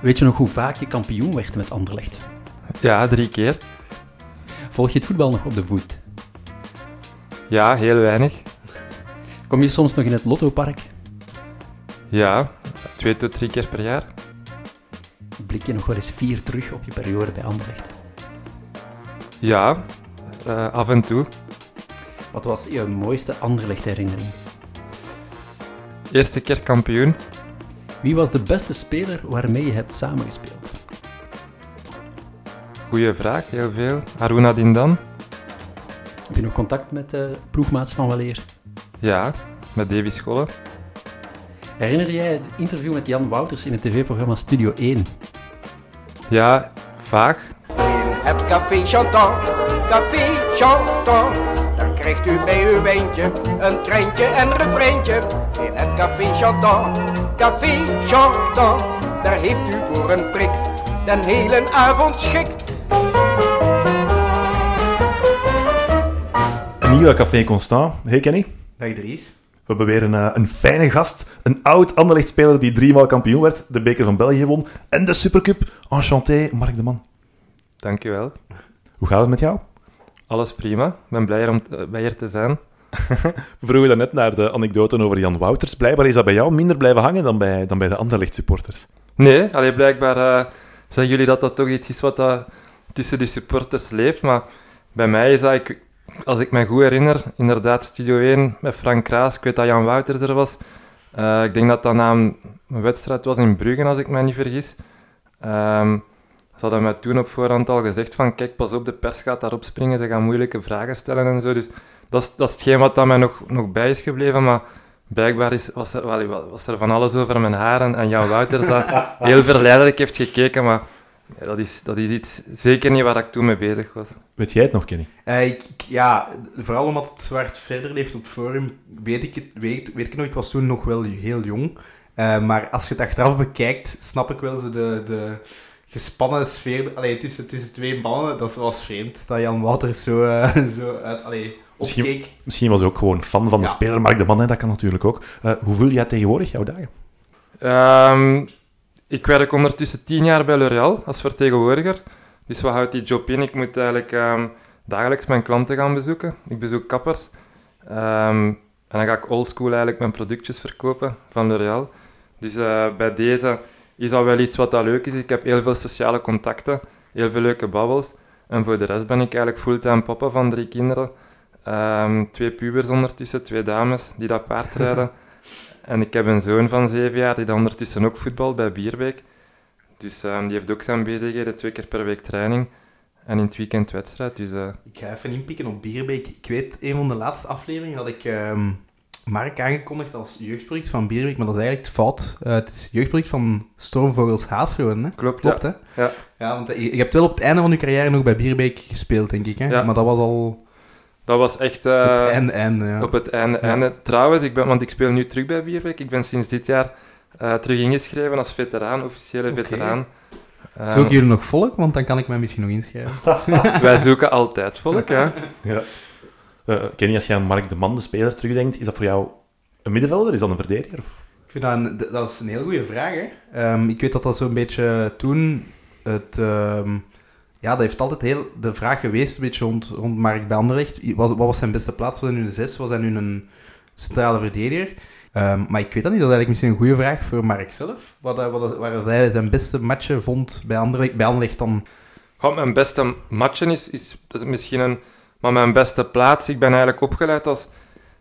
Weet je nog hoe vaak je kampioen werd met Anderlecht? Ja, drie keer. Volg je het voetbal nog op de voet? Ja, heel weinig. Kom je soms nog in het Lottopark? Ja, twee tot drie keer per jaar. Blik je nog wel eens vier terug op je periode bij Anderlecht? Ja, uh, af en toe. Wat was je mooiste Anderlecht-herinnering? Eerste keer kampioen. Wie was de beste speler waarmee je hebt samengespeeld? Goeie vraag, heel veel. Haruna Dindan. Heb je nog contact met de ploegmaats van Waleer? Ja, met Davy Scholle. Herinner jij het interview met Jan Wouters in het tv-programma Studio 1? Ja, vaag. In het café Chantant, café Chantant. Daar krijgt u bij uw wijntje een treintje en refreintje. In het café Chantant, café Chantant. Daar heeft u voor een prik den hele avond schik. Een nieuwe Café Constant. Hey Kenny. Dag Dries. We hebben weer een, eh, een fijne gast. Een oud Anderlecht-speler die driemaal kampioen werd, de beker van België won en de Supercup. Enchanté, Mark de Man. Dankjewel. Hoe gaat het met jou? Alles prima. Ik ben blij om bij hier te zijn. We vroegen daarnet naar de anekdote over Jan Wouters. Blijkbaar is dat bij jou minder blijven hangen dan bij, dan bij de Anderlecht-supporters. Nee, allee, blijkbaar eh, zeggen jullie dat dat toch iets is wat dat tussen de supporters leeft. Maar bij mij is dat, ik, als ik me goed herinner, inderdaad Studio 1 met Frank Kraas. Ik weet dat Jan Wouters er was. Eh, ik denk dat dat na een wedstrijd was in Brugge, als ik me niet vergis. Ehm, ze hadden mij toen op voorhand al gezegd van, kijk, pas op, de pers gaat daarop springen, ze gaan moeilijke vragen stellen en zo. Dus dat is, dat is hetgeen wat dat mij nog, nog bij is gebleven, maar blijkbaar is, was, er, wel, was er van alles over mijn haar en, en Jan Wouters dat heel verleidelijk heeft gekeken, maar ja, dat, is, dat is iets zeker niet waar ik toen mee bezig was. Weet jij het nog, Kenny? Eh, ik, ik- ja, vooral omdat het zwart verder leeft op het forum, weet ik, het, weet, weet ik nog, ik was toen nog wel heel jong. Eh, maar als je het achteraf bekijkt, snap ik wel zo de, de gespannen sfeer allee, tussen, tussen twee mannen. Dat was vreemd, dat Jan Wouters zo, eh, zo uit, allee, Misschien-. Misschien was hij ook gewoon fan van de Ja. speler Mark de Man, hè? dat kan natuurlijk ook. Eh, hoe voel jij tegenwoordig jouw dagen? Ehm, ik werk ondertussen tien jaar bij L'Oréal als vertegenwoordiger. Dus wat houdt die job in? Ik moet eigenlijk ehm, dagelijks mijn klanten gaan bezoeken. Ik bezoek kappers. Ehm, en dan ga ik oldschool eigenlijk mijn productjes verkopen van L'Oréal. Dus eh, bij deze is dat wel iets wat dat leuk is. Ik heb heel veel sociale contacten, heel veel leuke babbels. En voor de rest ben ik eigenlijk fulltime papa van drie kinderen. Ehm, twee pubers ondertussen, twee dames die dat paardrijden. En ik heb een zoon van zeven jaar die dan ondertussen ook voetbal bij Bierbeek. Dus ehm, die heeft ook zijn bezigheden, twee keer per week training. En in het weekend wedstrijd. Dus eh, Ik ga even inpikken op Bierbeek. Ik weet, een van de laatste afleveringen had ik ehm, Mark aangekondigd als jeugdproject van Bierbeek, maar dat is eigenlijk fout. Eh, het is jeugdproject van Stormvogels Haasgroen, hè? klopt, Klopt, ja. hè? Ja. Ja, want je, je hebt wel op het einde van je carrière nog bij Bierbeek gespeeld, denk ik, hè? Ja. Maar dat was al Dat was echt eh, het ja. op het einde. Ja. einde. Trouwens, ik ben, want ik speel nu terug bij Bierbeek. Ik ben sinds dit jaar eh, terug ingeschreven als veteraan, officiële veteraan. Ehm, Zoeken jullie nog volk? Want dan kan ik mij misschien nog inschrijven. wij zoeken altijd volk, ja. Ja. Eh, Kenny, als je aan Mark de Man, de speler, terugdenkt, is dat voor jou een middenvelder? Is dat een verdediger? Of- Ik vind dat een, dat is een heel goede vraag, hè. Ehm, ik weet dat dat zo'n beetje toen het... ehm, ja, dat heeft altijd heel de vraag geweest, een beetje rond, rond Mark bij Anderlecht. Wat, wat was zijn beste plaats? Was hij nu een 6? Was hij nu een centrale verdediger? Ehm, maar ik weet dat niet. Dat is eigenlijk misschien een goede vraag voor Mark zelf. Wat, wat, waar hij zijn beste matchen vond bij Anderlecht, bij Anderlecht dan... Mijn beste matchen is, is, is misschien een... Maar mijn beste plaats, ik ben eigenlijk opgeleid als,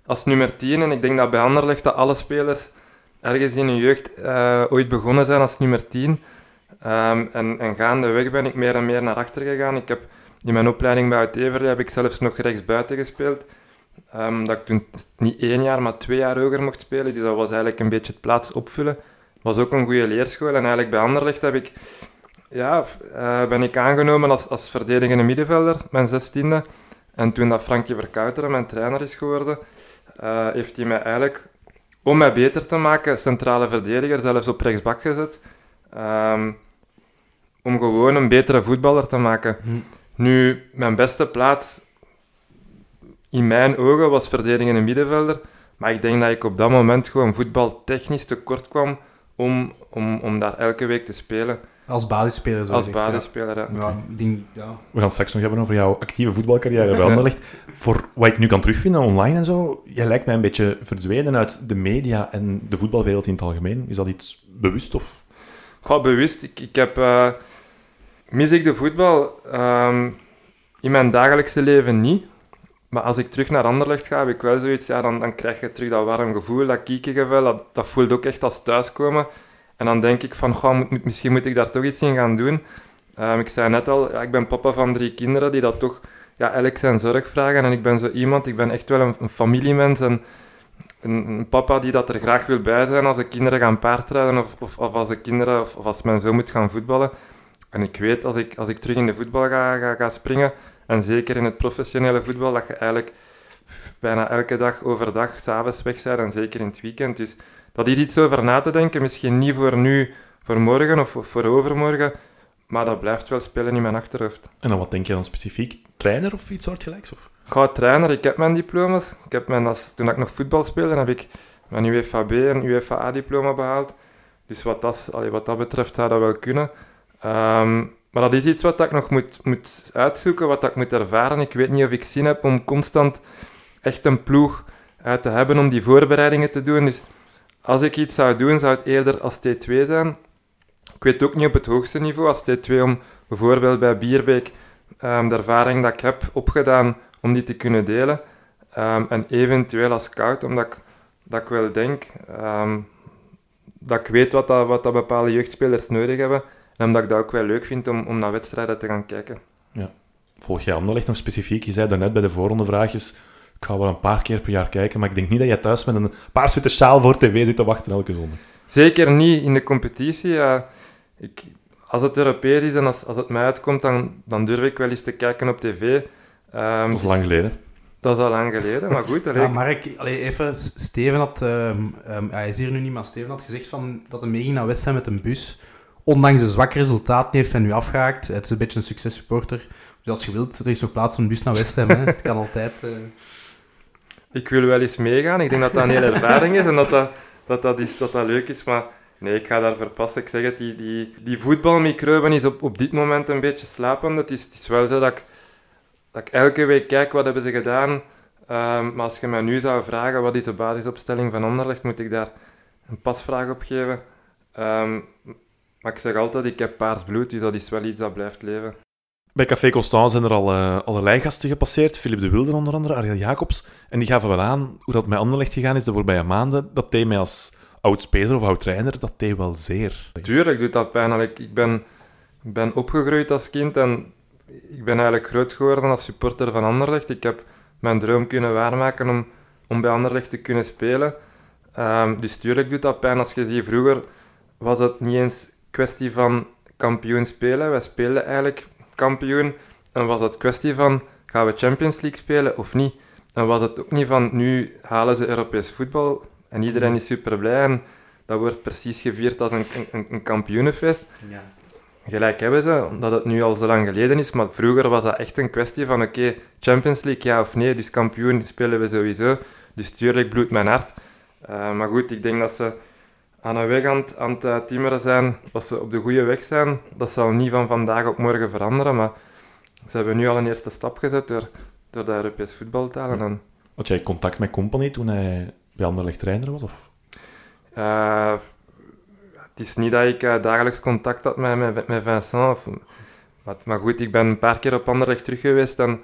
als nummer 10. En ik denk dat bij Anderlecht dat alle spelers ergens in hun jeugd eh, ooit begonnen zijn als nummer 10. Ehm, en, en gaandeweg ben ik meer en meer naar achter gegaan. Ik heb in mijn opleiding bij Uiteverde heb ik zelfs nog rechtsbuiten gespeeld. Ehm, dat ik toen niet één jaar, maar twee jaar hoger mocht spelen. Dus dat was eigenlijk een beetje het plaats opvullen. was ook een goede leerschool. En eigenlijk bij Anderlecht heb ik ja, eh, ben ik aangenomen als, als verdedigende middenvelder, mijn zestiende. En toen dat Frankie Verkouteren mijn trainer is geworden, eh, heeft hij mij eigenlijk, om mij beter te maken, centrale verdediger, zelfs op rechtsbak gezet. Ehm, om gewoon een betere voetballer te maken. Hm. Nu, mijn beste plaats in mijn ogen was verdedigende middenvelder. Maar ik denk dat ik op dat moment gewoon voetbaltechnisch tekort kwam om, om, om daar elke week te spelen. Als basisspeler zo Als gezegd, basisspeler. ja. Ja, ik denk, ja. We gaan straks nog hebben over jouw actieve voetbalcarrière bij Anderlecht. Voor wat ik nu kan terugvinden online en zo, jij lijkt mij een beetje verdwenen uit de media en de voetbalwereld in het algemeen. Is dat iets bewust of... Goh, bewust. Ik, ik heb... eh, mis ik de voetbal? Ehm, in mijn dagelijkse leven niet. Maar als ik terug naar Anderlecht ga, heb ik wel zoiets... Ja, dan, dan krijg je terug dat warm gevoel, dat kiekengevoel. Dat, dat voelt ook echt als thuiskomen. En dan denk ik van, goh, moet- misschien moet ik daar toch iets in gaan doen. Ehm, ik zei net al, ja, ik ben papa van drie kinderen die dat toch ja, elk zijn zorg vragen. En ik ben zo iemand, ik ben echt wel een, een familiemens. En een, een papa die dat er graag wil bij zijn als de kinderen gaan paardrijden of, of, of als de kinderen of, of als mijn zoon moet gaan voetballen. En ik weet, als ik, als ik terug in de voetbal ga, ga, ga springen, en zeker in het professionele voetbal, dat je eigenlijk bijna elke dag overdag, s'avonds weg bent en zeker in het weekend. Dus dat is iets over na te denken, misschien niet voor nu, voor morgen of voor overmorgen, maar dat blijft wel spelen in mijn achterhoofd. En dan wat denk je dan specifiek? Trainer of iets soortgelijks? Of? Ga trainer, ik heb mijn diploma's. Ik heb mijn, als, toen ik nog voetbal speelde, heb ik mijn UFAB en UFA-diploma behaald. Dus wat dat, allee, wat dat betreft zou dat wel kunnen. Ehm, maar dat is iets wat ik nog moet, moet uitzoeken, wat ik moet ervaren. Ik weet niet of ik zin heb om constant echt een ploeg uit te hebben om die voorbereidingen te doen. Dus als ik iets zou doen, zou het eerder als T2 zijn. Ik weet ook niet op het hoogste niveau als T2 om bijvoorbeeld bij Bierbeek ehm, de ervaring dat ik heb opgedaan om die te kunnen delen. Ehm, en eventueel als scout, omdat ik, dat ik wel denk dat ik weet wat, dat, wat dat bepaalde jeugdspelers nodig hebben. En omdat ik dat ook wel leuk vind om, om naar wedstrijden te gaan kijken. Volg jij Anderlecht nog specifiek? Je zei daarnet bij de voorronde vraagjes, ik ga wel een paar keer per jaar kijken, maar ik denk niet dat jij thuis met een paarswitte sjaal voor tv zit te wachten elke zondag. Zeker niet in de competitie. ik, als het Europees is en als, als het mij uitkomt, dan, dan durf ik wel eens te kijken op tv. Ehm, Dat is lang geleden. Dat is al lang geleden, maar goed. allee, Ja, ik- Mark, allee, even, Steven had, ehm, ehm, hij is hier nu niet, maar Steven had gezegd van, dat hij meeging naar Ham met een bus. Ondanks de zwakke resultaten heeft hij nu afgehaakt. Het is een beetje een successupporter. Dus als je wilt, er is nog plaats een bus naar West Ham. Hè. Het kan altijd. eh. ik wil wel eens meegaan. Ik denk dat dat een hele ervaring is en dat dat, dat, dat, is, dat dat leuk is. Maar nee, ik ga daar verpassen. Ik zeg het, die, die, die voetbalmicroben is op, op dit moment een beetje slapend. Het is, het is wel zo dat ik, dat ik elke week kijk wat hebben ze gedaan. Ehm, maar als je mij nu zou vragen wat is de basisopstelling van Anderlecht, moet ik daar een pasvraag op geven. Ehm, maar ik zeg altijd, ik heb paars bloed, dus dat is wel iets dat blijft leven. Bij Café Constant zijn er al eh, allerlei gasten gepasseerd. Philip de Wilder onder andere, Ariel Jacobs. En die gaven wel aan hoe dat met Anderlecht gegaan is de voorbije maanden. Dat deed mij als oud-speler of oud-trainer, dat deed wel zeer. Tuurlijk doet dat pijn. Ik, ben, ben opgegroeid als kind en ik ben eigenlijk groot geworden als supporter van Anderlecht. Ik heb mijn droom kunnen waarmaken om, om bij Anderlecht te kunnen spelen. Ehm, dus tuurlijk doet dat pijn. Als je ziet, vroeger was het niet eens kwestie van kampioen spelen. Wij speelden eigenlijk kampioen. En was het kwestie van, gaan we Champions League spelen of niet? En was het ook niet van, nu halen ze Europees voetbal en iedereen is super blij. En dat wordt precies gevierd als een, een, een kampioenenfeest. Gelijk hebben ze, omdat het nu al zo lang geleden is. Maar vroeger was dat echt een kwestie van: oké, Champions League ja of nee. Dus kampioen spelen we sowieso. Dus tuurlijk bloedt mijn hart. Eh, maar goed, ik denk dat ze aan een weg aan, het- aan het eh, timmeren zijn. Dat ze op de goede weg zijn. Dat zal niet van vandaag op morgen veranderen. Maar ze hebben nu al een eerste stap gezet door, door dat Europees voetbal te halen. En, Had jij contact met Company toen hij bij Anderlecht trainer was? Of? Eh, het is niet dat ik eh, dagelijks contact had met, met, met Vincent. Of, maar, maar goed, ik ben een paar keer op Anderlecht terug geweest. En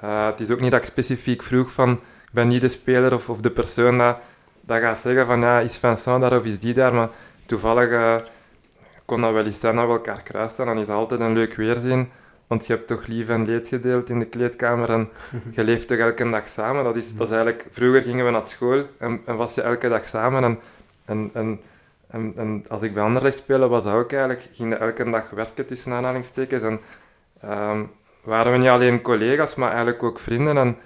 het is ook niet dat ik specifiek vroeg van... Ik ben niet de speler of, of de persoon dat, dat gaat zeggen van... Ja, is Vincent daar of is die daar? Maar toevallig eh, kon dat wel eens zijn dat we elkaar kruisten. Dan is het altijd een leuk weerzien. Want je hebt toch lief en leed gedeeld in de kleedkamer. En je leeft toch elke dag samen. Dat is, dat is eigenlijk... Vroeger gingen we naar school en, en was je elke dag samen. En, en, en, en, en als ik bij Anderlecht speelde, was dat ook eigenlijk, ging dat elke dag werken tussen aanhalingstekens. En ehm, waren we niet alleen collega's, maar eigenlijk ook vrienden. En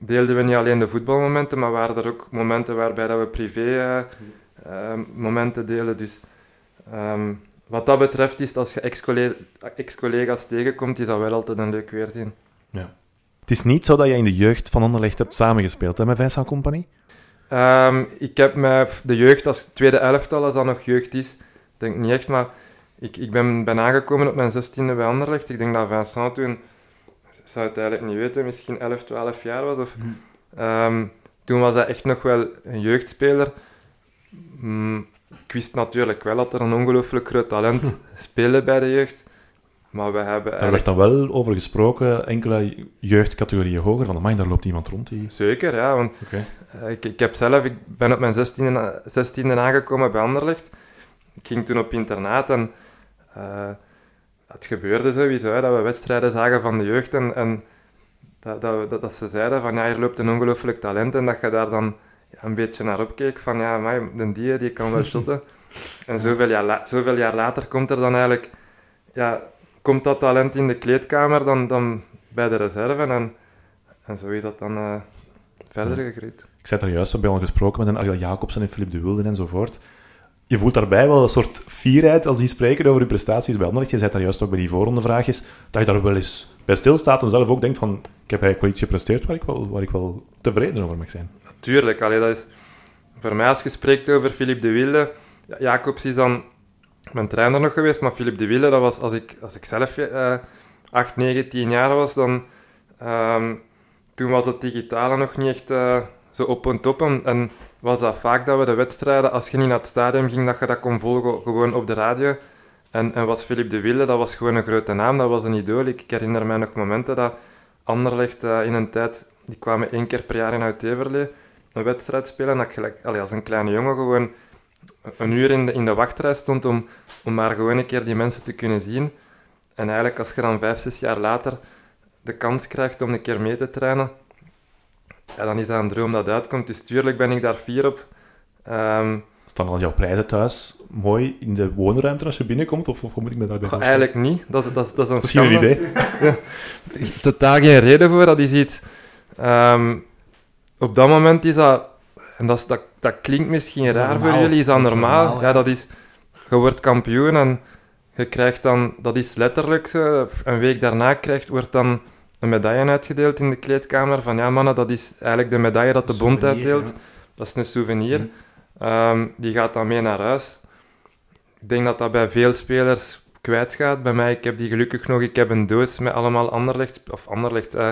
deelden we niet alleen de voetbalmomenten, maar waren er ook momenten waarbij dat we privé eh, eh, momenten delen. Dus ehm, wat dat betreft is, als je ex-colle- ex-collega's tegenkomt, is dat wel altijd een leuk weerzien. Het is niet zo dat jij in de jeugd van Anderlecht hebt samengespeeld hè, met Vincent Company? Ehm, ik heb met de jeugd, als tweede elftal, als dat nog jeugd is, denk niet echt, maar ik, ik ben, ben aangekomen op mijn 16e bij Anderlecht. Ik denk dat Vincent toen, zou het eigenlijk niet weten, misschien 11, 12 jaar was. Of, Ehm, toen was hij echt nog wel een jeugdspeler. Mm, ik wist natuurlijk wel dat er een ongelooflijk groot talent speelde bij de jeugd. Maar we hebben Daar werd dan wel over gesproken, enkele jeugdcategorieën hoger, van amai, daar loopt iemand rond die... Zeker, ja. Want. Eh, Ik, ik heb zelf, ik ben op mijn 16e, 16e aangekomen bij Anderlecht. Ik ging toen op internaat en eh, het gebeurde sowieso, dat we wedstrijden zagen van de jeugd en, en dat, dat, dat, dat ze zeiden van ja, hier loopt een ongelooflijk talent en dat je daar dan ja, een beetje naar opkeek van ja, maar de die, die kan wel shotten. en zoveel jaar, la- zoveel jaar later komt er dan eigenlijk, ja, komt dat talent in de kleedkamer dan, dan bij de reserve en, en zo is dat dan eh, verder gegroeid. Ik zei daar juist, we hebben al gesproken met een Ariel Jacobsen en Philippe de Wilden enzovoort. Je voelt daarbij wel een soort fierheid als die spreken over je prestaties bij Anderlecht. Je zei daar juist ook bij die voorrondevraagjes, dat je daar wel eens bij stilstaat en zelf ook denkt van, ik heb eigenlijk wel iets gepresteerd waar ik wel, waar ik wel tevreden over mag zijn. Tuurlijk, allee, dat is voor mij als je spreekt over Philippe de Wilde. Ja, Jacobs is dan mijn trainer nog geweest, maar Philippe de Wilde, dat was als ik, als ik zelf eh 8, 9, 10 jaar was, dan ehm, toen was het digitale nog niet echt eh, zo op en top. En, en was dat vaak dat we de wedstrijden, als je niet naar het stadion ging, dat je dat kon volgen gewoon op de radio. En, en was Philippe de Wilde, dat was gewoon een grote naam, dat was een idool. Ik, herinner mij nog momenten dat Anderlecht eh, in een tijd, die kwamen één keer per jaar in Uit-Everlee, een wedstrijd spelen, dat ik als een kleine jongen gewoon een uur in de, in de wachtrij stond om, om maar gewoon een keer die mensen te kunnen zien. En eigenlijk als je dan vijf, zes jaar later de kans krijgt om een keer mee te trainen, ja, dan is dat een droom dat uitkomt. Dus tuurlijk ben ik daar fier op. Ehm, Staan al jouw prijzen thuis mooi in de woonruimte als je binnenkomt? Of, of hoe moet ik me daarbij voorstellen? eigenlijk niet. Dat, is- dat, is- dat is een Misschien een idee. totaal geen reden voor. Dat is iets... ehm, op dat moment is dat... En dat, is, dat, dat klinkt misschien raar voor jullie. Is dat, Dat is normaal? normaal, ja. ja. dat is... Je wordt kampioen en je krijgt dan... Dat is letterlijk zo. Een week daarna krijgt, wordt dan een medaille uitgedeeld in de kleedkamer. Van ja, mannen, dat is eigenlijk de medaille dat de bond uitdeelt. ja. Dat is een souvenir. Mhm. Ehm, die gaat dan mee naar huis. Ik denk dat dat bij veel spelers kwijtgaat. Bij mij, ik heb die gelukkig nog. Ik heb een doos met allemaal Anderlecht, of Anderlecht, eh,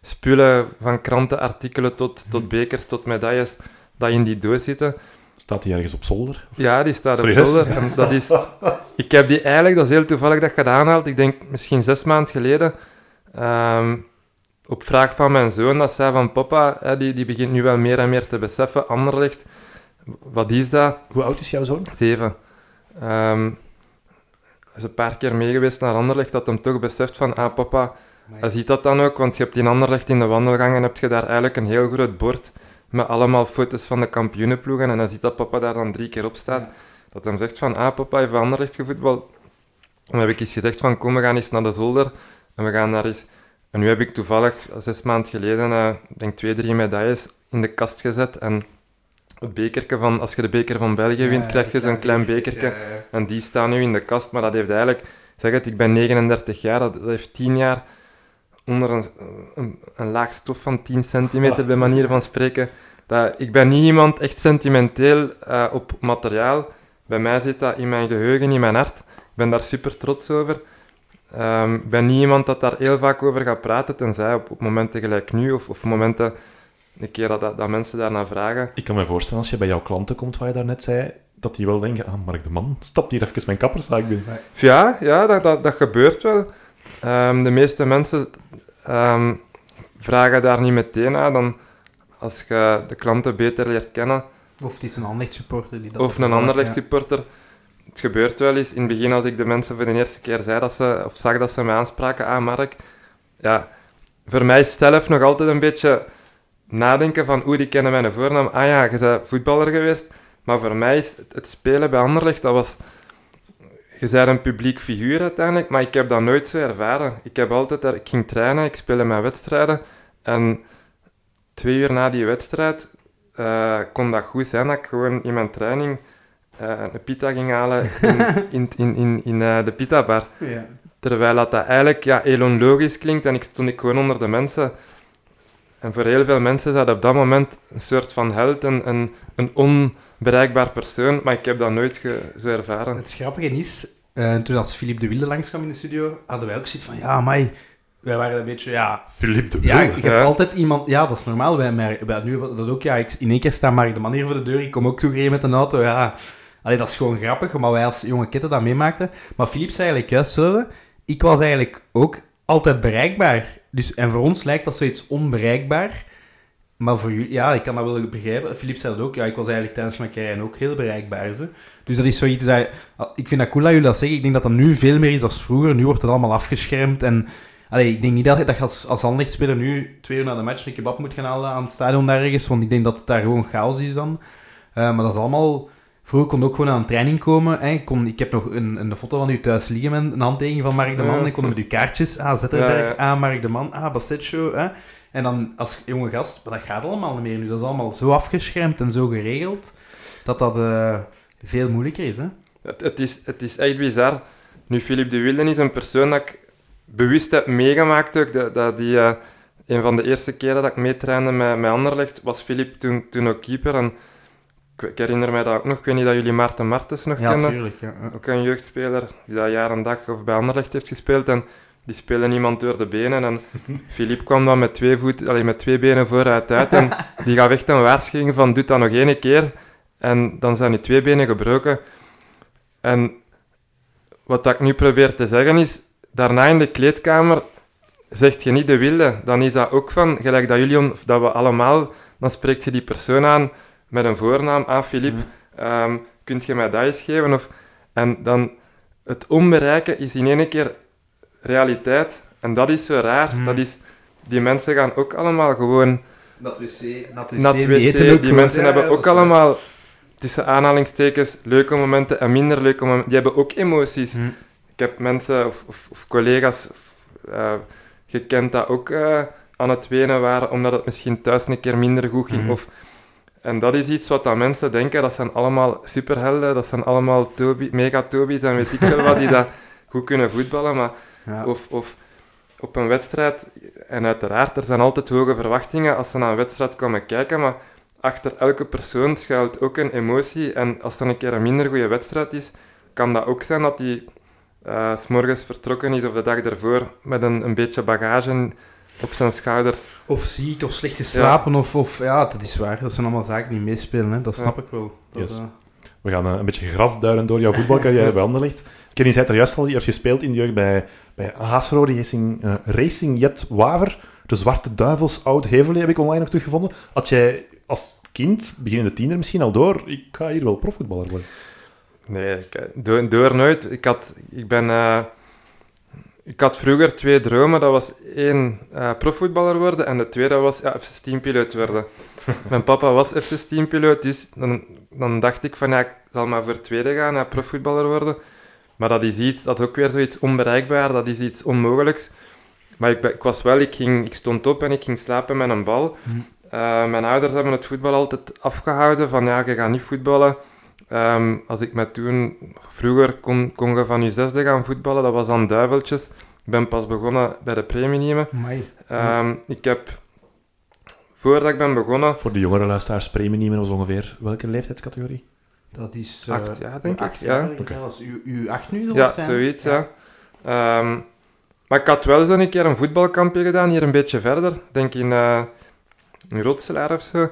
spullen van krantenartikelen tot, tot bekers, tot medailles, dat in die doos zitten. Staat die ergens op zolder? Ja, die staat op zolder. En dat is, ik heb die eigenlijk, dat is heel toevallig dat je dat aanhaalt, ik denk misschien zes maanden geleden, ehm, op vraag van mijn zoon, dat zei van papa, hè, die, die begint nu wel meer en meer te beseffen, Anderlecht, wat is dat? Hoe oud is jouw zoon? Zeven. Hij is een paar keer meegeweest naar Anderlecht, dat hem toch beseft van, ah papa, hij ziet dat dan ook, want je hebt in Anderlecht in de wandelgang en heb je daar eigenlijk een heel groot bord met allemaal foto's van de kampioenenploegen en hij ziet dat papa daar dan drie keer op staat. Dat hem zegt van, ah papa heeft Anderlecht gevoetbald. Dan heb ik eens gezegd van, kom we gaan eens naar de zolder en we gaan daar eens... En nu heb ik toevallig zes maanden geleden, ik denk twee, drie medailles in de kast gezet en het bekerke van, als je de beker van België wint, krijg je zo'n klein bekerke. En die staan nu in de kast, maar dat heeft eigenlijk... Zeg het, ik ben 39 jaar, dat, dat heeft 10 jaar onder een, een, een laag stof van 10 centimeter, bij manier van spreken. Dat, ik ben niet iemand echt sentimenteel eh, op materiaal. Bij mij zit dat in mijn geheugen, in mijn hart. Ik ben daar super trots over. Ehm, ik ben niet iemand dat daar heel vaak over gaat praten, tenzij op, op momenten gelijk nu, of, of momenten, een keer dat, dat, dat mensen daarna vragen. Ik kan me voorstellen, als je bij jouw klanten komt, wat je daarnet zei, dat die wel denken, ah, Mark de Man, stapt hier even mijn kapperszaak binnen. Ja, ja dat, dat, dat gebeurt wel. Ehm, de meeste mensen ehm, vragen daar niet meteen naar. Dan, als je de klanten beter leert kennen, Of het is een Anderlecht supporter die dat... of een Anderlecht supporter. Het gebeurt wel eens. In het begin, als ik de mensen voor de eerste keer zei dat ze, of zag dat ze mij aanspraken, ah Mark, ja, voor mij zelf nog altijd een beetje nadenken van, oeh, die kennen mijn voornaam. Ah ja, je bent voetballer geweest. Maar voor mij is het, spelen bij Anderlecht, dat was... Je bent een publiek figuur uiteindelijk, maar ik heb dat nooit zo ervaren. Ik heb altijd... daar- Ik ging trainen, ik speelde mijn wedstrijden. En twee uur na die wedstrijd eh, kon dat goed zijn dat ik gewoon in mijn training eh, een pita ging halen in, in, in, in, in eh, de pita-bar. Ja. Terwijl dat, dat eigenlijk ja, heel onlogisch klinkt en ik stond ik gewoon onder de mensen. En voor heel veel mensen is dat op dat moment een soort van held, een, een, een onbereikbaar persoon, maar ik heb dat nooit ge- zo ervaren. Het grappige is, eh, toen als Philippe de Wilde langskwam in de studio, hadden wij ook zoiets van, ja, maar wij waren een beetje, ja... Philippe de Ja, Wilde. je hebt Ja. altijd iemand... Ja, dat is normaal. Wij, maar, nu dat ook, ja, ik, in één keer staat Mark de man hier voor de deur, ik kom ook toegereden met een auto, ja... Allee, dat is gewoon grappig, maar wij als jonge kitten dat meemaakten. Maar Philippe zei eigenlijk juist hetzelfde. Ik was eigenlijk ook altijd bereikbaar. Dus, en voor ons lijkt dat zoiets onbereikbaar. Maar voor jullie, ja, ik kan dat wel begrijpen. Philippe zei dat ook. Ja, ik was eigenlijk tijdens mijn carrière ook heel bereikbaar. Zo. Dus dat is zoiets dat... Ik vind dat cool dat jullie dat zeggen. Ik denk dat dat nu veel meer is dan vroeger. Nu wordt het allemaal afgeschermd. En allee, ik denk niet dat, dat als, als nu twee uur na de match een kebab moet gaan halen aan het stadion daar ergens. Want ik denk dat het daar gewoon chaos is dan. Eh, maar dat is allemaal... Vroeger kon ik ook gewoon aan een training komen. Hè. Ik, kon, ik heb nog een, een foto van u thuis liggen met een handtekening van Mark de Man. Ja. Ik kon met uw kaartjes. Ah, Zetterberg. Ah, Mark de Man. Ah, Bassetcho. Hè. En dan als jonge gast, maar dat gaat allemaal niet meer nu. Dat is allemaal zo afgeschermd en zo geregeld, dat dat eh, veel moeilijker is. Hè? Het, het, is, het is echt bizar. Nu, Philippe de Wilde is een persoon dat ik bewust heb meegemaakt ook. Dat, dat die, eh, een van de eerste keren dat ik meetrainde met, met Anderlecht, was Philippe toen, toen ook keeper. En ik, herinner mij dat ook nog. Ik weet niet dat jullie Maarten Martens nog Ja, kennen. tuurlijk. Ja. ja. Ook een jeugdspeler die dat jaar en dag of bij Anderlecht heeft gespeeld. En die speelde niemand door de benen. En Philippe kwam dan met twee, voet, allee, met twee benen vooruit uit. En die gaf echt een waarschuwing van, doe dat nog één keer. En dan zijn die twee benen gebroken. En wat dat ik nu probeer te zeggen is, daarna in de kleedkamer zegt je niet de wilde. Dan is dat ook van, gelijk dat jullie, of dat we allemaal, dan spreekt je die persoon aan met een voornaam. Ah, Philippe, ehm, kunt je mij dat eens geven? Of, en dan, het onbereiken is in één keer realiteit. En dat is zo raar. Hmm. Dat is, die mensen gaan ook allemaal gewoon Dat wc, dat wc. Die, mensen Ja, hebben ja, ook waar. allemaal, tussen aanhalingstekens, leuke momenten en minder leuke momenten. Die hebben ook emoties. Hm. Ik heb mensen of, of, of collega's eh, gekend dat ook eh, aan het wenen waren, omdat het misschien thuis een keer minder goed ging. Of, en dat is iets wat dat mensen denken, dat zijn allemaal superhelden, dat zijn allemaal Toby, mega-Tobies en weet ik veel wat, die dat goed kunnen voetballen. Maar Ja. of, of op een wedstrijd, en uiteraard, er zijn altijd hoge verwachtingen als ze naar een wedstrijd komen kijken, maar achter elke persoon schuilt ook een emotie. En als er een keer een minder goede wedstrijd is, kan dat ook zijn dat die eh, s s'morgens vertrokken is of de dag ervoor met een, een beetje bagage op zijn schouders. Of ziek, of slecht geslapen, of, of... Ja, dat is waar. Dat zijn allemaal zaken die meespelen, hè. dat snap ik wel. Dat, Yes. eh, We gaan eh, een beetje grasduinen door jouw voetbalcarrière bij Anderlecht. Kenny zei het er juist al, je hebt gespeeld in de jeugd bij, bij Haasrode Racing, eh, Racing Jet Waver. De Zwarte Duivels Oud Hevelee heb ik online nog teruggevonden. Had jij als kind, beginnende tiener misschien al door, ik ga hier wel profvoetballer worden? Nee, ik, door, door nooit. Ik had, ik ben... eh, ik had vroeger twee dromen. Dat was één, eh, profvoetballer worden. En de tweede was ja, F-16-piloot worden. Mijn papa was F-16-piloot, dus dan, dan dacht ik van ja, ik zal maar voor het tweede gaan, ja, profvoetballer worden. Maar dat is iets, dat is ook weer zoiets onbereikbaar, dat is iets onmogelijks. Maar ik, ik was wel, ik, ging, ik stond op en ik ging slapen met een bal. Mhm. Eh, mijn ouders hebben het voetbal altijd afgehouden, van ja, je gaat niet voetballen. Ehm, als ik me toen, vroeger kon, kon je van je zesde gaan voetballen, dat was dan duiveltjes. Ik ben pas begonnen bij de premieniemen. amai. Ehm, ik heb, voordat ik ben begonnen, Voor de jongere luisteraars, premieniemen was ongeveer welke leeftijdscategorie? Dat is... eh, Acht jaar, denk ik, ja. Oké. Als u, u acht nu zal Ja, zijn. zoiets, ja. Ehm, maar ik had wel zo een keer een voetbalkampje gedaan, hier een beetje verder. Ik Denk in, eh in Rotselaar of zo.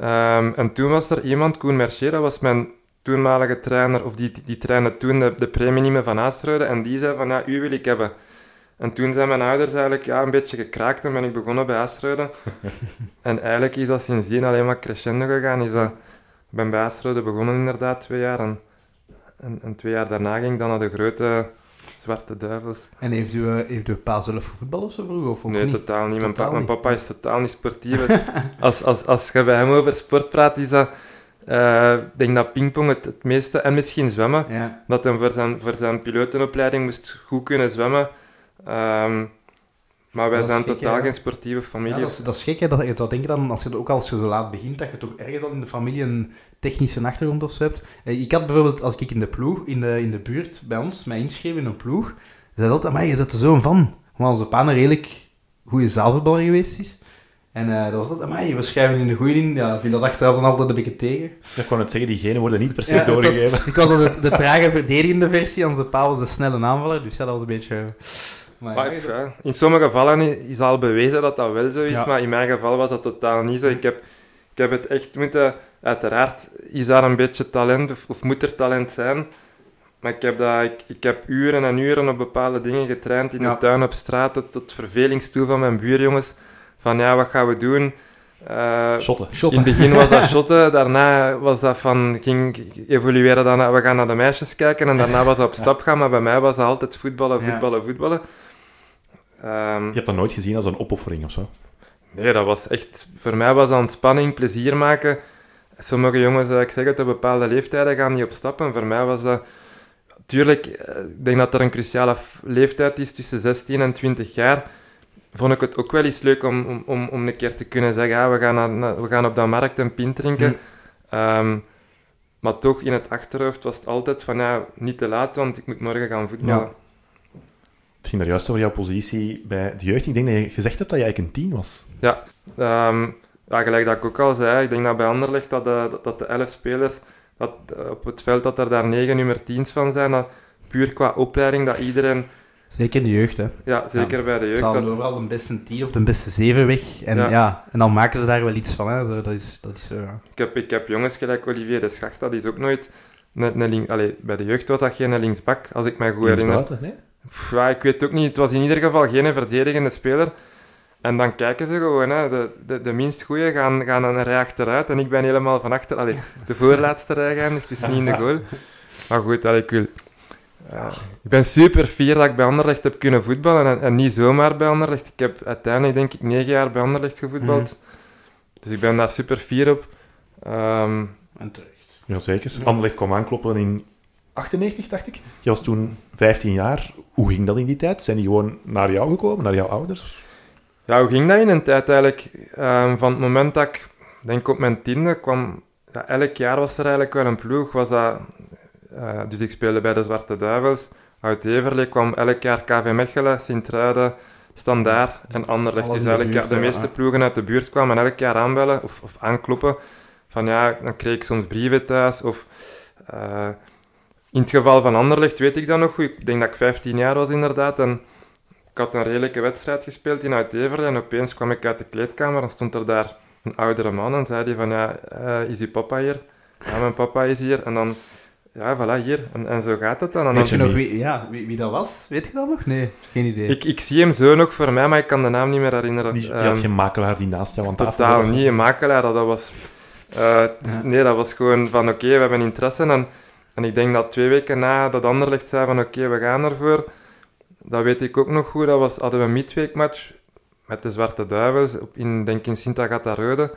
Ehm, en toen was er iemand, Koen Mercier, dat was mijn toenmalige trainer, of die, die, trainde toen de, de van Aastrode, en die zei van, ja, u wil ik hebben. En toen zijn mijn ouders eigenlijk ja, een beetje gekraakt en ben ik begonnen bij Aastrode. en eigenlijk is dat sindsdien alleen maar crescendo gegaan. Is dat, ik ben bij Aastrode begonnen inderdaad twee jaar en, en, en twee jaar daarna ging ik dan naar de grote Zwarte Duivels. En heeft u, eh, heeft uw pa zelf gevoetbald of zo vroeger? Of nee, niet? totaal niet. Mijn, pa- Totaal mijn niet. papa is totaal niet sportief. als, als, als je bij hem over sport praat, is dat... eh, ik denk dat pingpong het, het meeste... En misschien zwemmen. Ja. Dat hij voor zijn, voor zijn pilotenopleiding moest goed kunnen zwemmen. Ehm, maar wij Dat zijn totaal geen sportieve Ja, familie. dat, is, dat is gek, hè, dat je zou denken dan, als je, ook als je zo laat begint, dat je toch ergens al in de familie een technische achtergrond of zo hebt. Eh, Ik had bijvoorbeeld, als ik in de ploeg, in de, in de buurt bij ons, mij inschreef in een ploeg, zei altijd, maar je zet er zo'n van. Want onze pa een redelijk goede zaalvoetballer geweest is. En eh, dat was dat, amai, we schrijven in de goeie in. Ja, vind dat achteraf dan altijd een beetje tegen. Ik kon het zeggen, die genen worden niet per se Ja, was- doorgegeven. ik was dan de, de trage verdedigende versie, onze pa was de snelle aanvaller, dus ja, dat was een beetje... Maar, Maar, ja, in sommige gevallen is al bewezen dat dat wel zo is, Ja. maar in mijn geval was dat totaal niet zo. Ik heb, ik heb het echt moeten... Uiteraard is daar een beetje talent, of, of moet er talent zijn. Maar ik heb, dat, ik, ik heb uren en uren op bepaalde dingen getraind in Ja. de tuin, op straat, tot, tot vervelings toe van mijn buurjongens. Van ja, wat gaan we doen? Eh, Shotten. in het begin was dat shotten, daarna was dat van, ging evolueren dan we gaan naar de meisjes kijken en daarna was dat op stap gaan, maar bij mij was dat altijd voetballen, Ja. voetballen, Ehm, Je hebt dat nooit gezien als een opoffering of zo. nee, dat was echt, voor mij was dat ontspanning, plezier maken. Sommige jongens, eh, ik zeg het, op bepaalde leeftijden gaan niet op stap en voor mij was dat, tuurlijk, eh, ik denk dat er een cruciale leeftijd is tussen 16 en 20 jaar, vond ik het ook wel eens leuk om, om, om, om een keer te kunnen zeggen, ah, we, gaan naar- we gaan op dat markt een pint drinken. Ehm, maar toch, in het achterhoofd was het altijd van, ja, niet te laat, want ik moet morgen gaan voetballen. Ja. Het ging daar juist over jouw positie bij de jeugd. Ik denk dat je gezegd hebt dat je eigenlijk een tien was. Ehm, ja, gelijk dat ik ook al zei, ik denk dat bij Anderlecht dat de, dat, dat de elf spelers dat, eh, op het veld dat er daar negen nummer 10's van zijn, dat puur qua opleiding, dat iedereen, Zeker in de jeugd, hè. ja, zeker bij de Ze jeugd, halen dat, overal de beste 10 of de beste 7 weg. En, Ja. ja. en dan maken ze daar wel iets van, hè. Zo, Dat is, dat is zo, ja. ik, heb, ik heb jongens gelijk Olivier de Schacht, dat is ook nooit, een, een link, allee, bij de jeugd was dat geen linksbak, als ik mij goed herinner. Linksbuiten, nee? Pff, ja, ik weet ook niet. Het was in ieder geval geen verdedigende speler. En dan kijken ze gewoon. Hè. De, de, de minst goeie gaan, gaan een rij achteruit. En ik ben helemaal van achter. Allee, de voorlaatste rij geëindigd, dus niet in de goal. Maar goed, allee, ik wil... ja, ik ben super fier dat ik bij Anderlecht heb kunnen voetballen. En, en niet zomaar bij Anderlecht. Ik heb uiteindelijk, denk ik, negen jaar bij Anderlecht gevoetbald. Dus ik ben daar super fier op. Ehm, En terecht. Jazeker. Anderlecht kwam aankloppen in 98, dacht ik. Je was toen 15 jaar. Hoe ging dat in die tijd? Zijn die gewoon naar jou gekomen, naar jouw ouders? Ja, hoe ging dat in een tijd eigenlijk? Ehm, van het moment dat ik, denk op mijn tiende, kwam... Ja, elk jaar was er eigenlijk wel een ploeg. Was dat, eh, dus ik speelde bij de Zwarte Duivels. Uit Everlee kwam elk jaar KV Mechelen, Sint-Truiden, Standaard en Anderlecht. Alles Dus de elk jaar, buurt, de ja. meeste ploegen uit de buurt kwamen elk jaar aanbellen of, of aankloppen. Van ja, dan kreeg ik soms brieven thuis. Of, eh, in het geval van Anderlecht weet ik dat nog goed. Ik denk dat ik 15 jaar was inderdaad. En ik had een redelijke wedstrijd gespeeld in Uit-Everle en opeens kwam ik uit de kleedkamer en stond er daar een oudere man en zei die van, ja, eh, is uw papa hier? Ja, mijn papa is hier. En dan, ja, voilà, hier. En, en zo gaat het dan. En Weet dan je nog wie, ja, wie, wie dat was? Weet je dat nog? Nee, geen idee. ik, ik zie hem zo nog voor mij, maar ik kan de naam niet meer herinneren. Die, je Ehm, had geen makelaar die naast jou aan tafel Totaal niet, een makelaar, dat was... eh, dus Ja. Nee, dat was gewoon van, oké, we hebben interesse. En, en ik denk dat twee weken na dat Anderlecht zei van, oké, we gaan ervoor. Dat weet ik ook nog goed. Dat was, hadden we een midweekmatch met de Zwarte Duivels, in, denk in Sint-Agatha-Rode.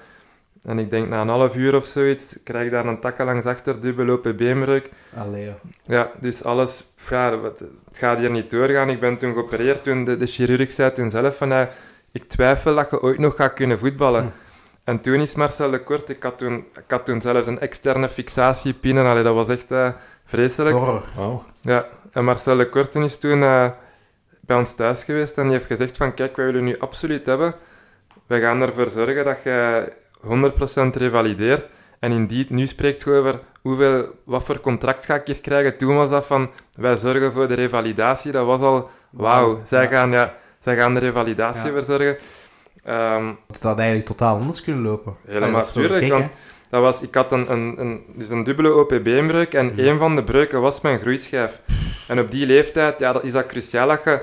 En ik denk na een half uur of zoiets, krijg ik daar een takken langs achter, dubbel open beenbreuk. Allee, ja. Ja, dus alles, ja, het gaat hier niet doorgaan. Ik ben toen geopereerd, toen de, de chirurg zei toen zelf van, ik twijfel dat je ooit nog gaat kunnen voetballen. Hm. En toen is Marcel de Kort, ik had toen, ik had toen zelfs een externe fixatiepin, en allee, dat was echt eh, vreselijk. Horror. Oh. Ja, en Marcel de Korten is toen eh, bij ons thuis geweest en die heeft gezegd van, kijk, wij willen nu absoluut hebben. Wij gaan ervoor zorgen dat je 100% revalideert. En indien, nu spreekt je over hoeveel, wat voor contract ga ik hier krijgen. Toen was dat van, wij zorgen voor de revalidatie. Dat was al, wauw, Wauw, zij, ja. Gaan, ja, zij gaan de revalidatie Ja. verzorgen. Ehm, Het had eigenlijk totaal anders kunnen lopen. Helemaal, Allee, dat want was, ik had een, een, een, dus een dubbele OPB-inbreuk en een van de breuken was mijn groeischijf. En op die leeftijd ja, dat is dat cruciaal dat je...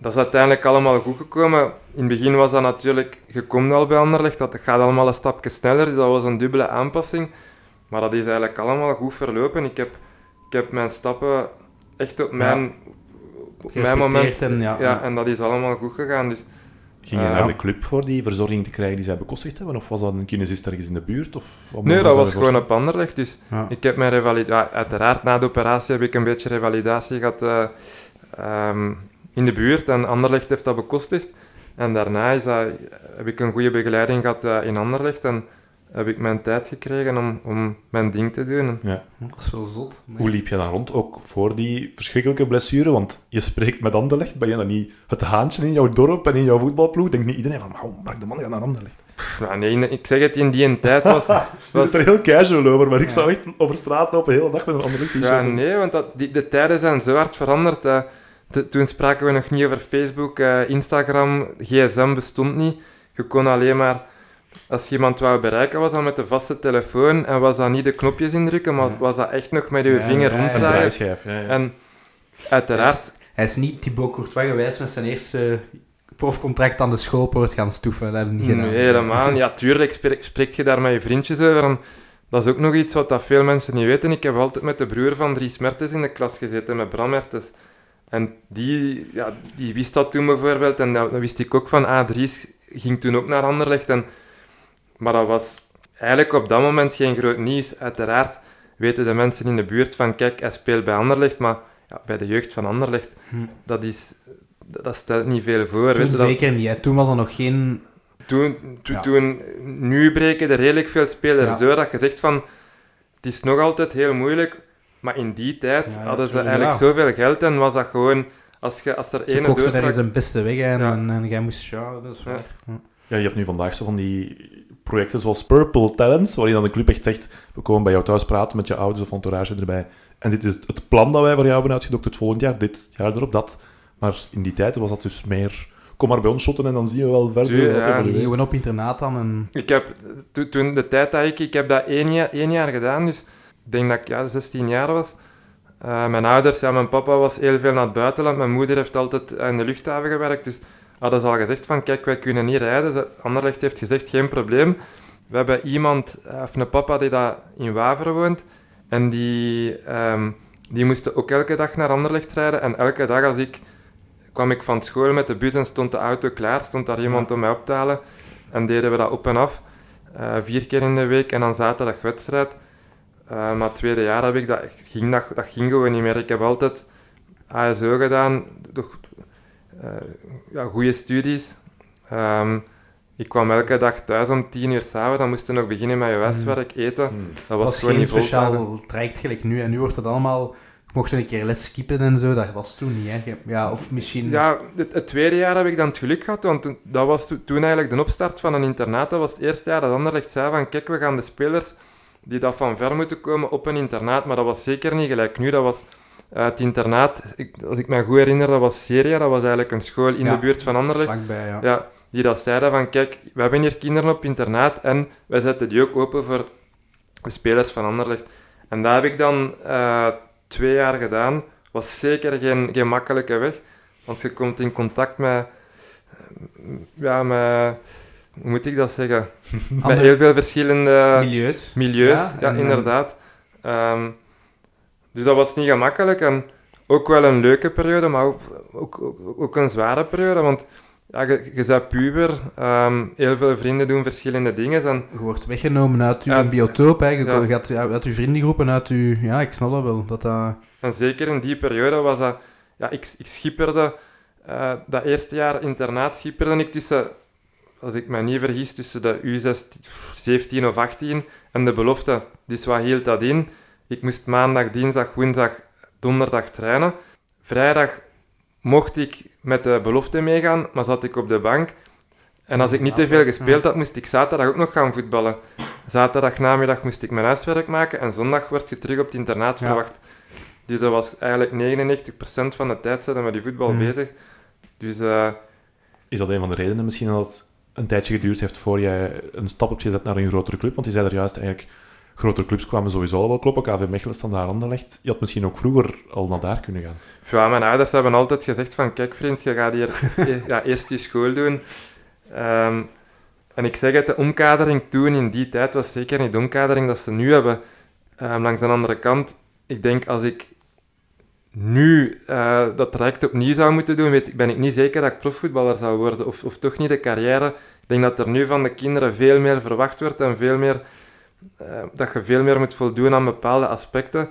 Dat is uiteindelijk allemaal goed gekomen. In het begin was dat natuurlijk... Je komt al bij Anderlecht, dat gaat allemaal een stapje sneller, dus dat was een dubbele aanpassing. Maar dat is eigenlijk allemaal goed verlopen. Ik heb, ik heb mijn stappen echt op mijn, op mijn moment... En ja. ja, en dat is allemaal goed gegaan. Dus Ging je Eh, naar de club voor die verzorging te krijgen die zij bekostigd hebben? Of was dat een kinesist ergens in de buurt? Of nee, dat was gewoon op Anderlecht. Dus Ja. Ik heb mijn revalidatie... uiteraard, na de operatie heb ik een beetje revalidatie gehad eh, ehm, in de buurt. En Anderlecht heeft dat bekostigd. En daarna is dat, heb ik een goede begeleiding gehad eh, in Anderlecht. En heb ik mijn tijd gekregen om, om mijn ding te doen. Ja. Dat is wel zot. Maar- Hoe liep je dan rond, ook voor die verschrikkelijke blessure? Want je spreekt met Anderlecht, ben je dan niet het haantje in jouw dorp en in jouw voetbalploeg? Denkt niet iedereen van, wauw, Mark de Man gaat naar Anderlecht. Pff, nou, nee, ik zeg het, in die tijd was... Was er heel casual over, maar ik zou echt over straat lopen de hele dag met een Anderlecht t-shirt. ja, nee, want dat, die, de tijden zijn zo hard veranderd. eh. Te- toen spraken we nog niet over Facebook, eh, Instagram, gsm bestond niet. Je kon alleen maar... Als je iemand wou bereiken, was dat met de vaste telefoon en was dat niet de knopjes indrukken, maar was dat echt nog met je Ja, vinger ja, ronddraaien. ja, ja. En uiteraard, Hij is niet Thibaut Courtois geweest met zijn eerste profcontract aan de schoolpoort gaan stoeven. Dat hebben we niet gedaan. Nee, helemaal niet. Ja, tuurlijk spreek, spreekt je daar met je vriendjes over. En dat is ook nog iets wat dat veel mensen niet weten. Ik heb altijd met de broer van Dries Mertens in de klas gezeten, met Bram Mertens. En die, ja, die wist dat toen bijvoorbeeld. En dat, dat wist ik ook van, ah, Dries ging toen ook naar Anderlecht. En, maar dat was eigenlijk op dat moment geen groot nieuws. Uiteraard weten de mensen in de buurt van, kijk, hij speelt bij Anderlecht, maar ja, bij de jeugd van Anderlecht, Hm. dat, is, dat, dat stelt niet veel voor. Toen weet je, dat- zeker niet. hè. Toen was er nog geen... toen, to- Ja. toen, nu breken er redelijk veel spelers Ja. door dat je zegt van, het is nog altijd heel moeilijk, maar in die tijd Ja, hadden ze eigenlijk ja. zoveel geld en was dat gewoon, als, je, als er Ze kochten er doorbrak... eens een beste weg en, Ja. en, en jij moest... Ja, dat is waar. Ja. Ja, je hebt nu vandaag zo van die projecten zoals Purple Talents, waarin dan de club echt zegt, we komen bij jou thuis praten met je ouders of entourage erbij. En dit is het, het plan dat wij voor jou hebben uitgedokterd volgend jaar, dit jaar erop, dat. Maar in die tijd was dat dus meer, kom maar bij ons shotten en dan zien we wel verder ja. Gewoon op internaat dan en... Ik heb, to- toen de tijd dat ik, ik heb dat één jaar, één jaar gedaan, dus ik denk dat ik ja, 16 jaar was. Eh, mijn ouders, ja, mijn papa was heel veel naar het buitenland, mijn moeder heeft altijd aan de luchthaven gewerkt, dus hadden ze al gezegd van, kijk, wij kunnen niet rijden. Anderlecht heeft gezegd, geen probleem. We hebben iemand, eh, of een papa die dat in Waveren woont, en die, ehm, die moest ook elke dag naar Anderlecht rijden, en elke dag als ik, kwam ik van school met de bus en stond de auto klaar, stond daar iemand om mij op te halen, en deden we dat op en af. Eh, vier keer in de week en dan zaterdag wedstrijd. Eh, maar het tweede jaar heb ik dat, ging dat, dat ging gewoon niet meer. Ik heb altijd ASO gedaan, toch, ja, goede studies. Ehm, ik kwam elke dag thuis om tien uur s'avonds, dan moest je nog beginnen met je huiswerk, eten. Hmm. Dat was, was gewoon geen niet speciaal traject gelijk nu. En nu wordt het allemaal... Ik mocht een keer les skippen en zo. Dat was toen niet, hè. Ja, of misschien... Ja, het, het tweede jaar heb ik dan het geluk gehad, want dat was to- toen eigenlijk de opstart van een internaat. Dat was het eerste jaar dat Anderlecht zei van, kijk, we gaan de spelers die dat van ver moeten komen op een internaat, maar dat was zeker niet gelijk nu. Dat was het internaat, ik- als ik me goed herinner, dat was Seria, dat was eigenlijk een school in Ja. de buurt van Anderlecht. Vlakbij, ja. Ja, die dat zeiden van, kijk, we hebben hier kinderen op internaat en wij zetten die ook open voor de spelers van Anderlecht. En dat heb ik dan eh, twee jaar gedaan. Was zeker geen, geen makkelijke weg, want je komt in contact met, ja, met, hoe moet ik dat zeggen? met heel veel verschillende milieus. milieus, Ja, eh, inderdaad. Ehm, dus dat was niet gemakkelijk en ook wel een leuke periode, maar ook, ook, ook, ook een zware periode, want ja, je, je bent puber, ehm, heel veel vrienden doen verschillende dingen en Je wordt weggenomen uit je biotoop, hè. Je ja. gaat ja, uit je vriendengroepen, uit je... Ja, ik snap dat wel. Dat dat... En zeker in die periode was dat... Ja, ik, ik schipperde... eh, dat eerste jaar internaat schipperde ik tussen... Als ik me niet vergis, tussen de U17 of 18 en de belofte. Dus wat hield dat in? Ik moest maandag, dinsdag, woensdag, donderdag trainen. Vrijdag mocht ik met de belofte meegaan, maar zat ik op de bank. En als ik niet te veel gespeeld had, moest ik zaterdag ook nog gaan voetballen. Zaterdag namiddag moest ik mijn huiswerk maken en zondag werd je terug op het internaat Ja. verwacht. Dus dat was eigenlijk 99% van de tijd zijn we met die voetbal Mhm. bezig. Dus eh, Is dat een van de redenen misschien dat het een tijdje geduurd heeft voor jij een stap hebt gezet naar een grotere club? Want je zei er juist eigenlijk, grotere clubs kwamen sowieso al wel kloppen. KV Mechelen, Standaard Anderlecht. Je had misschien ook vroeger al naar daar kunnen gaan. ja, mijn ouders hebben altijd gezegd van, kijk vriend, je gaat hier e- ja, eerst je school doen. Ehm, en ik zeg het, de omkadering toen in die tijd was zeker niet de omkadering dat ze nu hebben. Ehm, langs de andere kant, ik denk als ik nu eh, dat traject opnieuw zou moeten doen, weet, ben ik niet zeker dat ik profvoetballer zou worden. Of, of toch niet de carrière. Ik denk dat er nu van de kinderen veel meer verwacht wordt en veel meer, eh, dat je veel meer moet voldoen aan bepaalde aspecten.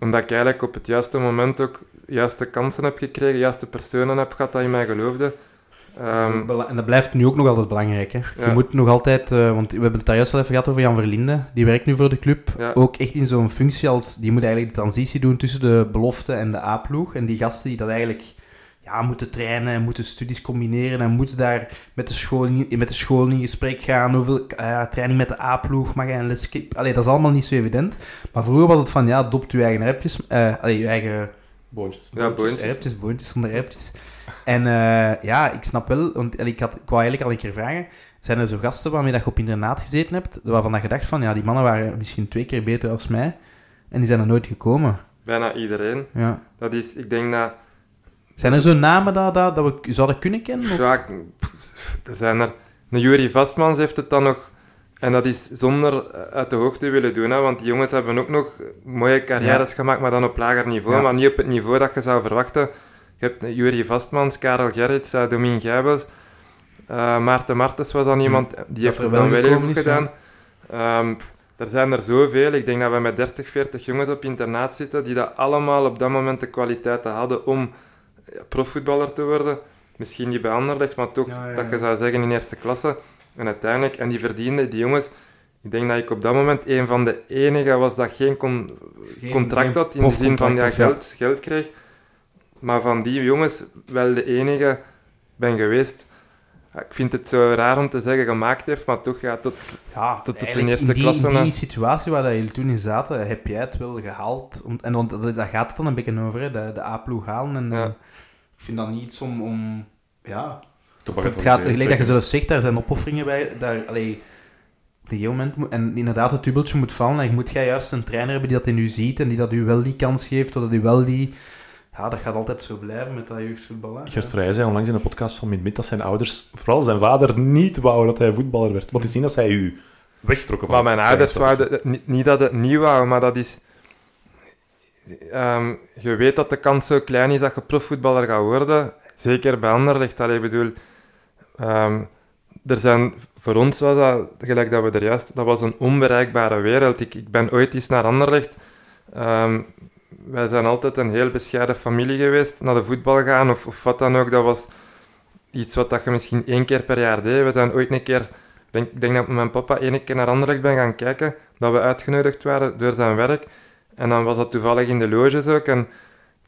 Omdat ik eigenlijk op het juiste moment ook juiste kansen heb gekregen, juiste personen heb gehad dat in mij geloofden. Ehm, En dat blijft nu ook nog altijd belangrijk. Hè? Ja. Je moet nog altijd, eh, want we hebben het daar juist al even gehad over Jan Verlinde. Die werkt nu voor de club. Ja. Ook echt in zo'n functie als, die moet eigenlijk de transitie doen tussen de belofte en de A-ploeg. En die gasten die dat eigenlijk ja, moeten trainen en moeten studies combineren en moeten daar met de school in, met de school in gesprek gaan. Hoeveel eh, training met de A-ploeg mag je een les geven? Allee, dat is allemaal niet zo evident. Maar vroeger was het van, ja, dopt je eigen repjes, eh allee, je eigen Boontjes. Ja, boontjes. Boontjes zonder repjes. En eh, ja, ik snap wel, want ik, had, ik wou eigenlijk al een keer vragen, zijn er zo gasten waarmee dat je op internaat gezeten hebt, waarvan dat je dacht van, ja, die mannen waren misschien twee keer beter als mij, en die zijn er nooit gekomen. bijna iedereen. Ja. Dat is, ik denk dat... Zijn er zo namen dat, dat, dat we zouden kunnen kennen? Of? Ja, er zijn er... Een Jury Vastmans heeft het dan nog... En dat is zonder uit de hoogte willen doen, hè, want die jongens hebben ook nog mooie carrières gemaakt, maar dan op lager niveau, Ja. maar niet op het niveau dat je zou verwachten. Je hebt Jury Vastmans, Karel Gerrits, uh, Domien Gijbels, eh, Maarten Martens was dan iemand, die Dat heeft het dan wel heel goed gedaan. Ehm, er zijn er zoveel. Ik denk dat we met 30, 40 jongens op internaat zitten die dat allemaal op dat moment de kwaliteiten hadden om profvoetballer te worden. Misschien niet bij Anderlecht, maar toch Ja, ja, dat je zou zeggen in eerste klasse. En uiteindelijk, en die verdienden, die jongens, ik denk dat ik op dat moment een van de enige was dat geen con- Geen- contract had, in de zin van ja, geld, geld kreeg. Maar van die jongens wel de enige ben geweest. Ik vind het zo raar om te zeggen gemaakt heeft, maar toch ja, tot, Ja, Tot de eerste in die, klasse, in die situatie waar dat jullie toen in zaten, heb jij het wel gehaald. Om, en dat- daar gaat het dan een beetje over, hè, de, de A-ploeg halen. En, Ja. Ik vind dat niet iets om... om ja, Te Het gaat, gelijk dat je zelf zegt, daar zijn opofferingen bij. Daar, allee, op een gegeven moment moet, en inderdaad, het dubbeltje moet vallen. En moet jij juist een trainer hebben die dat in u ziet en die dat u wel die kans geeft, of dat u wel die... Ja, dat gaat altijd zo blijven met dat jeugdvoetbal. Gert Vrij zei onlangs in een podcast van Mid dat zijn ouders, vooral zijn vader, niet wou dat hij voetballer werd. Maar te zien dat zij u wegtrokken van Maar mijn ouders wouden het niet, niet dat het niet wou, maar dat is. Ehm, je weet dat de kans zo klein is dat je profvoetballer gaat worden. Zeker bij Anderlecht. Allee, ik bedoel, ehm, er zijn, voor ons was dat, gelijk dat we er juist, dat was een onbereikbare wereld. Ik, ik ben ooit eens naar Anderlecht. Ehm, wij zijn altijd een heel bescheiden familie geweest. Naar de voetbal gaan of, of wat dan ook. Dat was iets wat dat je misschien één keer per jaar deed. We zijn ooit een keer ik denk, dat mijn papa één keer naar Anderlecht ben gaan kijken, dat we uitgenodigd waren door zijn werk. En dan was dat toevallig in de loges ook. En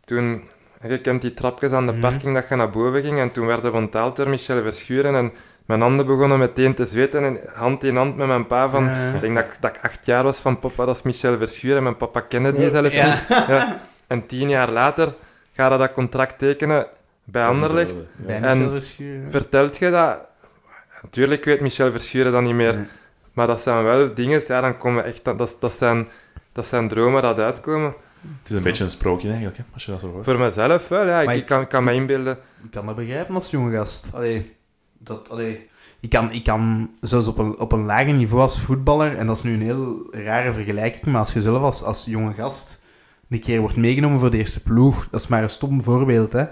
toen, je kent die trapjes aan de Mhm. parking dat je naar boven ging. En toen werden we onthaald door Michel Verschuren. En mijn handen begonnen meteen te zweten. En hand in hand met mijn pa van... Ja. Ik denk dat, ik- dat ik acht jaar was van papa, dat is Michel Verschuren. Mijn papa kende die zelfs Ja. niet. Ja. En tien jaar later ga je dat contract tekenen bij Anderlecht. Bij En. Vertelt je dat? Natuurlijk weet Michel Verschuren dat niet meer. Maar dat zijn wel dingen, ja, dan komen echt, dat, dat zijn, dat zijn dromen dat uitkomen. Het is een beetje een sprookje eigenlijk, hè, als je dat zo hoort. Voor mezelf wel, ja. Ik, kan, kan me inbeelden. Ik kan dat begrijpen als jonge gast. Allee, dat, allee, ik, kan, ik kan zelfs op een, op een lager niveau als voetballer, en dat is nu een heel rare vergelijking, maar als je zelf als, als jonge gast een keer wordt meegenomen voor de eerste ploeg, dat is maar een stom voorbeeld. Hè.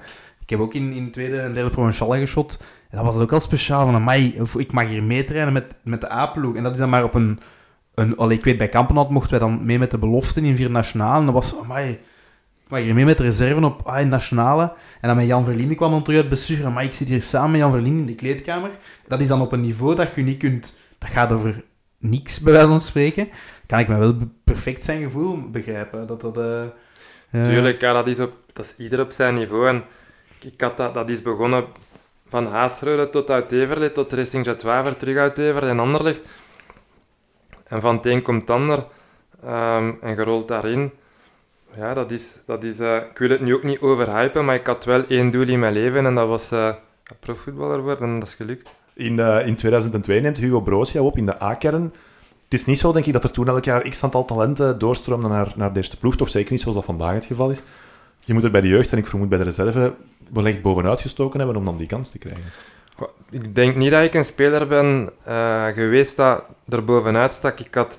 Ik heb ook in, in tweede en derde provinciale geschot, en dat was het ook al speciaal van, amai, of ik mag hier meetrainen met, met de A-ploeg. En dat is dan maar op een... een ik weet, bij Kampenhout mochten wij dan mee met de beloften in vier nationalen. En dat was, amai, mag hier mee met de reserve op ah, in nationale. En dan met Jan Verlinde kwam dan terug uit bestuur. Maar ik zit hier samen met Jan Verlinde in de kleedkamer. Dat is dan op een niveau dat je niet kunt... Dat gaat over niks, bij wijze van spreken. Kan ik me wel perfect zijn gevoel begrijpen. Dat dat... eh, Tuurlijk, ja, dat, is op, dat is ieder op zijn niveau. En ik had dat, dat is begonnen van Haasreude tot uit tot Racing Jet terug uit Everlee en Anderlecht. En van het een komt het ander. Ehm, en gerold daarin. Ja, dat is... Dat is eh, ik wil het nu ook niet overhypen, maar ik had wel één doel in mijn leven en dat was eh, profvoetballer worden en dat is gelukt. In, eh, in 2002 neemt Hugo Broos jou op in de A-kern. Het is niet zo, denk ik, dat er toen elk jaar x aantal talenten doorstroomden naar, naar de eerste ploeg. Toch zeker niet zoals dat vandaag het geval is. Je moet er bij de jeugd en ik vermoed bij de reserve wellicht bovenuit gestoken hebben om dan die kans te krijgen. Ik denk niet dat ik een speler ben eh, geweest dat er bovenuit stak. Ik had,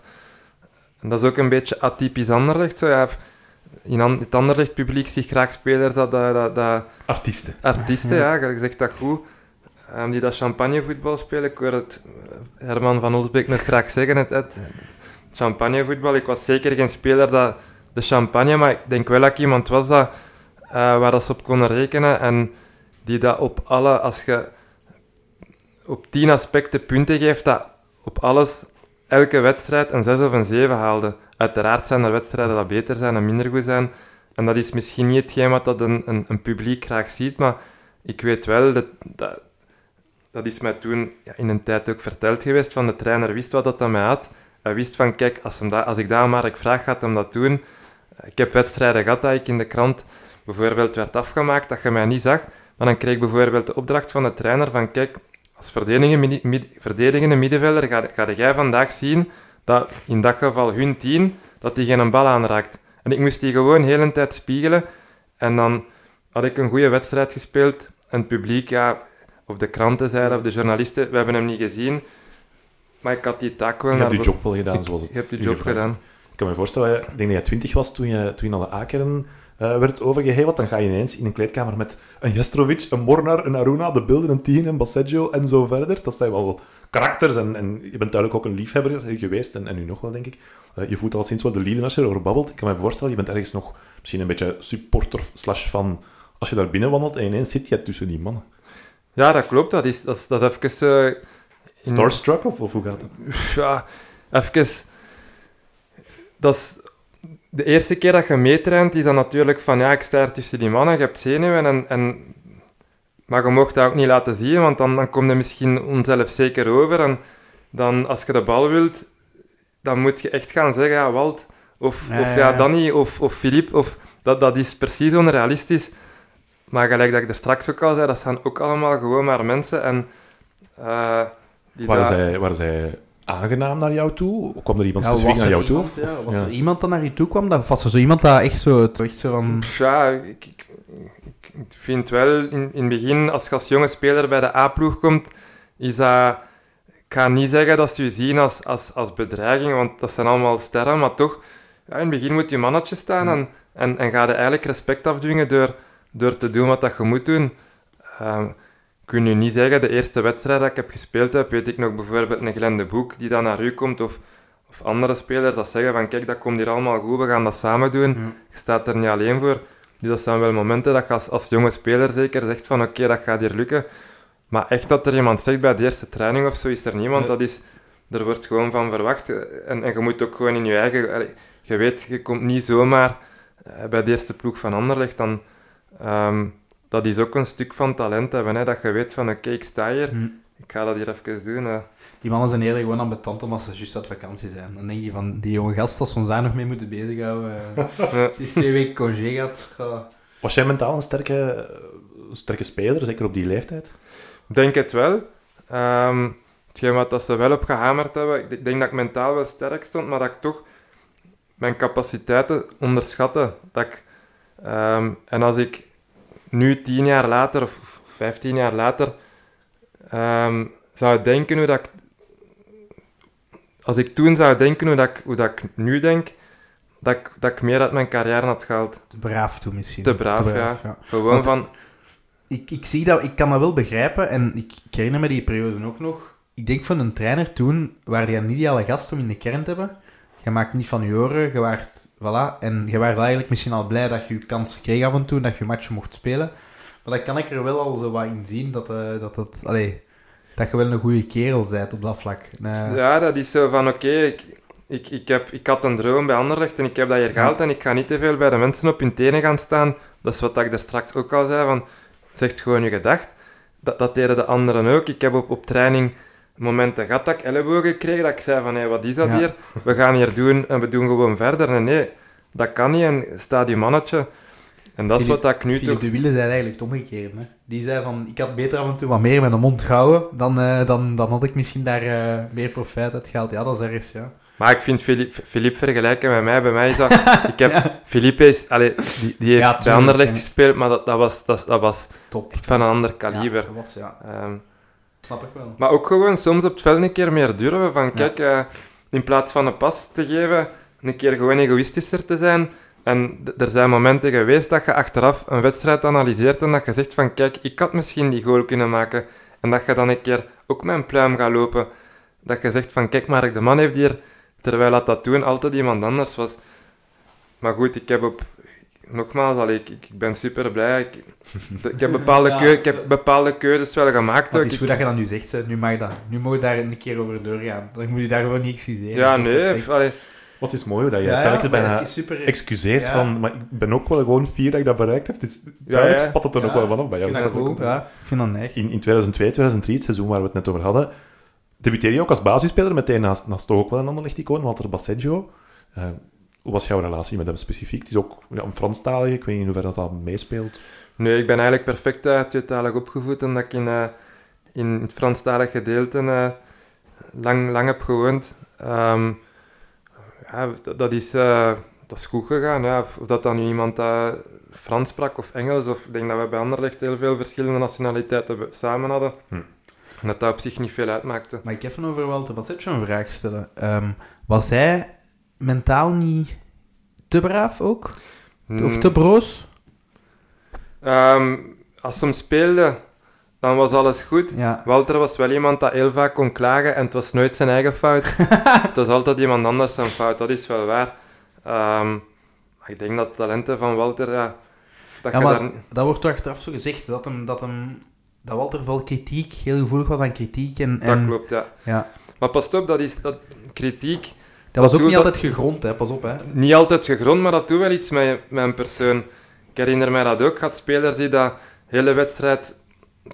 en dat is ook een beetje atypisch Anderlecht. Zo, ja, in an- het Anderlecht publiek zie ik graag spelers dat, dat, dat, Artiesten. artiesten, ja, je zegt dat goed, ehm, die dat champagnevoetbal spelen. Ik hoor het eh, Herman van Olsbeek nog graag zeggen, het, het champagnevoetbal. Ik was zeker geen speler dat de champagne, maar ik denk wel dat ik iemand was dat, eh, waar dat ze op konden rekenen en die dat op alle, als je op tien aspecten punten geeft, dat op alles, elke wedstrijd een 6 of een 7 haalde. Uiteraard zijn er wedstrijden dat beter zijn en minder goed zijn. En dat is misschien niet hetgeen wat dat een, een, publiek graag ziet, maar ik weet wel, dat, dat, is mij toen ja, in een tijd ook verteld geweest, van de trainer wist wat dat aan mij had. Hij wist van, kijk, als, als ik dat aan Mark vraag, gaat hem dat doen. Ik heb wedstrijden gehad dat ik in de krant bijvoorbeeld werd afgemaakt, dat je mij niet zag. Maar dan kreeg ik bijvoorbeeld de opdracht van de trainer van, kijk, als verdedigende, mid, verdedigende middenvelder ga, ga jij vandaag zien dat in dat geval hun tien, dat die geen bal aanraakt. En ik moest die gewoon de hele tijd spiegelen. En dan had ik een goede wedstrijd gespeeld. En het publiek, ja, of de kranten zeiden, of de journalisten, we hebben hem niet gezien. Maar ik had die taak wel... Je hebt die job wel gedaan zoals het Ik heb die u job gedaan. Ik kan me voorstellen, ik denk dat jij 20 was toen je, toen je naar de Akeren eh, werd overgeheveld. Dan ga je ineens in een kleedkamer met een Jestrovic, een Mornar, een Aruna, de beelden, een Tien, een Basseggio en zo verder. Dat zijn wel karakters en, en je bent duidelijk ook een liefhebber geweest en, en nu nog wel, denk ik. Eh, je voelt al sinds wel de liefde als je erover babbelt. Ik kan me voorstellen, je bent ergens nog misschien een beetje supporter slash fan. Als je daar binnen wandelt en ineens zit je tussen die mannen. Ja, dat klopt. Dat is, dat is, dat is even... eh, in- Starstruck of, of hoe gaat het? ja, even... Dat is... De eerste keer dat je meetraint, is dan natuurlijk van, ja, ik sta er tussen die mannen, je hebt zenuwen, en, en... maar je mocht dat ook niet laten zien, want dan, dan kom je misschien onzelfzeker over, en dan, als je de bal wilt, dan moet je echt gaan zeggen, ja, Walt, of, Ja, of ja, ja, ja. Danny, of, of Philippe, of... Dat, dat is precies onrealistisch. Maar gelijk dat ik er straks ook al zei, dat zijn ook allemaal gewoon maar mensen, en... eh, die Waren daar- zij, waren zij aangenaam naar jou toe? Kwam er iemand Ja, specifiek naar jou toe? iemand, Of- ja, was ja. er iemand dat naar je toe kwam? Dat, of was er zo iemand dat echt zo, het- echt zo van... Ja, ik, ik, ik vind wel, in, in het begin, als je als jonge speler bij de A-ploeg komt, is dat... Ik ga niet zeggen dat ze je zien als, als, als bedreiging, want dat zijn allemaal sterren, maar toch, ja, in het begin moet je mannetje staan en, en, en ga je eigenlijk respect afdwingen door, door te doen wat dat je moet doen. Ehm, ik kan nu niet zeggen, de eerste wedstrijd dat ik heb gespeeld heb, weet ik nog bijvoorbeeld een Glenn de Boek die dan naar u komt, of, of andere spelers dat zeggen van kijk, dat komt hier allemaal goed, we gaan dat samen doen. Je staat er niet alleen voor. Dus dat zijn wel momenten dat je als, als jonge speler zeker zegt van oké, dat gaat hier lukken. Maar echt dat er iemand zegt bij de eerste training of zo, is er niemand. Nee. Dat is, er wordt gewoon van verwacht. En, en je moet ook gewoon in je eigen... Je weet, je komt niet zomaar eh, bij de eerste ploeg van Anderlecht. Dan, ehm, dat is ook een stuk van talent hebben. Hè, dat je weet van oké, ik sta hier. Hm. Ik ga dat hier even doen. hè. Die mannen zijn eerder gewoon ambetant omdat ze juist uit vakantie zijn. Dan denk je van, die jonge gast, als we ons daar nog mee moeten bezighouden. eh, Ja. die is twee weken congé gehad. ja. Was jij mentaal een sterke, eh, sterke speler, zeker op die leeftijd? Ik denk het wel. Ehm hetgeen wat dat ze wel op gehamerd hebben, ik denk dat ik mentaal wel sterk stond, maar dat ik toch mijn capaciteiten onderschatte. Dat ik, ehm, en als ik nu tien jaar later, of vijftien jaar later, ehm, zou denken hoe dat ik... Als ik toen zou denken hoe, dat ik, hoe dat ik nu denk, dat ik, dat ik meer uit mijn carrière had gehaald. Te braaf toe misschien. Te braaf, ja. Gewoon Want- van... Ik, ik, zie dat, ik kan dat wel begrijpen en ik, ik herinner me die periode ook nog. Ik denk van een trainer toen, waar die een ideale gast om in de kern te hebben. Je maakt niet van je oren, je waart, voilà. En je waart eigenlijk misschien al blij dat je je kans kreeg af en toe, dat je matchen mocht spelen. Maar dan kan ik er wel al zo wat in zien dat, eh, dat, allee, dat je wel een goede kerel bent op dat vlak. Ja, dat is zo van, oké, ik, ik, ik, heb- ik had een droom bij Anderlecht en ik heb dat hier gehaald en ik ga niet te veel bij de mensen op hun tenen gaan staan. Dat is wat ik daar straks ook al zei, van, zeg gewoon je gedacht. Dat, dat deden de anderen ook. Ik heb op, op training momenten gehad dat ik ellebogen kreeg, dat ik zei van, hé, wat is dat Ja. hier? We gaan hier doen en we doen gewoon verder. En nee, dat kan niet en sta die mannetje. En dat is wat ik nu toch... de Wielen zei eigenlijk het omgekeerde. Hè? Die zei van, ik had beter af en toe wat meer met de mond gehouden, dan, eh, dan, dan had ik misschien daar eh, meer profijt uit gehaald. Ja, dat is ergens, ja. Maar ik vind Philippe, Philippe vergelijken met mij. Bij mij is dat... Ik heb... Philippe is... Allee, die, die heeft Ja, bij Anderlecht gespeeld, maar dat, dat, was, dat, dat was Top. echt van een ander kaliber. Ja, dat was, ja. Ehm, Snap ik wel. maar ook gewoon soms op het veld een keer meer durven. Van kijk, eh, in plaats van een pas te geven, een keer gewoon egoïstischer te zijn. En er zijn momenten geweest dat je achteraf een wedstrijd analyseert en dat je zegt van kijk, ik had misschien die goal kunnen maken. En dat je dan een keer ook mijn pluim gaat lopen. Dat je zegt van kijk, Mark de Man heeft hier, terwijl dat, dat toen altijd iemand anders was. Maar goed, ik heb op nogmaals, allee, ik, ik ben super blij. Ik, ik, heb bepaalde keu- ik heb bepaalde keuzes wel gemaakt. Het is goed dat je dat nu zegt, hè. nu mag je dat. Nu moet je daar een keer over doorgaan. Dan moet je daar gewoon niet excuseren. ja, nee. Wat is mooi dat je Ja, telkens bijna super... excuseert Ja. van... Maar ik ben ook wel gewoon fier dat ik dat bereikt heb. Het is, duidelijk ja. spat het er nog wel vanaf bij Ik jou. vind dat Dus ook- Ja, ik vind dat neig. In, in 2002, 2003, het seizoen waar we het net over hadden, debuteerde je ook als basisspeler, meteen naast, naast toch ook wel een Anderlecht-icoon, Walter Basseggio. Eh, hoe was jouw relatie met hem specifiek? Het is ook ja, een Franstalige, ik weet niet in hoeverre dat, dat meespeelt. nee, ik ben eigenlijk perfect uh, tweetalig opgevoed, omdat ik in, eh, in het Franstalig gedeelte eh, lang, lang heb gewoond. Ehm, ja, dat, dat is, eh, dat is goed gegaan. Ja. Of of dat dan nu iemand Frans sprak of Engels, of ik denk dat we bij Anderlecht heel veel verschillende nationaliteiten samen hadden. Hm. En dat dat op zich niet veel uitmaakte. Maar ik even over Walter Bassetjo een vraag stellen. Ehm, was hij mentaal niet te braaf ook? Of te broos? Ehm, als ze hem speelde, dan was alles goed. Ja. Walter was wel iemand dat heel vaak kon klagen en het was nooit zijn eigen fout. het was altijd iemand anders zijn fout, dat is wel waar. Ehm, maar ik denk dat de talenten van Walter, ja, dat Ja, maar daar... dat wordt toch achteraf zo gezegd, dat, hem, dat, hem, dat Walter veel kritiek, heel gevoelig was aan kritiek. En, Dat en, klopt, ja. Ja. Maar pas op, dat is dat kritiek Dat was ook niet dat- altijd gegrond, hè. pas op. Hè. niet altijd gegrond, maar dat doet wel iets met, met een persoon. Ik herinner mij dat ook. Ik had spelers die dat hele wedstrijd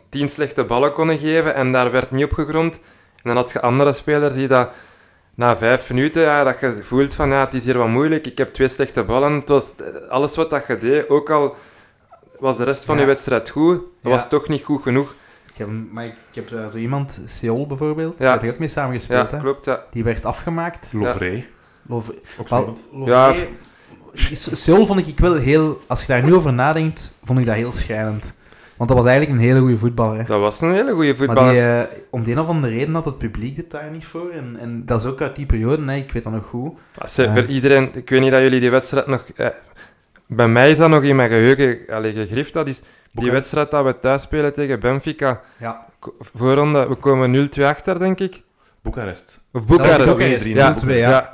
tien slechte ballen konden geven en daar werd niet op gegrond. En dan had je andere spelers die dat na vijf minuten, ja, dat je voelt van ja, het is hier wat moeilijk, ik heb twee slechte ballen. Het was eh, alles wat dat je deed, ook al was de rest van Ja. je wedstrijd goed, dat Ja. was toch niet goed genoeg. Ik heb, maar ik, heb eh, zo iemand, Seol bijvoorbeeld, Ja. daar heb ik ook mee samengespeeld. Ja, hè. klopt, ja. Die werd afgemaakt. Lovray, Lov- ook zo Wel, iemand. Lovray- Ja. Seoul vond ik wel heel... Als je daar nu over nadenkt, vond ik dat heel schrijnend. Want dat was eigenlijk een hele goede voetballer. hè. Dat was een hele goede Maar voetballer. die, eh, om de een of andere reden had het publiek het daar niet voor. En, en dat is ook uit die periode, hè. ik weet dat nog goed. Maar ze- Ja. Voor iedereen, ik weet niet dat jullie die wedstrijd nog... eh, bij mij is dat nog in mijn geheugen allee, gegrift. Dat is die wedstrijd dat we thuis spelen tegen Benfica. Ja, Voorronde, we komen 0-2 achter, denk ik. Boekarest. Of Boekarest. Ja, 0-2, ja.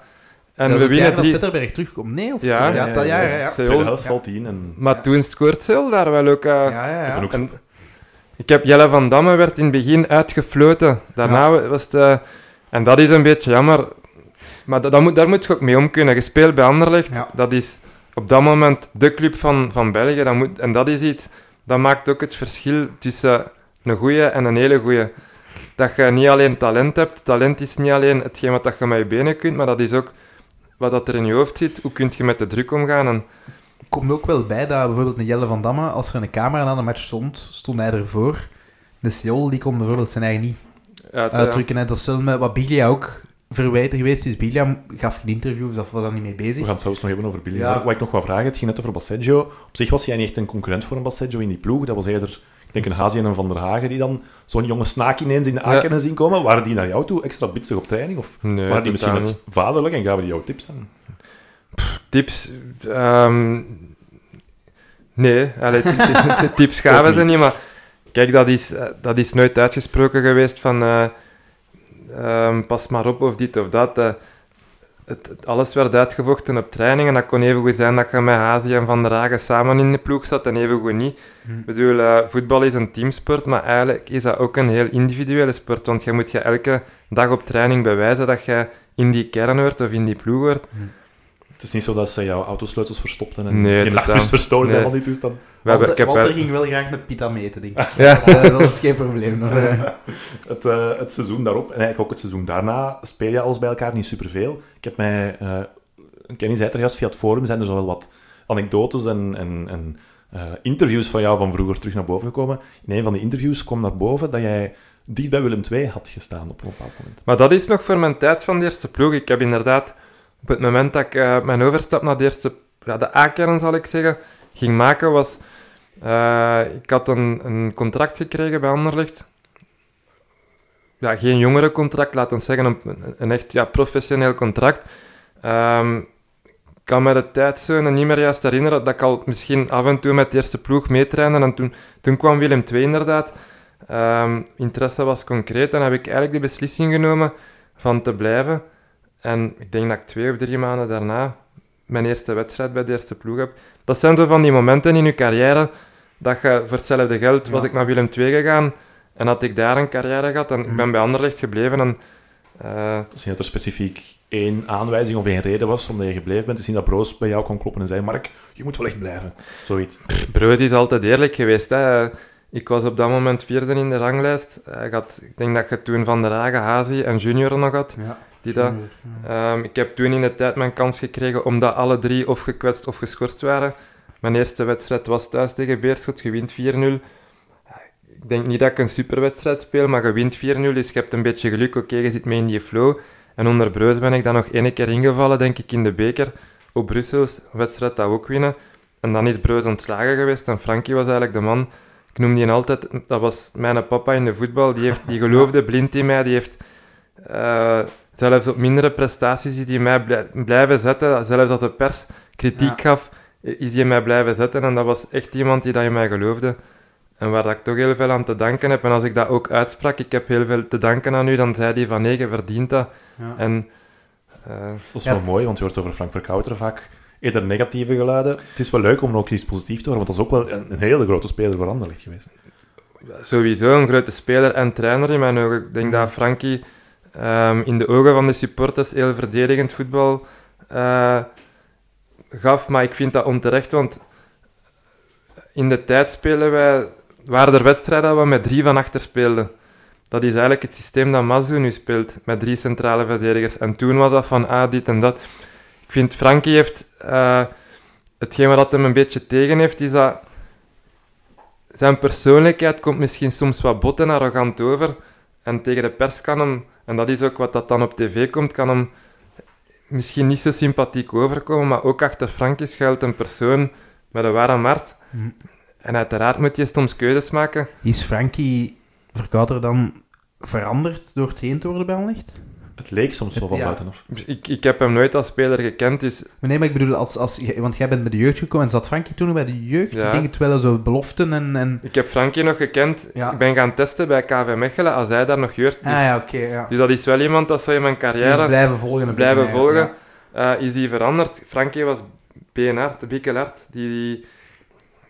En dat we winnen dat drie... Zetterberg terugkomt. Nee, of? Ja, ja, dat jaar, ja. ja. Seoul. Tweede helft Ja. valt in en... Maar toen scoort Seoul daar wel ook... eh, Ja, ja, ja. Ook en- ik heb Jelle van Damme werd in het begin uitgefloten. Daarna was het... eh, en dat is een beetje jammer. Maar dat, dat moet, daar moet je ook mee om kunnen. Gespeeld bij Anderlecht, Ja. dat is op dat moment de club van, van België. Dat moet, en dat is iets... Dat maakt ook het verschil tussen een goeie en een hele goeie. Dat je niet alleen talent hebt. Talent is niet alleen hetgeen wat dat je met je benen kunt, maar dat is ook wat dat er in je hoofd zit. Hoe kun je met de druk omgaan? En, komt ook wel bij dat bijvoorbeeld een Jelle van Damme, als er een camera na de match stond, stond hij ervoor. De Seol die kon bijvoorbeeld zijn eigen niet uit, uitdrukken. hè. Dat is wel met wat Biglia ook verwijten geweest is. Biglia gaf geen interview, dus was daar niet mee We bezig. gaan het zelfs nog hebben over Billy. Ja. Maar Wat ik nog wil vragen, het ging net over Basseggio. Op zich was hij niet echt een concurrent voor een Basseggio in die ploeg. Dat was eerder, ik denk, een Hazi en een Van der Hagen die dan zo'n jonge snaak ineens in de Ja. A-kennen zien komen. Waren die naar jou toe extra bitsig op training? Of nee, waren die misschien net vaderlijk en gaven die jou tips aan? Tips? ehm, nee, allee, tips gaven ze niet. niet, maar kijk, dat is, eh, dat is nooit uitgesproken geweest van eh, ehm, pas maar op of dit of dat. eh. het, het- alles werd uitgevochten op training en dat kon even goed zijn dat je met Hazi en Van der Hagen samen in de ploeg zat en even goed niet. Hm. Ik bedoel, eh, voetbal is een teamsport, maar eigenlijk is dat ook een heel individuele sport, want je moet je elke dag op training bewijzen dat je in die kern hoort of in die ploeg hoort. Het is niet zo dat ze jouw autosleutels verstopten en Nee, geen nachtrust verstoorden Nee. en al die toestand. We hebben, Walter, ik heb ging wel graag met Pita meten, denk ik. Ja. Eh, dat is geen probleem. Eh, Het, eh, het seizoen daarop, en eigenlijk ook het seizoen daarna, speel je alles bij elkaar niet superveel. Ik heb mij, eh Kenny zei er juist, via het forum zijn er zo wel wat anekdotes en, en, en eh, interviews van jou van vroeger terug naar boven gekomen. In een van die interviews kwam naar boven dat jij dicht bij Willem II had gestaan op een bepaald moment. Maar dat is nog voor mijn tijd van de eerste ploeg. Ik heb inderdaad, op het moment dat ik eh, mijn overstap naar de eerste, ja, de A-kern zal ik zeggen, ging maken, was... eh, ik had een, een contract gekregen bij Anderlecht. Ja, geen jongerencontract, laten we zeggen, een, een echt ja, professioneel contract. Ehm, ik kan me de tijd zo niet meer juist herinneren dat ik al misschien af en toe met de eerste ploeg meetrainde. En toen, toen kwam Willem II inderdaad. Ehm, interesse was concreet en heb ik eigenlijk de beslissing genomen van te blijven. En ik denk dat ik twee of drie maanden daarna mijn eerste wedstrijd bij de eerste ploeg heb. Dat zijn zo van die momenten in je carrière dat je voor hetzelfde geld was ik naar Willem II gegaan en had ik daar een carrière gehad en ik ben bij Anderlecht gebleven en eh, Het is niet dat er specifiek één aanwijzing of één reden was omdat je gebleven bent. Is niet dat Broos bij jou kon kloppen en zei, Mark, je moet wel echt blijven. Zoiets. Brood is altijd eerlijk geweest. Hè. Ik was op dat moment vierde in de ranglijst. Ik, had, ik denk dat je toen Van der Hagen, Hazi en Junior nog had. Ja. Die dat, Ehm, ik heb toen in de tijd mijn kans gekregen omdat alle drie of gekwetst of geschorst waren. Mijn eerste wedstrijd was thuis tegen Beerschot, je wint 4-0. Ik denk niet dat ik een superwedstrijd speel, maar je wint 4-0, dus je hebt een beetje geluk. Oké, je zit mee in die flow. En onder Breus ben ik dan nog één keer ingevallen, denk ik, in de beker. Op Brussels, wedstrijd dat we ook winnen. En dan is Breus ontslagen geweest en Frankie was eigenlijk de man. Ik noem die altijd, dat was mijn papa in de voetbal. Die, heeft, die geloofde blind in mij, die heeft... eh, zelfs op mindere prestaties is die mij blij- blijven zetten. Zelfs als de pers kritiek Ja. gaf, is die mij blijven zetten. En dat was echt iemand die dat in mij geloofde. En waar dat ik toch heel veel aan te danken heb. En als ik dat ook uitsprak, ik heb heel veel te danken aan u, dan zei hij van nee, je verdient dat. Ja. En eh, Dat is Ja. wel mooi, want je hoort over Frank Verkouteren vaak eerder negatieve geluiden. Het is wel leuk om ook iets positiefs te horen, want dat is ook wel een, een hele grote speler voor Anderlecht geweest. sowieso een grote speler en trainer in mijn ogen. Ik denk dat Frankie ehm, in de ogen van de supporters heel verdedigend voetbal eh, gaf. Maar ik vind dat onterecht, want in de tijd spelen wij, waren er wedstrijden waar we met drie van achter speelden. Dat is eigenlijk het systeem dat Mazu nu speelt, met drie centrale verdedigers. En toen was dat van, ah, dit en dat. Ik vind, Frankie heeft... eh, hetgeen wat hem een beetje tegen heeft, is dat zijn persoonlijkheid komt misschien soms wat bot en arrogant over. En tegen de pers kan hem, en dat is ook wat dat dan op tv komt, kan hem misschien niet zo sympathiek overkomen, maar ook achter Frankie schuilt een persoon met een warm hart. Mhm. En uiteraard moet je soms keuzes maken. Is Frankie Verkouter dan veranderd door het heen te worden bij Anderlecht? Het leek soms zo van Ja. buitenaf. Ik, ik heb hem nooit als speler gekend, dus Maar nee, maar ik bedoel, als, als, want jij bent bij de jeugd gekomen en zat Frankie toen nog bij de jeugd? Ja. Ik denk het wel zo beloften en... en... ik heb Frankie nog gekend. Ja. Ik ben gaan testen bij KV Mechelen als hij daar nog jeugd. Dus, ah ja, oké, ja. dus dat is wel iemand dat zo in mijn Dus carrière blijven volgen. blijven volgen. ja. Eh, is die veranderd. Frankie was beenhard, bikkelhard. Die, die,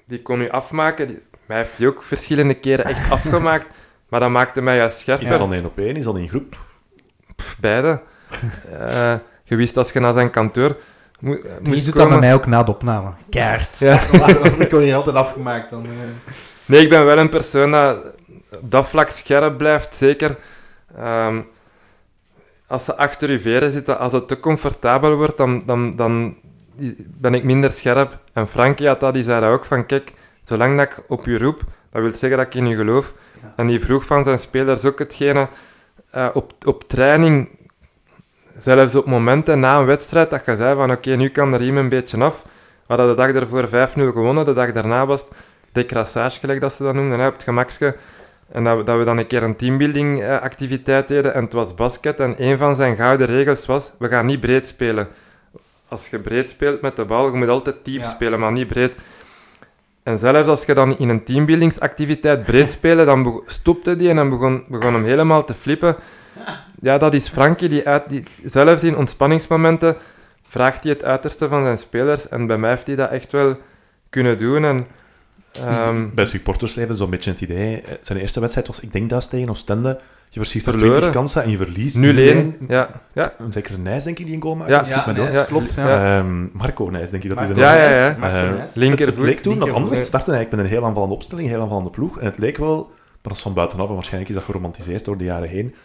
die kon u afmaken. Die, mij heeft hij ook verschillende keren echt afgemaakt. Maar dat maakte mij juist scherper. Is dat dan één op één? Is dat in groep? Pff, beide. Eh, je wist als je naar zijn kantoor mo- Die moest doet dat bij mij ook na de opname. Kaart. Ja. ik word hier altijd afgemaakt. Dan, eh. Nee, ik ben wel een persoon dat op dat vlak scherp blijft, zeker. Ehm, als ze achter je veren zitten, als het te comfortabel wordt, dan, dan, dan ben ik minder scherp. En Frankie had dat, die zei dat ook, van kijk, zolang dat ik op je roep, dat wil zeggen dat ik in je geloof. Ja. En die vroeg van zijn spelers ook hetgene, eh, op, op training, zelfs op momenten na een wedstrijd, dat je zei van oké, nu kan de riem een beetje af. We hadden de dag ervoor 5-0 gewonnen, de dag daarna was het decrassage, gelijk dat ze dat noemden, hè, op het gemakske. En dat we, dat we dan een keer een teambuilding eh, activiteit deden en het was basket. En een van zijn gouden regels was, we gaan niet breed spelen. Als je breed speelt met de bal, je moet altijd diep Ja. spelen, maar niet breed. En zelfs als je dan in een teambuildingsactiviteit breed speelde, dan stopte die en dan begon, begon hem helemaal te flippen. Ja, dat is Frankie, die, uit, zelfs in ontspanningsmomenten vraagt hij het uiterste van zijn spelers. En bij mij heeft hij dat echt wel kunnen doen. En, ehm, Bij supportersleven zo'n beetje het idee. eh, Zijn eerste wedstrijd was, ik denk, thuis tegen Oostende. Je verschiet er Verloren. 20 kansen en je verliest 0-1. Ja, ja, Een zekere Nijs, denk ik, die een goal. Ja. Door. ja. klopt. Ja. Ja. Ehm, Marco Nijs, denk ik dat is zijn Ja, ja, ja. Marco Eh, Nijs. Het, leek toen dat. Anderlecht startte eigenlijk met een heel aanvallende opstelling, een heel aanvallende ploeg. En het leek wel, maar dat is van buitenaf en waarschijnlijk is dat geromantiseerd door de jaren heen.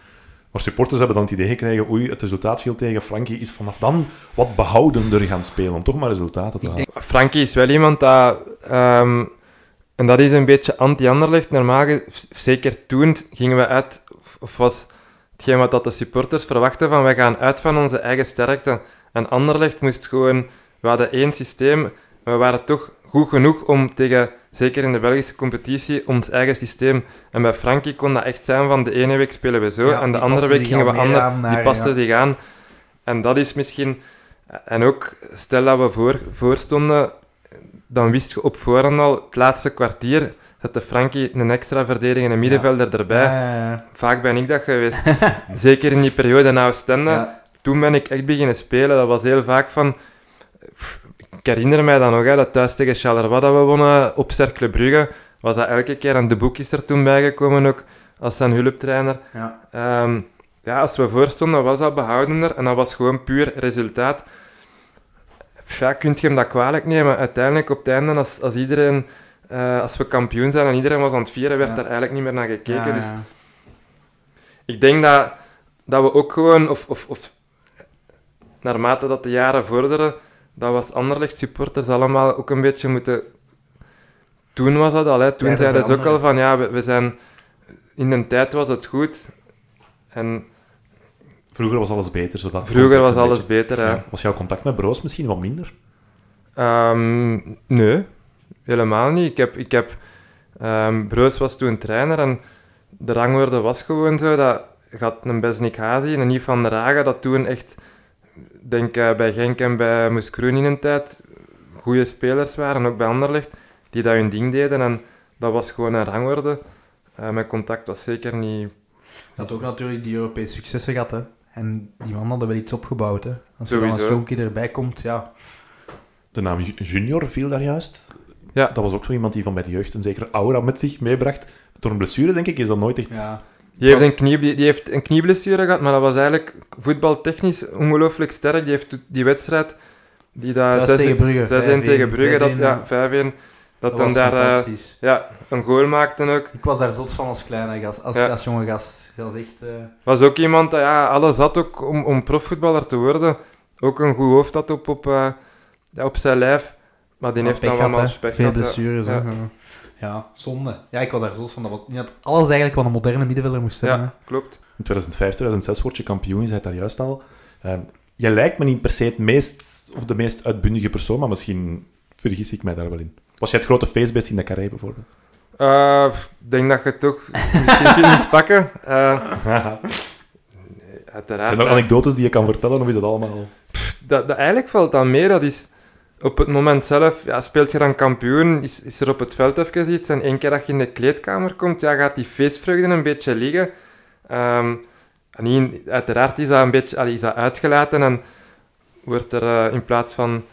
Maar supporters hebben dan het idee gekregen, oei, het resultaat viel tegen Frankie, is vanaf dan wat behoudender gaan spelen, om toch maar resultaten te Ik halen. denk- Frankie is wel iemand dat... ehm, en dat is een beetje anti-Anderlecht. Normaal, zeker toen, gingen we uit... of- was hetgeen wat dat de supporters verwachten van... Wij gaan uit van onze eigen sterkte. En Anderlecht moest gewoon... We hadden één systeem. We waren toch goed genoeg om tegen... Zeker in de Belgische competitie, ons eigen systeem. En bij Frankie kon dat echt zijn van de ene week spelen we zo, Ja, en de andere week gingen we anders. Die pasten zich aan. En dat is misschien... En ook, stel dat we voor, voor stonden, dan wist je op voorhand al, het laatste kwartier, zette Frankie een extra verdedigende middenvelder erbij. Ja, ja, ja. Vaak ben ik dat geweest. Zeker in die periode na Oostende. Toen ben ik echt beginnen spelen. Dat was heel vaak van... ik herinner mij dan nog, hè, dat thuis tegen Charleroi dat we wonnen op Cercle Brugge, was dat elke keer. En de boek is er toen bijgekomen ook, als zijn hulptrainer. Ja. Ehm, ja, als we voorstonden, was dat behoudender. En dat was gewoon puur resultaat. Ja, kunt je hem dat kwalijk nemen? Uiteindelijk, op het einde, als, als iedereen... eh, als we kampioen zijn en iedereen was aan het vieren, werd Ja. daar eigenlijk niet meer naar gekeken. Ja, Dus ja. ik denk dat, dat we ook gewoon, of, of, of naarmate dat de jaren vorderen, dat we als Anderlecht supporters allemaal ook een beetje moeten... Toen was dat al, hè. toen zeiden ze ook al van, ja, we, we zijn... In de tijd was het goed. En Vroeger was alles beter. Zodat vroeger was alles beetje- beter. Ja. Was jouw contact met Broos misschien wat minder? Ehm, nee, helemaal niet. Ik heb, ik heb, ehm, Breus was toen trainer en de rangorde was gewoon zo dat had een Besnik Hazi en een Yves van der Hagen, dat toen echt, denk eh, bij Genk en bij Moes Kroen in een tijd, goede spelers waren, ook bij Anderlecht, die dat hun ding deden en dat was gewoon een rangorde. Eh, mijn contact was zeker niet... Je had ook natuurlijk die Europese successen gehad, hè. En die mannen hadden wel iets opgebouwd, hè. Als je dan jonkie erbij komt, ja. De naam Ju- Junior viel daar juist. Ja. Dat was ook zo iemand die van bij de jeugd een zekere aura met zich meebracht. Door een blessure, denk ik, is dat nooit echt... ja. Die heeft, een knie, die heeft een knieblessure gehad, maar dat was eigenlijk voetbaltechnisch ongelooflijk sterk. Die heeft die wedstrijd, die daar Dat was 6-1 tegen Brugge, 6-1 tegen Brugge, dat, 6-1, ja, ja. 5-1, dat, Dat dan was daar eh, fantastisch. ja, een goal maakte ook. Ik was daar zot van als kleine gast, als, Ja. als jonge gast. Dat was echt... eh, Was ook iemand dat ja, alles had ook om, om profvoetballer te worden. Ook een goed hoofd had op, op, eh, ja, op zijn lijf. Maar die heeft dan allemaal Veel blessures. Ja. Ja. Zonde. Ja, ik was daar zot van. Dat was niet dat alles eigenlijk wat een moderne middenvelder moest zijn, hè. Ja, klopt. In 2005, 2006 word je kampioen, je zei het daar juist al. Ehm jij lijkt me niet per se het meest, of de meest uitbundige persoon, maar misschien vergis ik mij daar wel in. Was jij het grote feestbeest in de Carré bijvoorbeeld? Eh, Ik denk dat je het toch misschien kunt eens pakken. Eh, uiteraard. Zijn er anekdotes die je kan vertellen, of is dat allemaal... dat, dat eigenlijk valt dan mee. Dat is op het moment zelf, ja, speelt je dan kampioen, is, is er op het veld even iets. En één keer dat je in de kleedkamer komt, ja, gaat die feestvreugde een beetje liggen. Ehm, en uiteraard is dat een beetje allee, is dat uitgelaten en wordt er eh, in plaats van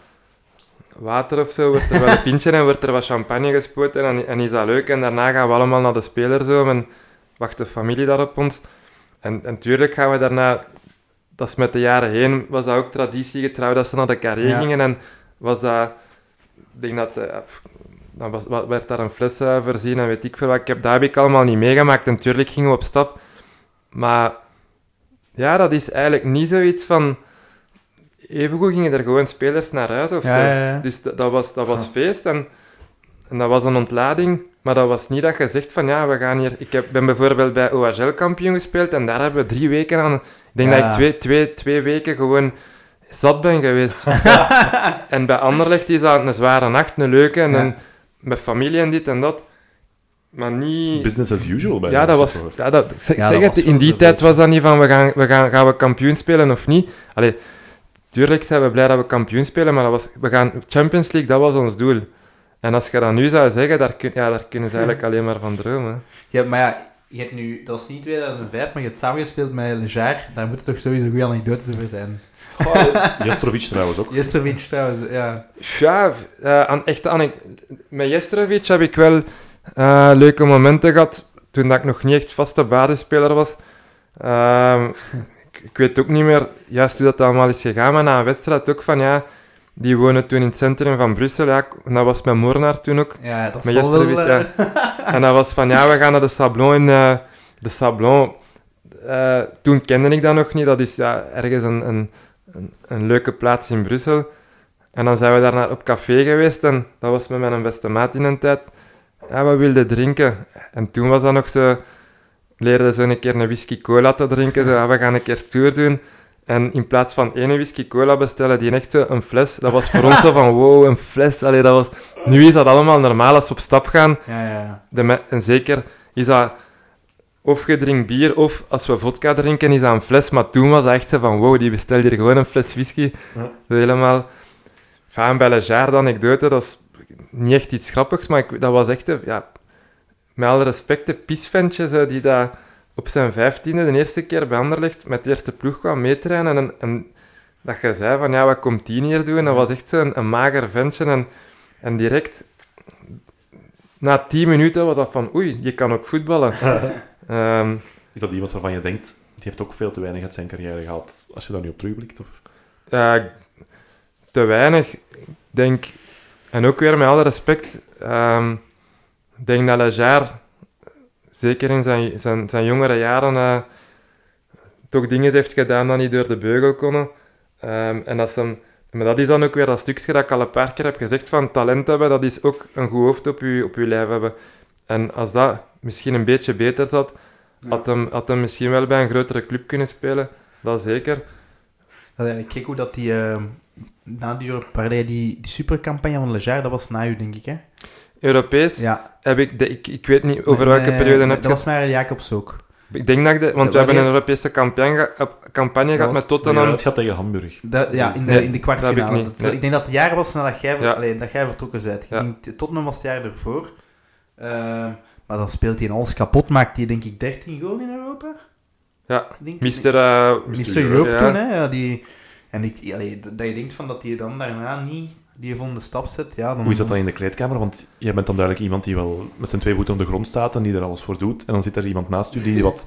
water of zo, wordt er wel een pintje en wordt er wat champagne gespoten en, en is dat leuk. En daarna gaan we allemaal naar de spelerzoom en wacht de familie daar op ons. En, en tuurlijk gaan we daarna dat is met de jaren heen, was dat ook traditie getrouw dat ze naar de carré Ja. gingen. En was dat, ik denk dat, eh, dan was, wa- werd daar een fles eh, voorzien en weet ik veel wat. Ik heb, dat heb ik allemaal niet meegemaakt. En tuurlijk gingen we op stap. Maar ja, dat is eigenlijk niet zoiets van... Evengoed gingen er gewoon spelers naar huis of Ja, zo. ja, ja. Dus dat, dat was, dat was Ja. feest en, en dat was een ontlading. Maar dat was niet dat je zegt van ja, we gaan hier... Ik heb, ben bijvoorbeeld bij OHL kampioen gespeeld en daar hebben we drie weken aan... Ik denk Ja. dat ik twee, twee, twee weken gewoon zat ben geweest. en bij Anderlecht is dat een zware nacht, een leuke, en Ja. een, met familie en dit en dat. Maar niet... Business as usual bij Ja, dat was... Ja, dat, zeg Ja, zeg dat het, was in die tijd was dat niet van, we gaan, we gaan, gaan we kampioen spelen of niet. Allee, tuurlijk zijn we blij dat we kampioen spelen, maar dat was, we gaan Champions League, dat was ons doel. En als je dat nu zou zeggen, daar, kun, ja, daar kunnen ze eigenlijk alleen maar van dromen. Ja, maar ja, je hebt nu, dat was niet 2005, maar je hebt samengespeeld met Lejar. Daar moeten toch sowieso goede anekdotes over zijn. Jastrovic trouwens ook. Jestrovic trouwens, ja. Ja, eh, aan, echt aan, met Jestrovic heb ik wel eh, leuke momenten gehad, toen dat ik nog niet echt vaste basisspeler was. Ehm, ik, weet ook niet meer juist hoe dat allemaal is gegaan, maar na een wedstrijd ook van, ja, die wonen toen in het centrum van Brussel, ja, en dat was met Moornaar toen ook. Ja, dat Met zal wel... Eh, ja. En dat was van, ja, we gaan naar de Sablon in... eh, de Sablon, eh, toen kende ik dat nog niet. Dat is ja, ergens een, een, een, een leuke plaats in Brussel. En dan zijn we daar naar, op café geweest en dat was met mijn beste maat in een tijd. Ja, we wilden drinken. En toen was dat nog zo... Leerde zo een keer een whisky cola te drinken. Zo, ja, we gaan een keer stoer doen. En in plaats van één whisky cola bestellen, die echt een fles. Dat was voor ons zo van, wow, een fles. Allee, dat was... Nu is dat allemaal normaal als we op stap gaan. Ja, ja. De en zeker is dat of je drinkt bier of als we vodka drinken is dat een fles. Maar toen was het echt zo van wow, die bestelt hier gewoon een fles whisky. Zo helemaal. Enfin, bij Lejar, de anekdote, dat is niet echt iets grappigs, maar ik, dat was echt, ja, met alle respect, een pisventje die dat op zijn vijftiende de eerste keer bij Anderlecht met de eerste ploeg kwam meetrainen. En, en dat je zei van, ja, wat komt die hier doen? Dat was echt zo'n een mager ventje. En, en direct, na tien minuten was dat van, oei, je kan ook voetballen. Ehm, Is dat iemand waarvan je denkt, die heeft ook veel te weinig uit zijn carrière gehad, als je daar nu op terugblikt? Of? Te weinig. Ik denk, en ook weer met alle respect, ehm, ik denk dat Lejar, zeker in zijn, zijn, zijn jongere jaren, eh, toch dingen heeft gedaan dat niet door de beugel konden. Ehm, en dat is maar dat is dan ook weer dat stukje dat ik al een paar keer heb gezegd van talent hebben, dat is ook een goed hoofd op je, op je lijf hebben. En als dat misschien een beetje beter zat, had hem, had hem misschien wel bij een grotere club kunnen spelen. Dat zeker. Dat eigenlijk gek hoe dat die... eh, na die, die, die supercampagne van Lejar, dat was na u, denk ik, hè? Europees Ja. heb ik, de, ik, ik weet niet over Nee, welke nee, periode nee, heb Dat je. was maar Jacobs ook. Ik denk dat ik de, want Dat we hebben een Europese campagne, campagne gehad met Tottenham. Het gaat tegen Hamburg. Dat, ja, in de, Nee, in de dat heb kwartfinale. ik niet, Dat- nee. Ik denk dat het jaar was nadat jij, Ja. allee, dat jij vertrokken bent. Ik Ja. Tottenham was het jaar ervoor. Eh, maar dan speelt hij alles kapot. Maakt hij denk ik 13 goal in Europa? Ja, Denk ik. Mister, eh, Mr. Europe ja. toen, hè. Ja, die, en ik, allee, dat je denkt van dat hij dan daarna niet die volgende stap zet. Ja, dan, Hoe is dat dan in de kleedkamer? Want jij bent dan duidelijk iemand die wel met zijn twee voeten op de grond staat en die er alles voor doet. En dan zit er iemand naast u die wat...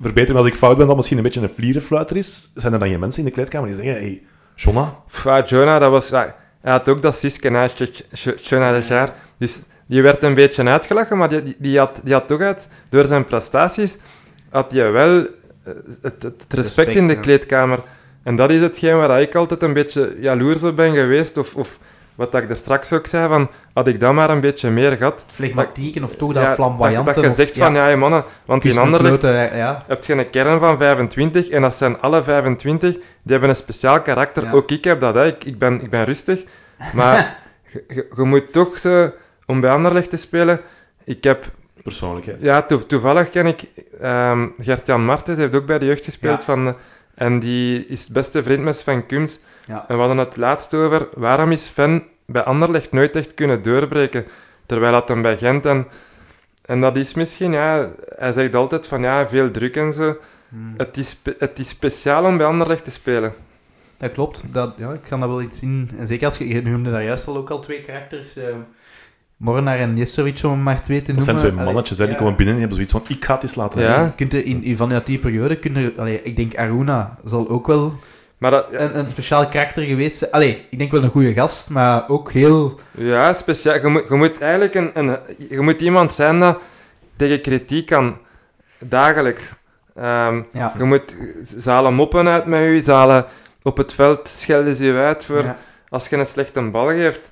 Verbeter me als ik fout ben, dat misschien een beetje een vlierenfluiter is. Zijn er dan je mensen in de kleedkamer die zeggen, hey, Jonna, Pff, ja, Jonah, dat was... ja, hij had ook dat Siske je- Jonah de jaar. Dus die werd een beetje uitgelachen, maar die, die, had, die had toch uit... Door zijn prestaties had hij wel eh, het, het, het respect, Respect, in de ja. En dat is hetgeen waar ik altijd een beetje jaloers op ben geweest. Of, of wat ik er straks ook zei, van... Had ik dat maar een beetje meer gehad... flegmatieken of toch dat ja, flamboyante. Dat, dat je of- zegt van, ja, mannen... Want in Anderlecht ja. heb je een kern van 25 en dat zijn alle 25, die hebben een speciaal karakter. Ja. Ook ik heb dat, hè. Ik, ik, ben, ik ben rustig. Maar je, moet toch zo, om bij Anderlecht te spelen... Ik heb, persoonlijkheid. ja, toe- toevallig ken ik ehm Gert-Jan Martens, heeft ook bij de jeugd gespeeld. Ja. Van, eh, en die is beste vriend met Sven Kums. Ja. En we hadden het laatst over, waarom is Sven bij Anderlecht nooit echt kunnen doorbreken? Terwijl dat hem bij Gent en... En dat is misschien, ja... Hij zegt altijd van, ja, veel druk en zo. Hmm. Het is, het is speciaal om bij Anderlecht te spelen. Dat klopt. Dat, ja, ik kan dat wel iets zien. En zeker als je, je noemde daar juist al ook al twee karakters. eh Mornar en Nestovic, om hem maar twee te Dat noemen. zijn twee mannetjes, hè, die ja. komen binnen en hebben zoiets van, ik ga het eens laten Ja. zien. Je kunt er in, in, vanuit die periode, kun je, allee, ik denk Aruna zal ook wel Maar dat, ja, een, een speciaal karakter geweest zijn. Allee, ik denk wel een goede gast, maar ook heel... ja, speciaal. Je moet, je moet eigenlijk een, een, je moet iemand zijn dat tegen kritiek kan, dagelijks. Ehm, Ja. je moet zalen moppen uit met u, zalen op het veld schelden ze je uit voor Ja. als je een slechte bal geeft.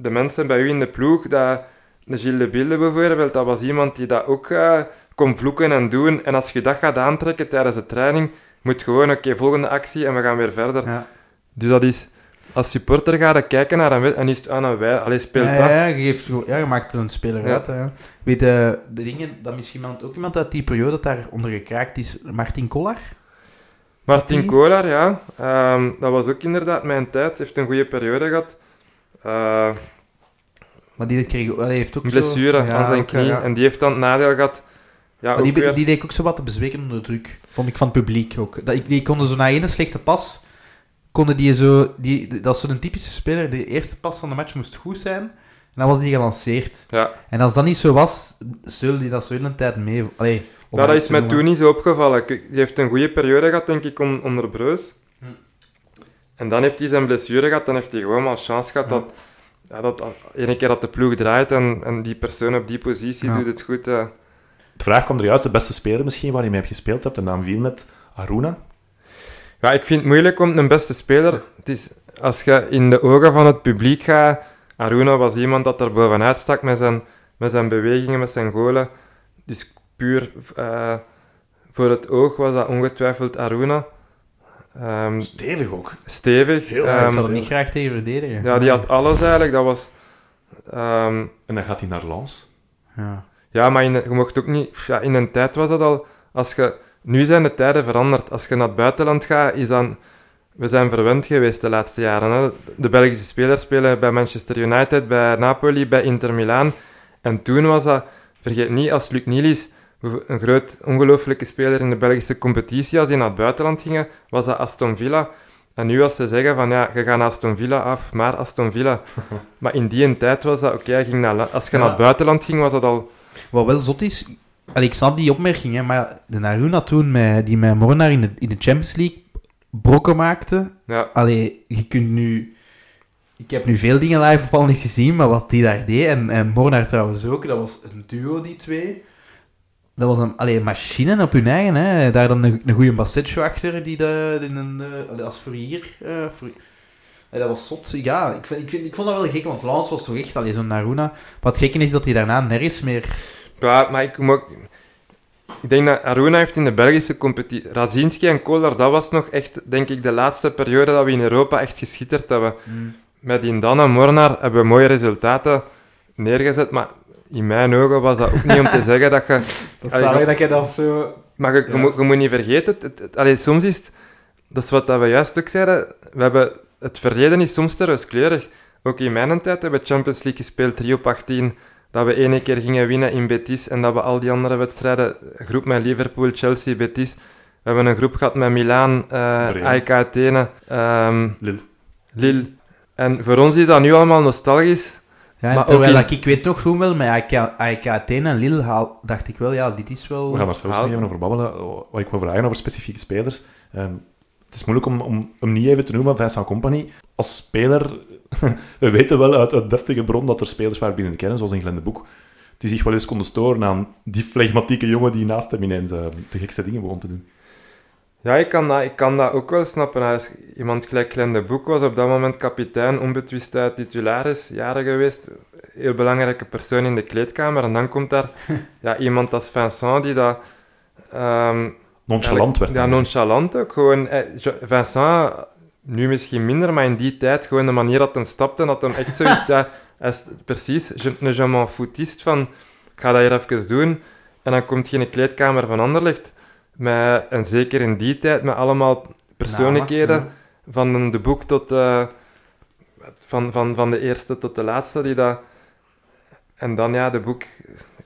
De mensen bij u in de ploeg, dat, de Gilles de Bille bijvoorbeeld, dat was iemand die dat ook eh, kon vloeken en doen. En als je dat gaat aantrekken tijdens de training, moet je gewoon, oké, volgende actie en we gaan weer verder. Ja. Dus dat is, als supporter ga je kijken naar een en is het aan een wij, allee, speelt Ja, dat. ja, je, geeft, ja, je maakt er een speler Ja. uit. hè, Ja. Weet je, de dingen, dat misschien iemand, ook iemand uit die periode dat daar onder gekraakt is, Martin Kollar. Martin? Kolar, ja. Ehm, dat was ook inderdaad mijn tijd. Heeft een goede periode gehad. Eh, Maar die, kreeg, heeft ook een blessure aan zijn knie. En die heeft dan het nadeel gehad. Ja, Maar die, weer- die deed ook zo wat te bezweken onder druk, vond ik van het publiek ook. Dat, ik, die konden zo na ene slechte pas, konden die zo, die, dat is zo'n typische speler, de eerste pas van de match moest goed zijn, en dan was die gelanceerd. ja. En als dat niet zo was, steulde die dat zo een tijd mee. Allee, Ja, dat is mij toen niet zo opgevallen. Die heeft een goede periode gehad, denk ik, on- onder Breus. Hm. En dan heeft hij zijn blessure gehad. Dan heeft hij gewoon maar chance gehad Ja. dat... Ja, dat als- ene keer dat de ploeg draait en, en die persoon op die positie Ja. doet het goed. eh. De vraag kwam er juist, de beste speler misschien waar je mee hebt gespeeld hebt, en naam viel net Aruna. Ja, ik vind het moeilijk om een beste speler... Het is, als je in de ogen van het publiek gaat... Aruna was iemand dat er bovenuit stak met zijn, met zijn bewegingen, met zijn golen. Dus puur eh, voor het oog was dat ongetwijfeld Aruna. Ehm, Stevig ook. stevig. Heel ehm, ik zou er niet graag tegen verdedigen. ja, die had alles eigenlijk. Dat was... ehm, En dan gaat hij naar Lens. Ja. ja, maar in, je mocht ook niet... Ja, in een tijd was dat al... Als je, nu zijn de tijden veranderd. Als je naar het buitenland gaat, is dan... We zijn verwend geweest de laatste jaren. Hè. De Belgische spelers spelen bij Manchester United, bij Napoli, bij Inter Milaan. En toen was dat... Vergeet niet, als Luc Nielis, een groot, ongelooflijke speler in de Belgische competitie, als die naar het buitenland gingen, was dat Aston Villa. En nu als ze zeggen van ja, je gaat naar Aston Villa af, maar Aston Villa. maar in die tijd was dat, oké, hij ging naar als je Ja. naar het buitenland ging, was dat al... Wat wel zot is, allee, ik snap die opmerking, hè, maar de Naruna toen, met, die met Mornar in de, in de Champions League brokken maakte, Ja, allee, je kunt nu... Ik heb nu veel dingen live op al niet gezien, maar wat die daar deed, en, en Mornar trouwens ook, dat was een duo, die twee. Dat was een, allee, een machine op hun eigen, hè. Daar dan een, een goede Bassetjo achter, die de, die een, als Fourier... eh, dat was zot. Ja, ik, vind, ik, vind, ik vond dat wel gek, want Lance was toch echt allee, zo'n Naruna. Wat gekke is dat hij daarna nergens meer... ja maar ik. Ik denk dat Aruna heeft in de Belgische competitie... Radzinski en Kolar, dat was nog echt, denk ik, de laatste periode dat we in Europa echt geschitterd hebben. Met Indana en Mornar hebben we mooie resultaten neergezet, maar in mijn ogen was dat ook niet om te zeggen dat je... Dat Allee, zalig dat- dat je dat zo... Maar je, moet, je moet niet vergeten, het, het, het- allee, soms is het, dat is wat dat we juist ook zeiden, we hebben, het verleden is soms te rooskleurig. Ook in mijn tijd hebben we Champions League gespeeld, 3 op 18, dat we ene keer gingen winnen in Betis en dat we al die andere wedstrijden, een groep met Liverpool, Chelsea, Betis, we hebben een groep gehad met Milaan, eh Bremen. AEK Athene, ehm, Lille. Lille. En voor ons is dat nu allemaal nostalgisch. Ja, Maar terwijl ook in- dat ik weet nog toen wel, met AEK AEK Athene en Lille haal, dacht ik wel, ja, dit is wel... We gaan daar straks nog even over babbelen. Wat ik wil vragen over specifieke spelers. Ehm, het is moeilijk om, om hem niet even te noemen, Vincent Company. Als speler, we weten wel uit, uit deftige bron dat er spelers waren binnen de kern, zoals in Glenn de Boek, die zich wel eens konden storen aan die flegmatieke jongen die naast hem ineens eh, de gekste dingen begon te doen. Ja, ik kan dat, ik kan dat ook wel snappen. Als iemand gelijk Glenn de Boek was op dat moment kapitein, onbetwist uit titularis, jaren geweest. Heel belangrijke persoon in de kleedkamer. En dan komt daar ja, iemand als Vincent die dat... ehm, Nonchalant werd Ja, hij. nonchalant ook. Gewoon, eh, Vincent, nu misschien minder, maar in die tijd, gewoon de manier dat hem stapte, dat hem echt zoiets... ja, hij is precies, je, een je m'en foutist van, ik ga dat hier even doen. En dan komt je in een kleedkamer van Anderlecht, met, en zeker in die tijd, met allemaal persoonlijkheden, Namen, van de boek tot... eh, van, van, van de eerste tot de laatste, die dat... En dan, ja, de boek...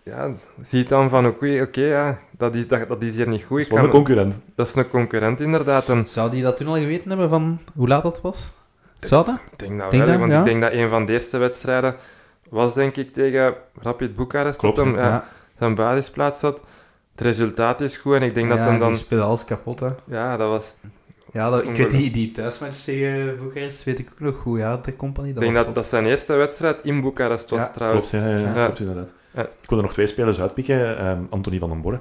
Ja, ziet dan van, oké, oké, ja, dat, is, dat, dat is hier niet goed. Dat is Ik wel kan- een concurrent. dat is een concurrent, inderdaad. En Zou die dat toen al geweten hebben, van hoe laat dat was? Zou dat? ik denk dat Denk wel, dat, want ja? ik denk dat een van de eerste wedstrijden was, denk ik, tegen Rapid Boekarest. Klopt, dat hem ja, ja. zijn basisplaats had. Het resultaat is goed en ik denk dat ja, hem dan... die speelde alles kapot, hè. Ja, dat was... Ja, dat, ik weet die, die thuismatch tegen Boekarest weet ik ook nog goed, ja, de company. Ik Dat denk was dat zot. dat zijn eerste wedstrijd in Boekarest was, Ja, trouwens. Klopt, ja, ja, ja, Ja. klopt inderdaad. Ja. Ik wil er nog twee spelers uitpikken. Ehm Anthony van den Borre.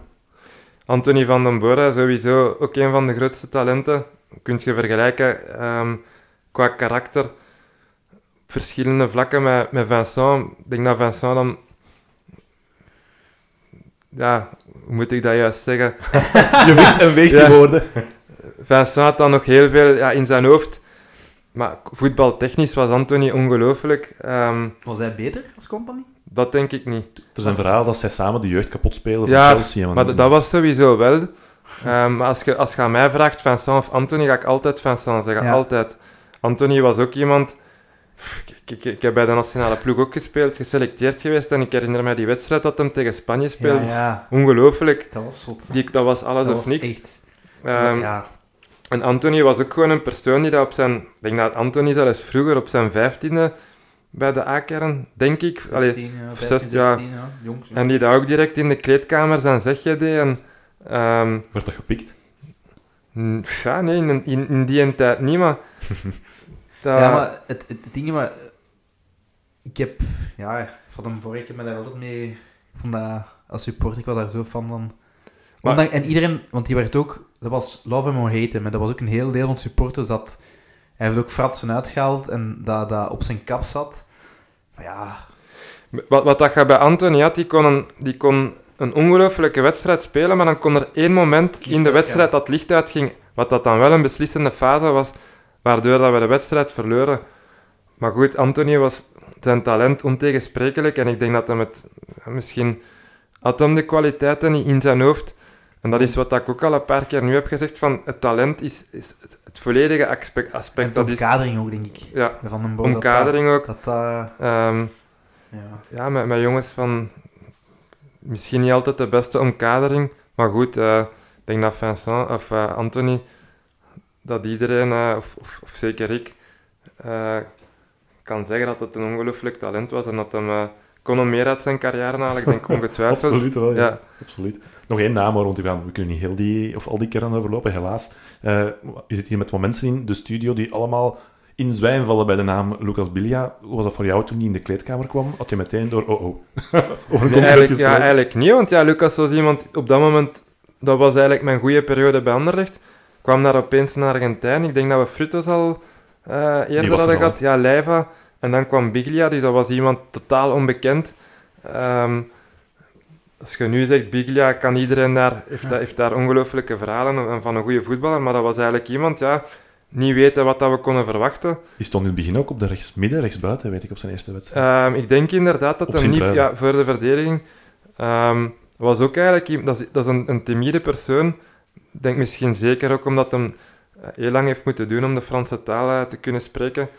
Anthony van den Borre, sowieso ook een van de grootste talenten. Kunt je vergelijken ehm, qua karakter op verschillende vlakken met, met Vincent. Ik denk dat Vincent dan... Ja, hoe moet ik dat juist zeggen? Je weet en weegt Ja. die woorden. Vincent had dan nog heel veel ja, in zijn hoofd. Maar voetbaltechnisch was Anthony ongelooflijk. Ehm, Was hij beter als company? dat denk ik niet. Er zijn verhalen dat zij samen de jeugd kapot spelen van Ja, Chelsea. en- Maar dat was sowieso wel. Ehm, maar als je, als je aan mij vraagt, Vincent of Anthony, ga ik altijd Vincent zeggen. Ja. Altijd. Anthony was ook iemand... Ik, ik, ik heb bij de nationale ploeg ook gespeeld, geselecteerd geweest. En ik herinner mij die wedstrijd dat hem tegen Spanje Ja, speelde. ja, Ongelooflijk. dat was zot. Die, dat was alles dat of was niks. echt... Ehm, ja, En Anthony was ook gewoon een persoon die dat op zijn... Ik denk dat Anthony zelfs vroeger op zijn vijftiende bij de A-kern, denk ik. Allee, 16, ja, of 15, 16, ja. 16, ja. Jongs, en die dat ook direct in de kleedkamer zijn zegje deed. En, ehm, Werd dat gepikt? Ja, nee, in, in, in die tijd niet, maar... dat- Ja, maar het, het, het ding is, maar... Ik heb... Ja, van hem voor, ik heb me daar altijd mee... Ik vond dat... Als supporter, ik was daar zo van. Maar- Ondanks- en iedereen... Want die werd ook... Dat was love him or hate. Maar dat was ook een heel deel van supporters dat... Hij heeft ook fratsen uitgehaald en dat, dat op zijn kap zat. Maar ja... Wat, wat dat je bij Anthony had, die kon een, die kon een ongelofelijke wedstrijd spelen, maar dan kon er één moment Licht in de wedstrijd dat licht uitging, wat dat dan wel een beslissende fase was, waardoor dat we de wedstrijd verloren. Maar goed, Anthony was zijn talent ontegensprekelijk en ik denk dat hij met... Misschien had hem de kwaliteiten niet in zijn hoofd. En dat is wat ik ook al een paar keer nu heb gezegd, van het talent is, is het, volledige aspect. Aspect dat is, omkadering ook, denk ik. ja, Van Boom. dat omkadering ook. Dat. Ehm, ja. ja, met, met jongens van misschien niet altijd de beste omkadering, maar goed, eh, ik denk dat Vincent of eh, Anthony dat iedereen, eh, of, of, of zeker ik, kan zeggen dat het een ongelooflijk talent was en dat hem uh, kon hem meer uit zijn carrière halen. Ik denk ongetwijfeld. Absoluut wel, ja. Ja. Absoluut. Nog één naam, want we, gaan, we kunnen niet heel die, of al die kern overlopen, helaas. Eh, je zit hier met wat mensen in de studio die allemaal in zwijm vallen bij de naam Lucas Bilia. Hoe was dat voor jou toen hij in de kleedkamer kwam? Had je meteen door, oh oh, Nee, eigenlijk, ja, eigenlijk niet, want ja, Lucas was iemand op dat moment, dat was eigenlijk mijn goede periode bij Anderlecht. kwam daar opeens naar Argentijn. Ik denk dat we Frutos al eh, eerder er hadden gehad. Ja, Leiva. En dan kwam Biglia, dus dat was iemand totaal onbekend. Ehm, als je nu zegt Biglia, kan iedereen daar, heeft, daar, heeft daar ongelooflijke verhalen en van een goede voetballer. Maar dat was eigenlijk iemand, ja, niet weten wat dat we konden verwachten. Die stond in het begin ook op de rechtsmidden, rechtsbuiten, weet ik, op zijn eerste wedstrijd. Ehm, ik denk inderdaad dat hem niet ja, voor de verdediging ehm, was ook eigenlijk dat is, dat is een, een timide persoon. Ik denk misschien zeker ook omdat hij heel lang heeft moeten doen om de Franse taal eh, te kunnen spreken.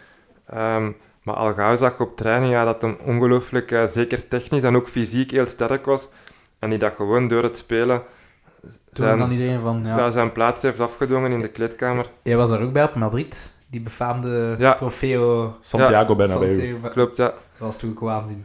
Ehm, maar al gauw zag op training ja, dat hij ongelooflijk, zeker technisch en ook fysiek heel sterk was. En die dat gewoon door het spelen zijn, dan iedereen van... Ja. ja, zijn plaats heeft afgedwongen in de kleedkamer. Jij was daar ook bij op Madrid. Die befaamde Ja. trofeo... Santiago Bernabeu. Santiago- Klopt, ja. Dat was toen ook waanzin.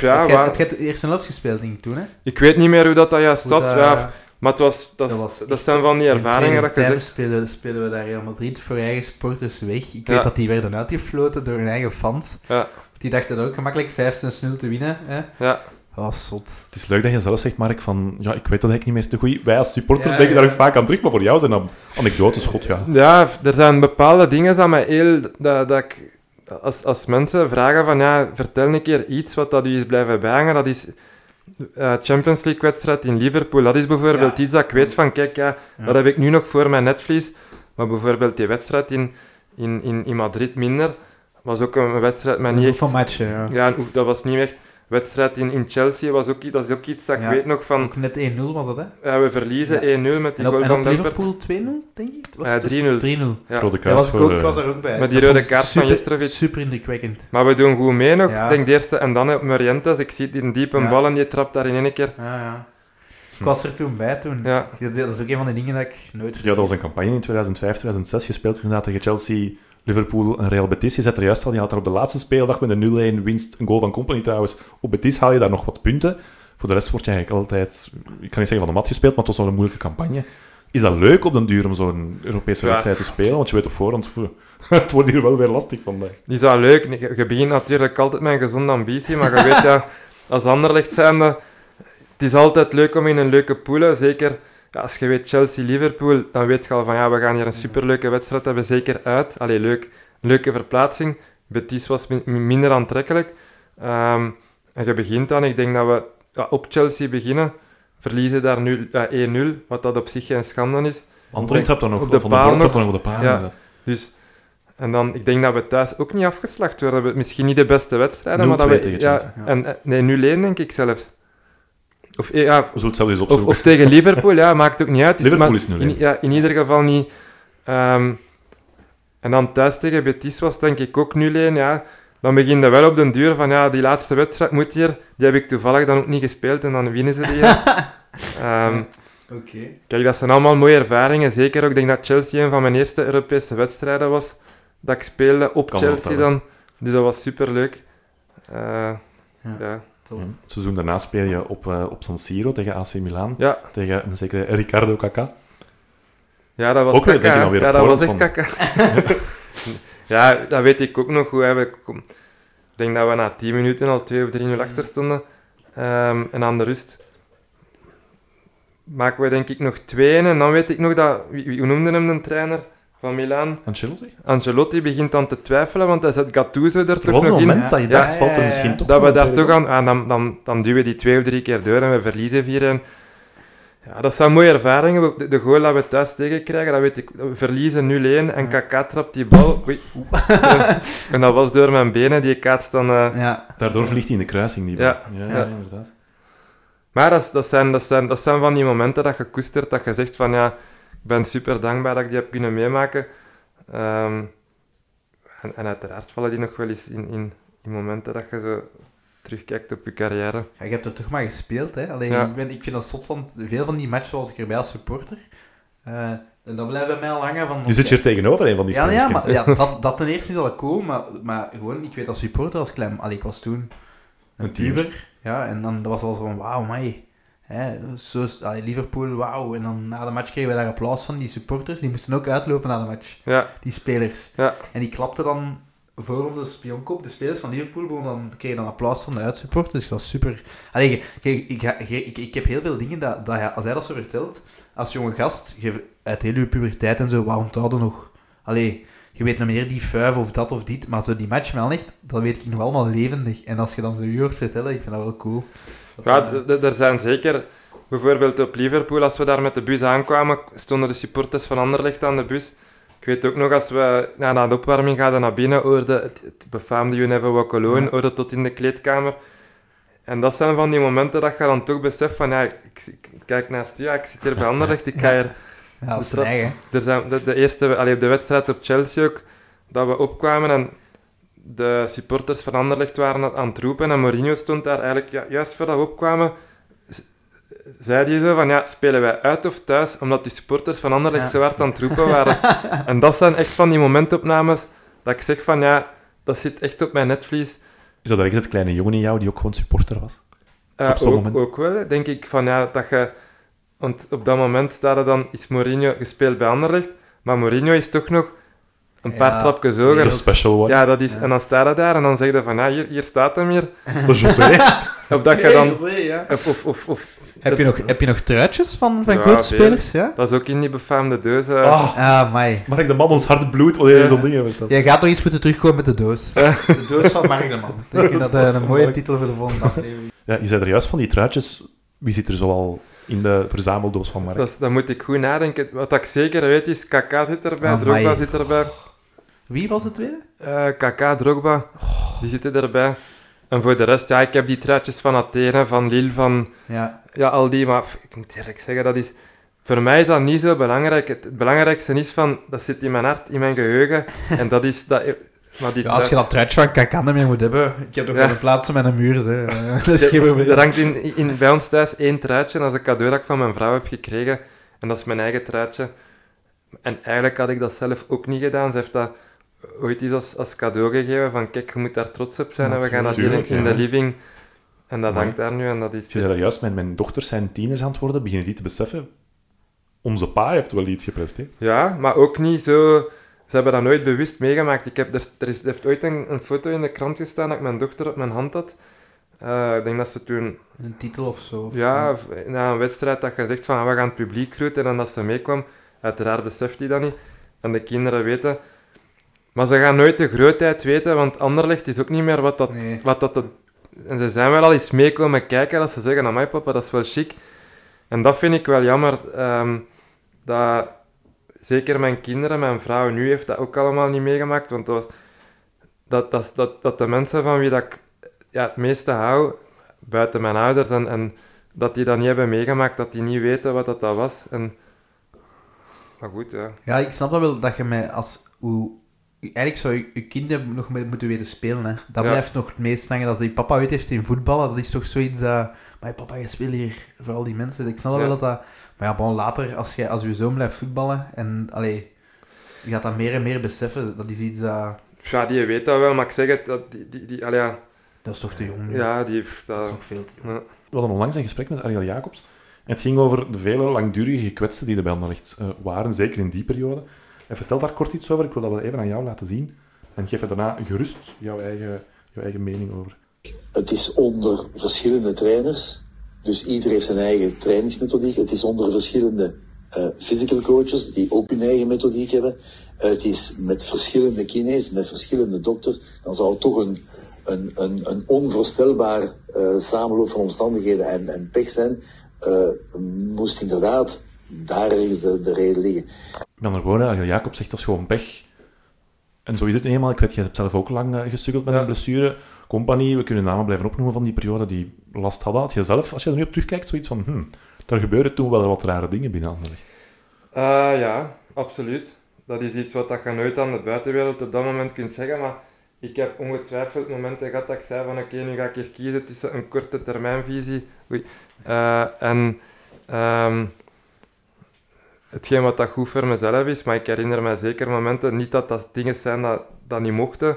Ja, had jij, had jij de eerste helft gespeeld, denk ik, toen, hè? ik weet niet meer hoe dat, dat juist Hoe zat. dat- ja, maar het was, dat, dat was dat echt- zijn van die In ervaringen dat je tweede zegt. tijd spelen, spelen we daar Real Madrid voor eigen supporters weg. Ik Ja. weet dat die werden uitgefloten door hun eigen fans. Ja. Die dachten dat ook gemakkelijk 5-6-0 te winnen. Hè? Ja. Dat was zot. Het is leuk dat je zelf zegt, Mark, van ja, ik weet dat ik niet meer te goed. Wij als supporters Ja, denken ja. daar ook vaak aan terug, maar voor jou zijn dat anekdotes, god ja. Ja, er zijn bepaalde dingen dat mij heel... Dat, dat ik, als, als mensen vragen van, ja, vertel een keer iets wat dat u is blijven bijhangen, dat is Champions League wedstrijd in Liverpool. Dat is bijvoorbeeld Ja. iets dat ik weet van, kijk, ja, Ja. dat heb ik nu nog voor mijn netvlies. Maar bijvoorbeeld die wedstrijd in, in, in, in Madrid minder, was ook een wedstrijd met niet echt... van matchen, ja. Ja, dat was niet echt... Wedstrijd in, in Chelsea was ook, dat is ook iets dat ik Ja. weet nog van... Ook net 1-0 was dat, hè? ja, we verliezen 1-0 met die En op, goal en van Delpert. Liverpool 2-0, denk ik? Was het 3-0. 3-0. Ja. Rode Ja, kaart was ik, voor... ook, eh, was er ook bij. Met die Dat rode ik kaart van Jestrovic. Super indrukwekkend. Maar we doen goed mee nog. Ja. Ik denk de eerste. En dan op Morientes. Ik zie die een diepe Ja. bal en die trapt daar in één keer. Ja, ja. Ik was er toen bij toen. Ja. Dat is ook een van de dingen dat ik nooit Ja, dat was een campagne in 2005, 2006. Je speelt inderdaad tegen Chelsea, Liverpool en Real Betis. Je zet er juist al, je had er op de laatste speeldag met een 0-1 winst, een goal van Company trouwens. Op Betis haal je daar nog wat punten. Voor de rest word je eigenlijk altijd, ik kan niet zeggen van de mat gespeeld, maar het was wel een moeilijke campagne. Is dat leuk op den duur om zo'n Europese Ja. wedstrijd te spelen? Want je weet op voorhand, het wordt hier wel weer lastig vandaag. Is wel leuk. Je, je begint natuurlijk altijd met een gezonde ambitie. Maar je weet ja, als Anderlecht zijnde... Het is altijd leuk om in een leuke pool. Zeker ja, als je weet Chelsea-Liverpool. Dan weet je al van ja, we gaan hier een superleuke wedstrijd hebben. Zeker uit. Allee, leuk. Leuke verplaatsing. Betis was mi- minder aantrekkelijk. Ehm, en je begint dan, ik denk dat we ja, op Chelsea beginnen. Verliezen daar nu ja, 1-0, wat dat op zich geen schande is. Antwerp trapt dan nog Op de van de paal nog. op de paal. Ja. Dus, en dan, ik denk dat we thuis ook niet afgeslacht worden. We- Misschien niet de beste wedstrijden, maar dat 0-2 we... tegen Ja. En, eh, nee, 0-1 denk ik zelfs. Of, eh, ja, We zullen het zelf eens of, opzoeken. of tegen Liverpool, ja, maakt ook niet uit. Dus- Liverpool maar is 0-1. In, ja, in ieder geval niet... ehm, en dan thuis tegen Betis was denk ik ook 0-1, ja. Dan begin je wel op den duur van, ja, die laatste wedstrijd moet hier. Die heb ik toevallig dan ook niet gespeeld en dan winnen ze die. Ehm, Oké. Kijk, dat zijn allemaal mooie ervaringen. Zeker ook, ik denk dat Chelsea een van mijn eerste Europese wedstrijden was. Dat ik speelde op Kan Chelsea dan. Dus dat was superleuk. Eh Ja. ja. Het seizoen daarna speel je op, eh, op San Siro tegen AC Milan. Ja. Tegen een zekere Ricardo Kaká. ja, dat was Ook kaka, denk je dan hè. weer Ja, dat was echt kaka. ja, dat weet ik ook nog hoe Ik denk dat we na 10 minuten al 2 of 3-0 achter stonden. Ehm, en aan de rust maken we denk ik nog 2 En dan weet ik nog dat... Wie, wie- hoe noemde hem de trainer van Milaan? Ancelotti? Ancelotti begint dan te twijfelen, want hij zet Gattuso er Er toch was een nog in. moment dat je Ja, dacht, ja, valt er misschien toch Dat we een daar toch aan... ah, dan, dan, dan duwen we die twee of drie keer door en we verliezen 4 en Ja, dat zijn mooie ervaringen. De, de goal dat we thuis tegenkrijgen, dat weet ik. We verliezen 0-1 en Kaka trapt die bal. Oei. en dat was door mijn benen, die kaatst dan... eh, Ja. Daardoor vliegt hij in de kruising, die bal. Ja. ja, Ja. inderdaad. Maar dat, dat, zijn, dat, zijn, dat zijn van die momenten dat je koestert, dat je zegt van ja, ben super dankbaar dat ik die heb kunnen meemaken. Ehm, en, en uiteraard vallen die nog wel eens in, in, in momenten dat je zo terugkijkt op je carrière. Ja, je hebt er toch maar gespeeld, hè? Alleen, Ja. ik, ben, ik vind dat zot, want veel van die matchen was ik erbij als supporter. Eh, En dat blijven mij al hangen van... Je zit hier tegenover een van die Ja, spelers. ja, Kim. maar ja, dat, dat ten eerste is al cool, maar, maar gewoon, ik weet als supporter, als klein... Allee, ik was toen een puber, ja, en dan dat was al zo van, wauw, mij. Hè, zo, is- allee, Liverpool, wauw. En dan na de match kregen we daar applaus van die supporters. Die moesten ook uitlopen na de match, Ja, die spelers. ja. En die klapte dan voor onze spionkop. De spelers van Liverpool dan, kregen dan applaus van de uitsupporters. Dus dat was super... Allee, kijk, ik, ik, ik, ik heb heel veel dingen dat, dat als hij dat zo vertelt, als jonge gast, je, uit heel je puberteit en zo, waarom onthouden nog... Allee, je weet nog meer die vuif of dat of dit, maar zo die match met Anderlecht, dat weet ik nog allemaal levendig. En als je dan zo hoort vertellen, ik vind dat wel cool. Ja, er zijn zeker... Bijvoorbeeld op Liverpool, als we daar met de bus aankwamen, stonden de supporters van Anderlecht aan de bus. Ik weet ook nog, als we ja, na de opwarming gaan naar binnen, hoorde het, het befaamde You Never Walk Alone, hoorde tot in de kleedkamer. En dat zijn van die momenten dat je dan toch beseft van, ja, ik, ik kijk naast je, ja, ik zit hier bij Anderlecht, ik ga hier... ja, dat is. Er zijn de, de eerste, allee, op de wedstrijd op Chelsea ook, dat we opkwamen en de supporters van Anderlecht waren aan het roepen en Mourinho stond daar eigenlijk, ja, juist voordat we opkwamen, zei hij zo van, ja, spelen wij uit of thuis? Omdat die supporters van Anderlecht Ja. zo hard aan het roepen waren. en dat zijn echt van die momentopnames dat ik zeg van, ja, dat zit echt op mijn netvlies. Is dat ergens het kleine jongen in jou die ook gewoon supporter was? Eh, Op zo'n ook, moment. ook wel, denk ik, van ja, dat je... Want op dat moment staat er dan, is Mourinho gespeeld bij Anderlecht, maar Mourinho is toch nog een paar Ja, trapjes De special one. Ja, dat is, Ja. en dan staat hij daar en dan zeg je van, ja, hier, hier staat hem hier. De José. Of dat je dan... ja. Of, of, of, of- Heb je, nog, heb je nog truitjes van, van Ja, grote spelers? Ja? dat is ook in die befaamde doos. eh. Ah, Ah, mai. mag ik de man ons hart bloed wanneer je Ja. zo'n dingen vertelt? Jij gaat nog eens moeten terugkomen met de doos. De doos van Mark de Man. Ik denk dat eh, een mooie titel voor de volgende aflevering. Ja, je zei er juist van die truitjes. Wie zit er zoal in de verzameldoos van Mark? Dat, dat moet ik goed nadenken. Wat ik zeker weet is, Kaka zit erbij, Amai. Drogba zit erbij. Wie was de tweede? Eh Kaka, Drogba, die zitten erbij. En voor de rest, ja, ik heb die truitjes van Athene, van Lille, van... Ja. Ja, al die, maar ik moet eerlijk zeggen, dat is... Voor mij is dat niet zo belangrijk. Het, het belangrijkste is van, dat zit in mijn hart, in mijn geheugen. En dat is... Dat, maar die Ja, als je dat truitje van Kakanda mee moet hebben. Ik heb nog Ja. een plaats op mijn muur. Hè. Dat is geen Er probleem. hangt in, in, bij ons thuis één truitje, dat is een cadeau dat ik van mijn vrouw heb gekregen. En dat is mijn eigen truitje. En eigenlijk had ik dat zelf ook niet gedaan. Ze heeft dat ooit eens als, als cadeau gegeven, van kijk, je moet daar trots op zijn. En we gaan dat hier in, de living... En dat hangt daar nu, en dat is... Je zei daar juist, mijn, mijn dochters zijn tieners aan het worden. Beginnen die te beseffen? Onze pa heeft wel iets gepresteerd. Ja, maar ook niet zo... Ze hebben dat nooit bewust meegemaakt. Ik heb, er, er, is, er heeft ooit een, een foto in de krant gestaan dat ik mijn dochter op mijn hand had. Eh, ik denk dat ze toen... Een titel of zo. of- Ja, na een wedstrijd dat je zegt van we gaan het publiek groeten en dat ze meekwam. Uiteraard beseft hij dat niet. En de kinderen weten... Maar ze gaan nooit de grootheid weten, want Anderlecht is ook niet meer wat dat... Nee. Wat dat, dat en ze zijn wel al eens meekomen kijken als ze zeggen, amai papa, dat is wel chic. En dat vind ik wel jammer. ehm, dat zeker mijn kinderen, mijn vrouw nu heeft dat ook allemaal niet meegemaakt. Want dat, dat, dat, dat, dat de mensen van wie dat ik ja, het meeste hou, buiten mijn ouders, en, en dat die dat niet hebben meegemaakt, dat die niet weten wat dat, dat was. En, maar goed, ja. Ja, ik snap dat wel, dat je mij als... Hoe, eigenlijk zou je, je kinderen nog mee moeten weten spelen. Hè. Dat Ja. blijft nog het meest hangen. Dat die papa ooit heeft in voetballen, dat is toch zoiets dat... Maar papa, je speelt hier voor al die mensen. Ik snap Ja. wel dat dat... Maar ja, bon, later, als je, als je zoon blijft voetballen en... Allee, je gaat dat meer en meer beseffen. Dat is iets dat... Ja, die weet dat wel, maar ik zeg het, dat die, die, die, allee, ja, Dat is toch te jong? ja, die... Dat is nog veel te jong. ja. We hadden onlangs een gesprek met Ariel Jacobs. En het ging over de vele langdurige gekwetsten die er bij Anderlecht eh, waren, zeker in die periode. En vertel daar kort iets over. Ik wil dat wel even aan jou laten zien. En geef er daarna gerust jouw eigen, jouw eigen mening over. Het is onder verschillende trainers. Dus ieder heeft zijn eigen trainingsmethodiek. Het is onder verschillende eh, physical coaches die ook hun eigen methodiek hebben. Het is met verschillende kines, met verschillende dokters. Dan zou het toch een, een, een, een onvoorstelbaar eh, samenloop van omstandigheden en, en pech zijn. Eh, moest inderdaad daar ergens de, de reden liggen. Met andere woorden, Ariel Jacobs zegt dat is gewoon pech. En zo is het eenmaal. Ik weet, jij hebt zelf ook lang uh, gesukkeld met Ja. een blessure. Compagnie, we kunnen namen blijven opnoemen van die periode die last hadden. Had je zelf, als je er nu op terugkijkt, zoiets van... Hm, er gebeuren toen wel wat rare dingen binnen Anderlecht. Eh, ja, absoluut. Dat is iets wat je nooit aan de buitenwereld op dat moment kunt zeggen, maar ik heb ongetwijfeld momenten gehad dat ik zei van oké, nu ga ik hier kiezen tussen een korte termijnvisie oei, eh, en ehm, hetgeen wat dat goed voor mezelf is, maar ik herinner me zeker momenten, niet dat dat dingen zijn dat, dat niet mochten,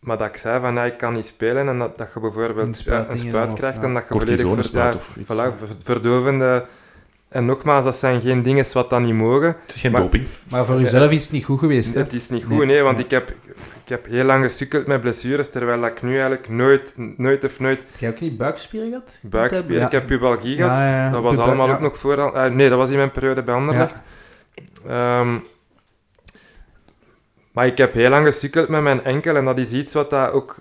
maar dat ik zei van, ja, ik kan niet spelen en dat, dat je bijvoorbeeld Een ja, spuit een krijgt en dat je volledig... Of iets, voilà, verdovende... En nogmaals, dat zijn geen dingen wat dan niet mogen. Het is geen Maar- doping. Maar voor jezelf is het niet goed geweest, hè? Het is niet goed, nee, want Nee. ik, heb, ik heb heel lang gesukkeld met blessures, terwijl ik nu eigenlijk nooit, nooit of nooit Heb jij ook niet buikspieren gehad? buikspieren... Ja. Ik heb pubalgie gehad. Ja, ja, ja. Dat was Pubal- allemaal ja. ook nog voor... eh, nee, dat was in mijn periode bij Anderlecht. Ehm, maar ik heb heel lang gesukkeld met mijn enkel en dat is iets wat dat ook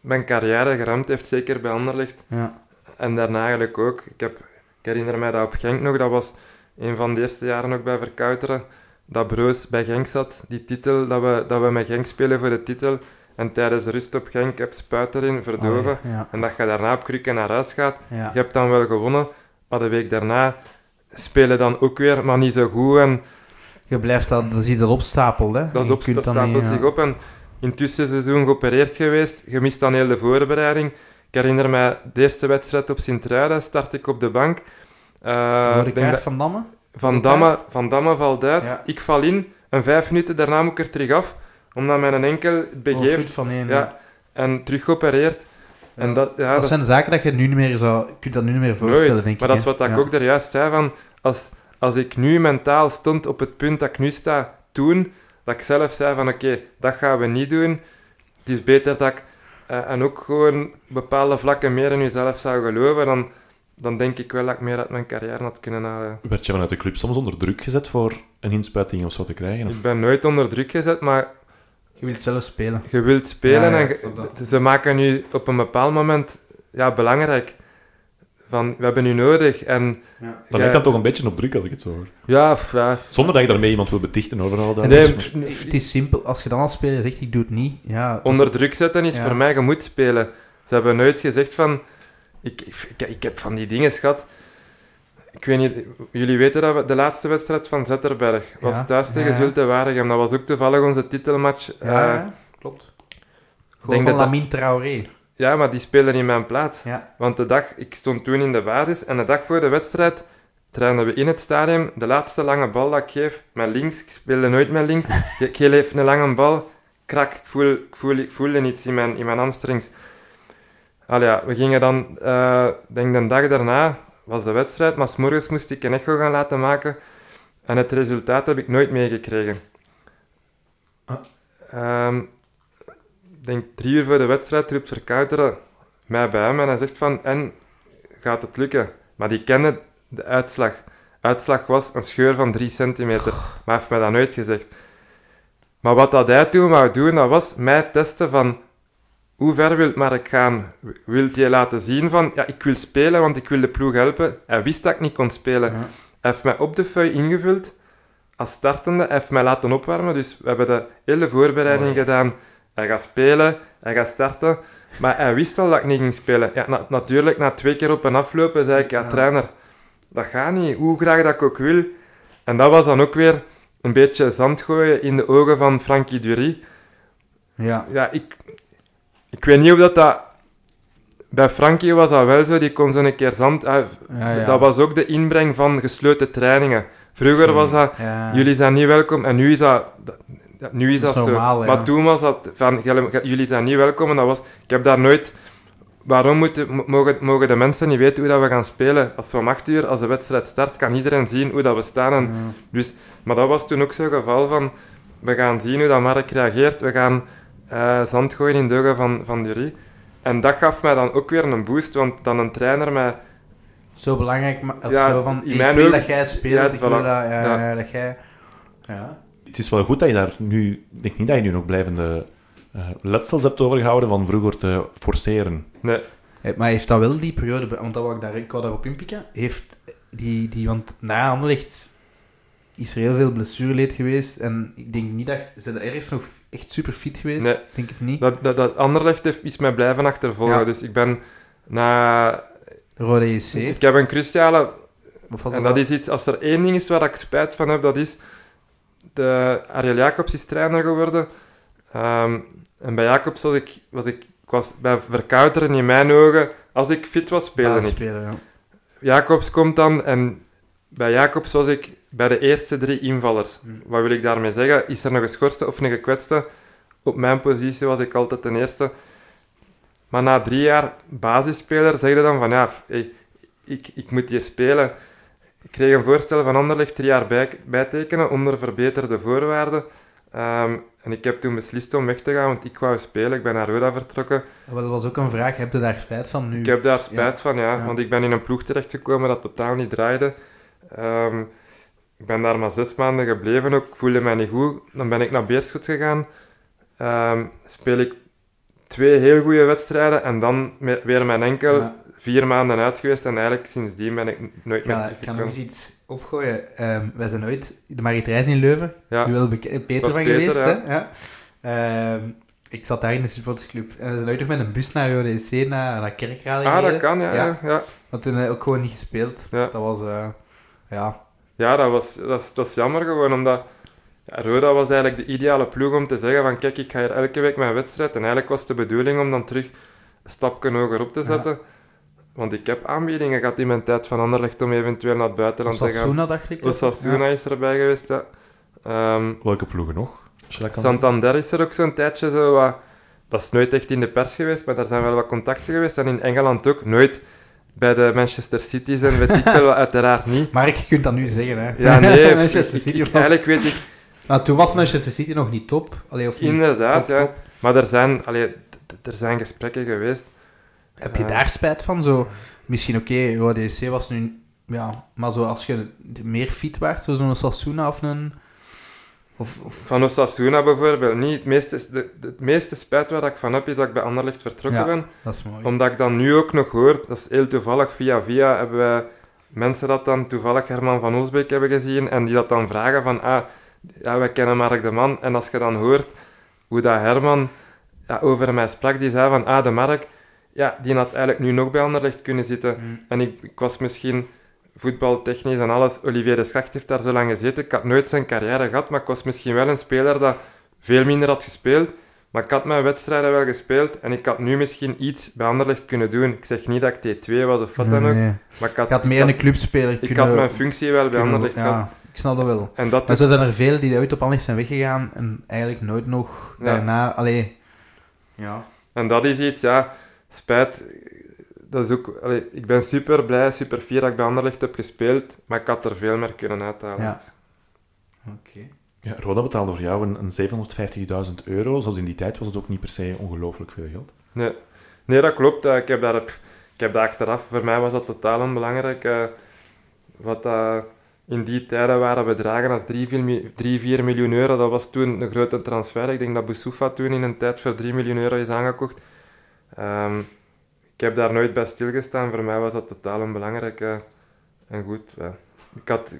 mijn carrière geramd heeft, zeker bij Anderlecht. Ja. En daarna eigenlijk ook. Ik, heb, ik herinner mij dat op Genk nog, dat was een van de eerste jaren ook bij Verkouteren, dat Broos bij Genk zat, die titel, dat we, dat we met Genk spelen voor de titel. En tijdens de rust op Genk heb spuit erin, verdoven. Oh, ja. En dat je daarna op krukken naar huis gaat. Ja. Je hebt dan wel gewonnen, maar de week daarna spelen dan ook weer, maar niet zo goed. En Je blijft dat, dan zie je dat opstapelen, hè? dat, op, dat stapelt niet, ja. zich op. En in het tussenseizoen geopereerd geweest. Je mist dan heel de voorbereiding. Ik herinner mij de eerste wedstrijd op Sint-Truiden, start ik op de bank. Eh, denk kaart dat- van Damme? van, Damme, van Damme valt uit. Ja. Ik val in. En vijf minuten daarna moet ik er terug af. Omdat mijn enkel het Of begeeft. van één, Ja, en terug geopereerd. En dat, ja, dat, dat zijn zaken dat je nu niet meer zou... Je kunt dat nu niet meer voorstellen, Nooit. denk ik. maar dat is wat ik ook daar juist zei, van als, als ik nu mentaal stond op het punt dat ik nu sta, toen, dat ik zelf zei van oké, dat gaan we niet doen. Het is beter dat ik, eh, en ook gewoon bepaalde vlakken meer in jezelf zou geloven, dan, dan denk ik wel dat ik meer uit mijn carrière had kunnen halen. Werd je vanuit de club soms onder druk gezet voor een inspuiting of zo te krijgen? Of? Ik ben nooit onder druk gezet, maar Je wilt zelf spelen. je wilt spelen Ja, ja, en je- ze maken nu op een bepaald moment ja, belangrijk. Van, we hebben u nodig. En, Ja. Dat jij- lijkt dan toch een beetje op druk als ik het zo hoor. Ja, ja, Zonder dat je daarmee iemand wil betichten overal. Dat En Nee, het, is, het is simpel. Als je dan als speler zegt, ik doe het niet. Ja, dat is- onder druk zetten is Ja. voor mij, je moet spelen. Ze hebben nooit gezegd van... Ik, ik, ik heb van die dingen, schat. Ik weet niet, jullie weten dat we, de laatste wedstrijd van Zetterberg was Ja, thuis tegen ja, ja. Zulte Waregem. Dat was ook toevallig onze titelmatch. Ja, Eh, ja, klopt. Gewoon denk van dat dat- Lamine Traoré. Ja, maar die spelen in mijn plaats. Ja. Want de dag, ik stond toen in de basis en de dag voor de wedstrijd trainden we in het stadion. De laatste lange bal dat ik geef, met links, ik speelde nooit met links. Ik geef even een lange bal, krak, ik, voel, ik, voel, ik voelde iets in mijn, in mijn hamstrings. Allee, ja, we gingen dan, eh, denk de dag daarna was de wedstrijd, maar 's morgens moest ik een echo gaan laten maken. En het resultaat heb ik nooit meegekregen. Ah. Ehm, denk drie uur voor de wedstrijd roept Verkouteren mij bij hem en hij zegt van, en gaat het lukken? Maar die kende de uitslag. Uitslag was een scheur van 3 centimeter, maar hij heeft mij dat nooit gezegd. Maar wat dat hij toen wou doen, dat was mij testen van hoe ver wil Mark gaan? Wilt hij laten zien van, ja, ik wil spelen, want ik wil de ploeg helpen. Hij wist dat ik niet kon spelen. Ja. Hij heeft mij op de feuille ingevuld als startende. Hij heeft mij laten opwarmen, dus we hebben de hele voorbereiding gedaan. Hij gaat spelen, hij gaat starten. Maar hij wist al dat ik niet ging spelen. Ja, na- natuurlijk, na twee keer op en aflopen, zei ik, ja, trainer, dat gaat niet. Hoe graag dat ik ook wil. En dat was dan ook weer een beetje zand gooien in de ogen van Frankie Dury. Ja. Ja, ik, ik weet niet of dat, dat... Bij Frankie was dat wel zo, die kon zo een keer zand... Ja, ja. Dat was ook de inbreng van gesloten trainingen. Vroeger was dat, Ja. jullie zijn niet welkom, en nu is dat... nu is Dat dat, is normaal, zo. ja. Maar toen was dat van, "Jullie- zijn niet welkom, en dat was... Ik heb daar nooit... Waarom moeten, mo- mogen, mogen de mensen niet weten hoe dat we gaan spelen? Als we om acht uur, als de wedstrijd start, kan iedereen zien hoe dat we staan. En Ja. dus, maar dat was toen ook zo'n geval van, we gaan zien hoe dat Mark reageert, we gaan eh, zand gooien in de ogen van, van Dury. En dat gaf mij dan ook weer een boost, want dan een trainer mij... Zo belangrijk, als Ja, zo van, ik wil dat jij speelt, Ja, ik wil dat, ja, Ja. ja, dat jij... Ja. Het is wel goed dat je daar nu... Ik denk niet dat je nu nog blijvende eh, letsels hebt overgehouden van vroeger te forceren. Nee, Maar heeft dat wel die periode, want dat wou ik, daar, ik wou daarop inpikken, heeft die, die want na Anderlecht is er heel veel blessureleed geweest en ik denk niet dat, er ergens nog echt super fit geweest? Nee. Denk het niet. dat, dat, dat Anderlecht heeft, is mij blijven achtervolgen. Ja. Dus ik ben na... Rode JC. Ik heb een cruciale En dat dat is iets, als er één ding is waar ik spijt van heb, dat is... De Ariel Jacobs is trainer geworden. Ehm, en bij Jacobs was ik, was ik... Ik was bij Verkouteren in mijn ogen... Als ik fit was, speelde ik. Spelen, ja. Jacobs komt dan en bij Jacobs was ik bij de eerste drie invallers. Wat wil ik daarmee zeggen? Is er een geschorste of een gekwetste? Op mijn positie was ik altijd ten eerste. Maar na drie jaar basisspeler zeg je dan van ja, hey, ik, ik moet hier spelen. Ik kreeg een voorstel van Anderlecht drie jaar bij, bijtekenen onder verbeterde voorwaarden. Ehm, en ik heb toen beslist om weg te gaan, want ik wou spelen. Ik ben naar Roda vertrokken. Dat was ook een vraag, heb je daar spijt van nu? Ik heb daar spijt van, ja, Ja. Want ik ben in een ploeg terechtgekomen dat totaal niet draaide. Ehm, ik ben daar maar zes maanden gebleven ook. Ik voelde mij niet goed. Dan ben ik naar Beerschot gegaan. Ehm, speel ik twee heel goede wedstrijden en dan weer mijn enkel. Ja. Vier maanden uit geweest en eigenlijk sindsdien ben ik nooit meer ga, ik ga nog teruggekomen. eens iets opgooien. Ehm, wij zijn ooit de Maritreis in Leuven. Ja. Nu wel Peter van Peter, geweest. ja. Hè? Ja. Ehm, ik zat daar in de supportersclub. En we zijn ooit nog met een bus naar Rode EC, naar, naar Kerkrade Ah, dat kan, ja. ja. ja. Maar toen heb ik ook gewoon niet gespeeld. Ja. Dat was, eh, ja. Ja, dat, was, dat, is, dat is jammer gewoon, omdat Roda was eigenlijk de ideale ploeg om te zeggen van kijk, ik ga hier elke week mijn wedstrijd. En eigenlijk was de bedoeling om dan terug een stapje hoger op te zetten. Want ik heb aanbiedingen gehad in mijn tijd van Anderlecht om eventueel naar het buitenland te gaan. Osasuna, dacht ik. ook. Osasuna is erbij geweest, ja. Ehm, Welke ploegen nog? Santander is er ook zo'n tijdje zo wat... Dat is nooit echt in de pers geweest, maar daar zijn wel wat contacten geweest. En in Engeland ook. Nooit bij de Manchester Cities en weet ik veel wat, uiteraard niet. Mark, je kunt dat nu zeggen, hè. Ja, nee. Manchester ik- City ik- was... eigenlijk weet ik Nou, toen was Manchester City nog niet top. Allee, of niet Inderdaad, top, ja. top. Maar er zijn, allee, er zijn gesprekken geweest. Heb je Ja. daar spijt van? Zo, misschien, oké, Rode EC was nu... Ja, maar zo als je meer fit zo zo'n Osasuna of een... Of, of, Van Osasuna bijvoorbeeld niet. Het meeste, de, de- het meeste spijt waar ik van heb, is dat ik bij Anderlecht vertrokken Ja. ben. dat is mooi. Omdat ik dan nu ook nog hoor, dat is heel toevallig, via via hebben wij mensen dat dan toevallig Herman van Oosbeek hebben gezien en die dat dan vragen van, ah, ja, wij kennen Mark de Man. En als je dan hoort hoe dat Herman ja, over mij sprak, die zei van, ah, de Mark, ja, die had eigenlijk nu nog bij Anderlecht kunnen zitten. Mm. En ik, ik was misschien voetbaltechnisch en alles. Olivier de Schacht heeft daar zo lang gezeten. Ik had nooit zijn carrière gehad, maar ik was misschien wel een speler dat veel minder had gespeeld. Maar ik had mijn wedstrijden wel gespeeld en ik had nu misschien iets bij Anderlecht kunnen doen. Ik zeg niet dat ik T2 was of wat dan ook, Nee, maar ik had, meer ik een clubspeler ik kunnen... had mijn functie wel bij kunnen- Anderlecht gehad. Ja, ik snap dat wel. En dat Maar is, zo zijn er velen die ooit op Anderlecht zijn weggegaan en eigenlijk nooit nog Ja. daarna... Allee... Ja. en dat is iets, ja, spijt. Dat is ook, allee, ik ben super blij, super fier dat ik bij Anderlecht heb gespeeld, maar ik had er veel meer kunnen uithalen. Ja. Oké. Ja, Roda betaalde voor jou een, een 750.000 euro. Zoals in die tijd was het ook niet per se ongelooflijk veel geld. Nee, nee dat klopt. Eh, Ik heb, daar, ik heb daar achteraf, voor mij was dat totaal onbelangrijk. eh, Wat dat in die tijden waren bedragen als 3, 4, mi- 3, 4 miljoen euro, dat was toen een grote transfer. Ik denk dat Boussoufa toen in een tijd voor 3 miljoen euro is aangekocht. Ehm, ik heb daar nooit bij stilgestaan. Voor mij was dat totaal onbelangrijk. eh. en goed, ja. ik had,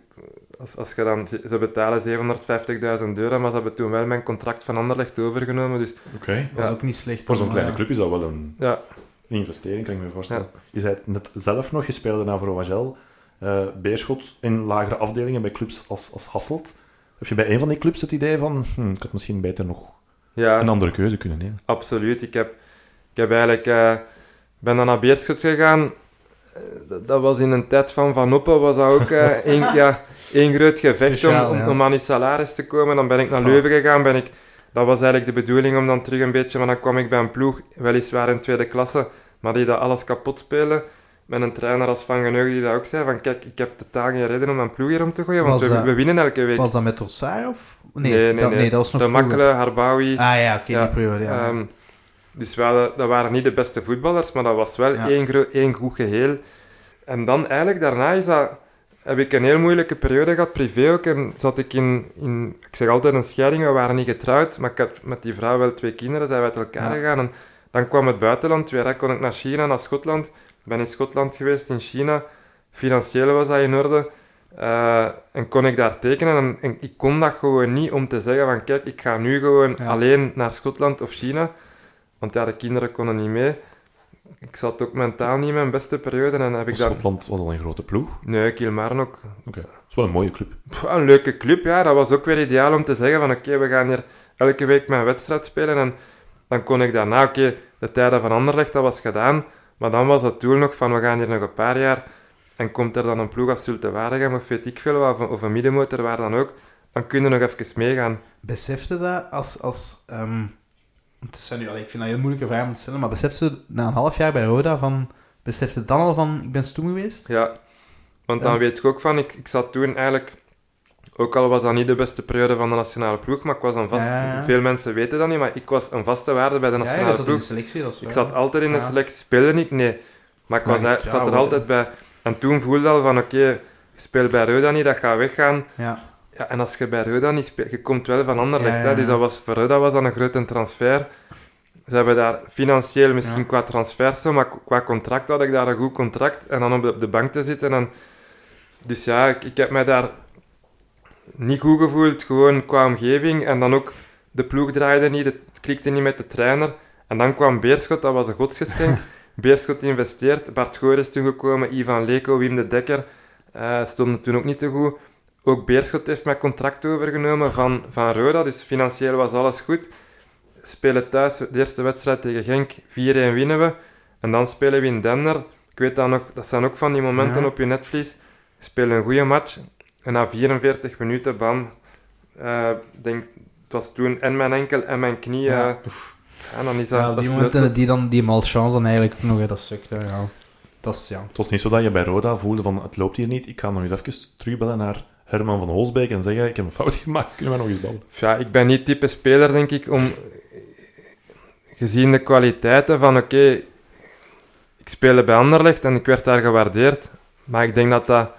als, als je dan, ze betalen 750.000 euro, maar ze hebben toen wel mijn contract van Anderlecht overgenomen. Dus Oké. Dat was Ja. ook niet slecht. Voor zo'n kleine club is dat wel een, ja, een investering, kan ik me voorstellen. Je zei het net zelf nog, je speelde naar Vrovagel, eh Beerschot in lagere afdelingen bij clubs als, als Hasselt. Heb je bij een van die clubs het idee van, hm, ik had misschien beter nog ja. een andere keuze kunnen nemen? Absoluut. Ik heb, ik heb eigenlijk, eh, ben dan naar Beerschot gegaan. Eh, dat, dat was in een tijd van Van Oppen, was dat ook eh, één, ja, één groot gevecht Speciaal, om, om, ja. om aan die salaris te komen. Dan ben ik naar Oh. Leuven gegaan. Ben ik, dat was eigenlijk de bedoeling om dan terug een beetje, maar dan kwam ik bij een ploeg, weliswaar in tweede klasse, maar die dat alles kapot spelen. Met een trainer als Van Geneug die dat ook zei, van kijk, ik heb totaal geen reden om een ploeg hier om te gooien, want we, dat- we winnen elke week. Was dat met Trossard of... Nee, nee, nee, dat, nee. nee, dat was nog De. Makkele, Harbawi. Ah ja, oké, Ja, die periode, ja. Ehm, dus we hadden- dat waren niet de beste voetballers, maar dat was wel Ja. één, één goed geheel. En dan eigenlijk daarna is dat, heb ik een heel moeilijke periode gehad, privé ook. En zat ik in, in, ik zeg altijd een scheiding, we waren niet getrouwd, maar ik had met die vrouw wel twee kinderen, zijn we uit elkaar Ja. gegaan. En dan kwam het buitenland weer, kon ik naar China, naar Schotland. Ik ben in Schotland geweest, in China. Financieel was dat in orde. Eh, en kon ik daar tekenen. En, en ik kon dat gewoon niet om te zeggen van kijk, ik ga nu gewoon Ja. alleen naar Schotland of China. Want ja, de kinderen konden niet mee. Ik zat ook mentaal niet in mijn beste periode. En heb ik dan... Schotland was al een grote ploeg. Nee, Kilmarnock. Oké, dat is wel een mooie club. Pff, een leuke club, ja. Dat was ook weer ideaal om te zeggen van oké, we gaan hier elke week mijn wedstrijd spelen. En dan kon ik daarna, oké, de tijden van Anderlecht, dat was gedaan. Maar dan was het doel nog van we gaan hier nog een paar jaar. en komt er dan een ploeg als Zulte Waregem of weet ik veel of een middenmotor waar dan ook, dan kun je nog even meegaan. Besefte dat als... als ehm, het zijn nu, ik vind dat een heel moeilijke vraag om te stellen, maar besefte na een half jaar bij Roda van... Besefte dan al van, ik ben stoem geweest? Ja, want dan Ja. weet ik ook van, ik, ik zat toen eigenlijk, ook al was dat niet de beste periode van de nationale ploeg, maar ik was dan vast, Ja, ja, ja. veel mensen weten dat niet, maar ik was een vaste waarde bij de Ja, ja, nationale in ploeg. de selectie, Ik zat altijd in de Ja. selectie, speelde niet, nee. Maar ik was, Maar ik- zat ja, er altijd bij. En toen voelde al van, oké, je speelt bij Roda niet, dat gaat weggaan. Ja. Ja, en als je bij Roda niet speelt, je komt wel van Anderlecht. Ja, Hè? ja, Dus ja. dat was, voor Roda was dat een grote transfer. Ze hebben daar financieel misschien Ja. qua transfers, zo, maar qua contract had ik daar een goed contract. En dan op de, op de bank te zitten. En, dus ja, ik, ik heb mij daar niet goed gevoeld, gewoon qua omgeving. En dan ook, de ploeg draaide niet, het klikte niet met de trainer. En dan kwam Beerschot, dat was een godsgeschenk. Beerschot investeert, Bart Goor is toen gekomen, Ivan Leko, Wim de Dekker eh, stonden toen ook niet te goed. Ook Beerschot heeft mijn contract overgenomen van, van Roda, dus financieel was alles goed. Spelen thuis, de eerste wedstrijd tegen Genk, 4-1 winnen we. En dan spelen we in Denner. Ik weet dat nog, dat zijn ook van die momenten Ja. op je netvlies. Spelen een goede match. En na 44 minuten, bam. eh, denk, het was toen en mijn enkel en mijn knie. Ja. eh, en dan is dat, Ja, dat die is momenten, die, dan, die malchance dan eigenlijk ook nog, hè, dat sukt. Hè, ja. Dat is, ja. Het was niet zo dat je bij Roda voelde van het loopt hier niet. Ik ga nog eens even terugbellen naar Herman van Holsbeek en zeggen ik heb een fout gemaakt. Kunnen we nog eens bouwen? Ja, ik ben niet type speler, denk ik, om gezien de kwaliteiten van oké, ik speelde bij Anderlecht en ik werd daar gewaardeerd, maar ik denk dat dat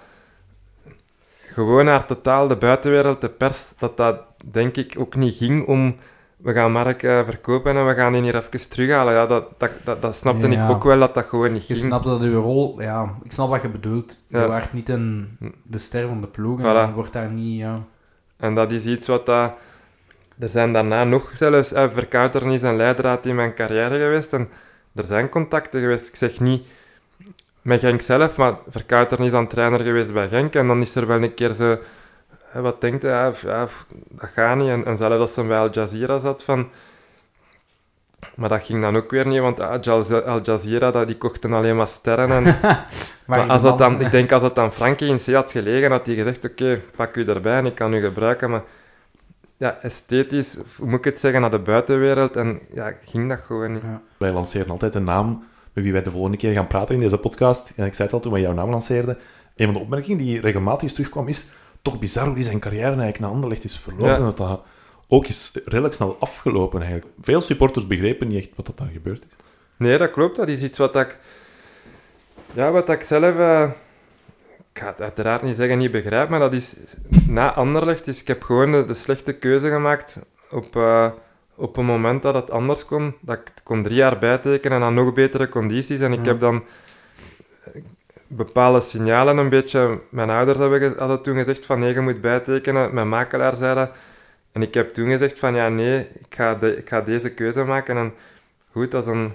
gewoon naar totaal de buitenwereld, de pers, dat dat denk ik ook niet ging om we gaan Mark eh, verkopen en we gaan die hier even terughalen. Ja, dat, dat, dat, dat snapte Ja. ik ook wel dat dat gewoon niet Je ging. snapt dat uw rol... Ja, ik snap wat je bedoelt. Je Ja. waart niet een, de ster van de ploeg. En Voilà. je wordt daar niet... Ja. En dat is iets wat dat... Er zijn daarna nog zelfs eh, verkouternis en leidraad in mijn carrière geweest. En er zijn contacten geweest. Ik zeg niet met Genk zelf, maar verkouternis aan trainer geweest bij Genk. En dan is er wel een keer zo... Wat denkt hij? Ja, dat gaat niet. En, en zelfs als ze bij Al Jazeera zat van... Maar dat ging dan ook weer niet, want Al Jaze- Al Jazeera, dat, die kochten alleen maar sterren. En, maar je als dat dan, ik denk als dat dan Frankie in C had gelegen, had hij gezegd, oké, pak u erbij en ik kan u gebruiken, maar ja, esthetisch, moet ik het zeggen, naar de buitenwereld, en ja, ging dat gewoon niet. Wij lanceren altijd een naam met wie wij de volgende keer gaan praten in deze podcast. En ik zei het al toen wij jouw naam lanceerden. Een van de opmerkingen die regelmatig terugkwam is toch bizar hoe die zijn carrière eigenlijk naar Anderlecht is verlopen. Ja. Dat dat ook is redelijk snel afgelopen eigenlijk. Veel supporters begrepen niet echt wat dat daar gebeurd is. Nee, dat klopt, dat is iets wat ik, ja, wat ik zelf, eh, ik ga het uiteraard niet zeggen niet begrijp, maar dat is na Anderlecht, dus ik heb gewoon de, de slechte keuze gemaakt op, eh, op een moment dat het anders kon, dat ik kon drie jaar bijtekenen en aan nog betere condities, en ik heb dan bepaalde signalen een beetje, mijn ouders hebben hadden toen gezegd van nee, je moet bijtekenen, mijn makelaar zei dat, en ik heb toen gezegd van ja, nee, ik ga, de, ik ga deze keuze maken, en goed, dat is een,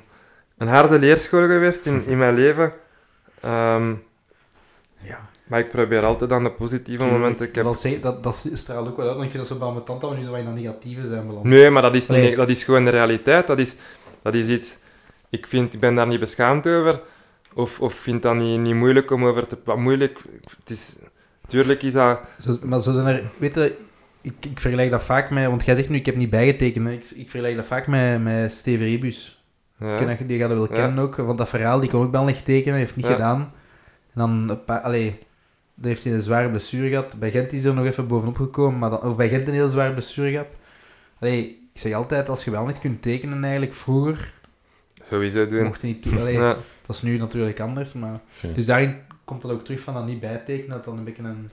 een harde leerschool geweest in, in mijn leven. Ehm, Ja. maar ik probeer altijd aan de positieve momenten. Ik heb... dat, dat, dat straalt ook wel uit, want ik vind dat zo bij mijn tante dat we nu zo wat in dat negatieve zijn beland. Nee, maar dat is, niet, Nee. dat is gewoon de realiteit. Dat is, dat is iets... Ik, vind, ik ben daar niet beschaamd over. Of, of vind dat niet, niet moeilijk om over te... Moeilijk... Het is... Tuurlijk is dat... Zo, maar zo zijn er... Weet je, ik, ik vergelijk dat vaak met... Want jij zegt nu, ik heb niet bijgetekend. hè. Ik, ik vergelijk dat vaak met, met Steven Rebus. Ja. Ik Die gaat dat wel Ja. kennen ook. Want dat verhaal, die kon ook wel niet tekenen. heeft niet Ja. gedaan. En dan... Allee, dan heeft hij een zware blessure gehad. Bij Gent is er nog even bovenop gekomen. Maar dan, of bij Gent een heel zware blessure gehad. Allee, ik zeg altijd, als je wel niet kunt tekenen eigenlijk, vroeger Sowieso doen. mocht je niet... toe- Allee, Ja. Dat is nu natuurlijk anders, maar... Ja. Dus daarin komt dat ook terug van dat niet bijtekenen, dat dan een beetje een...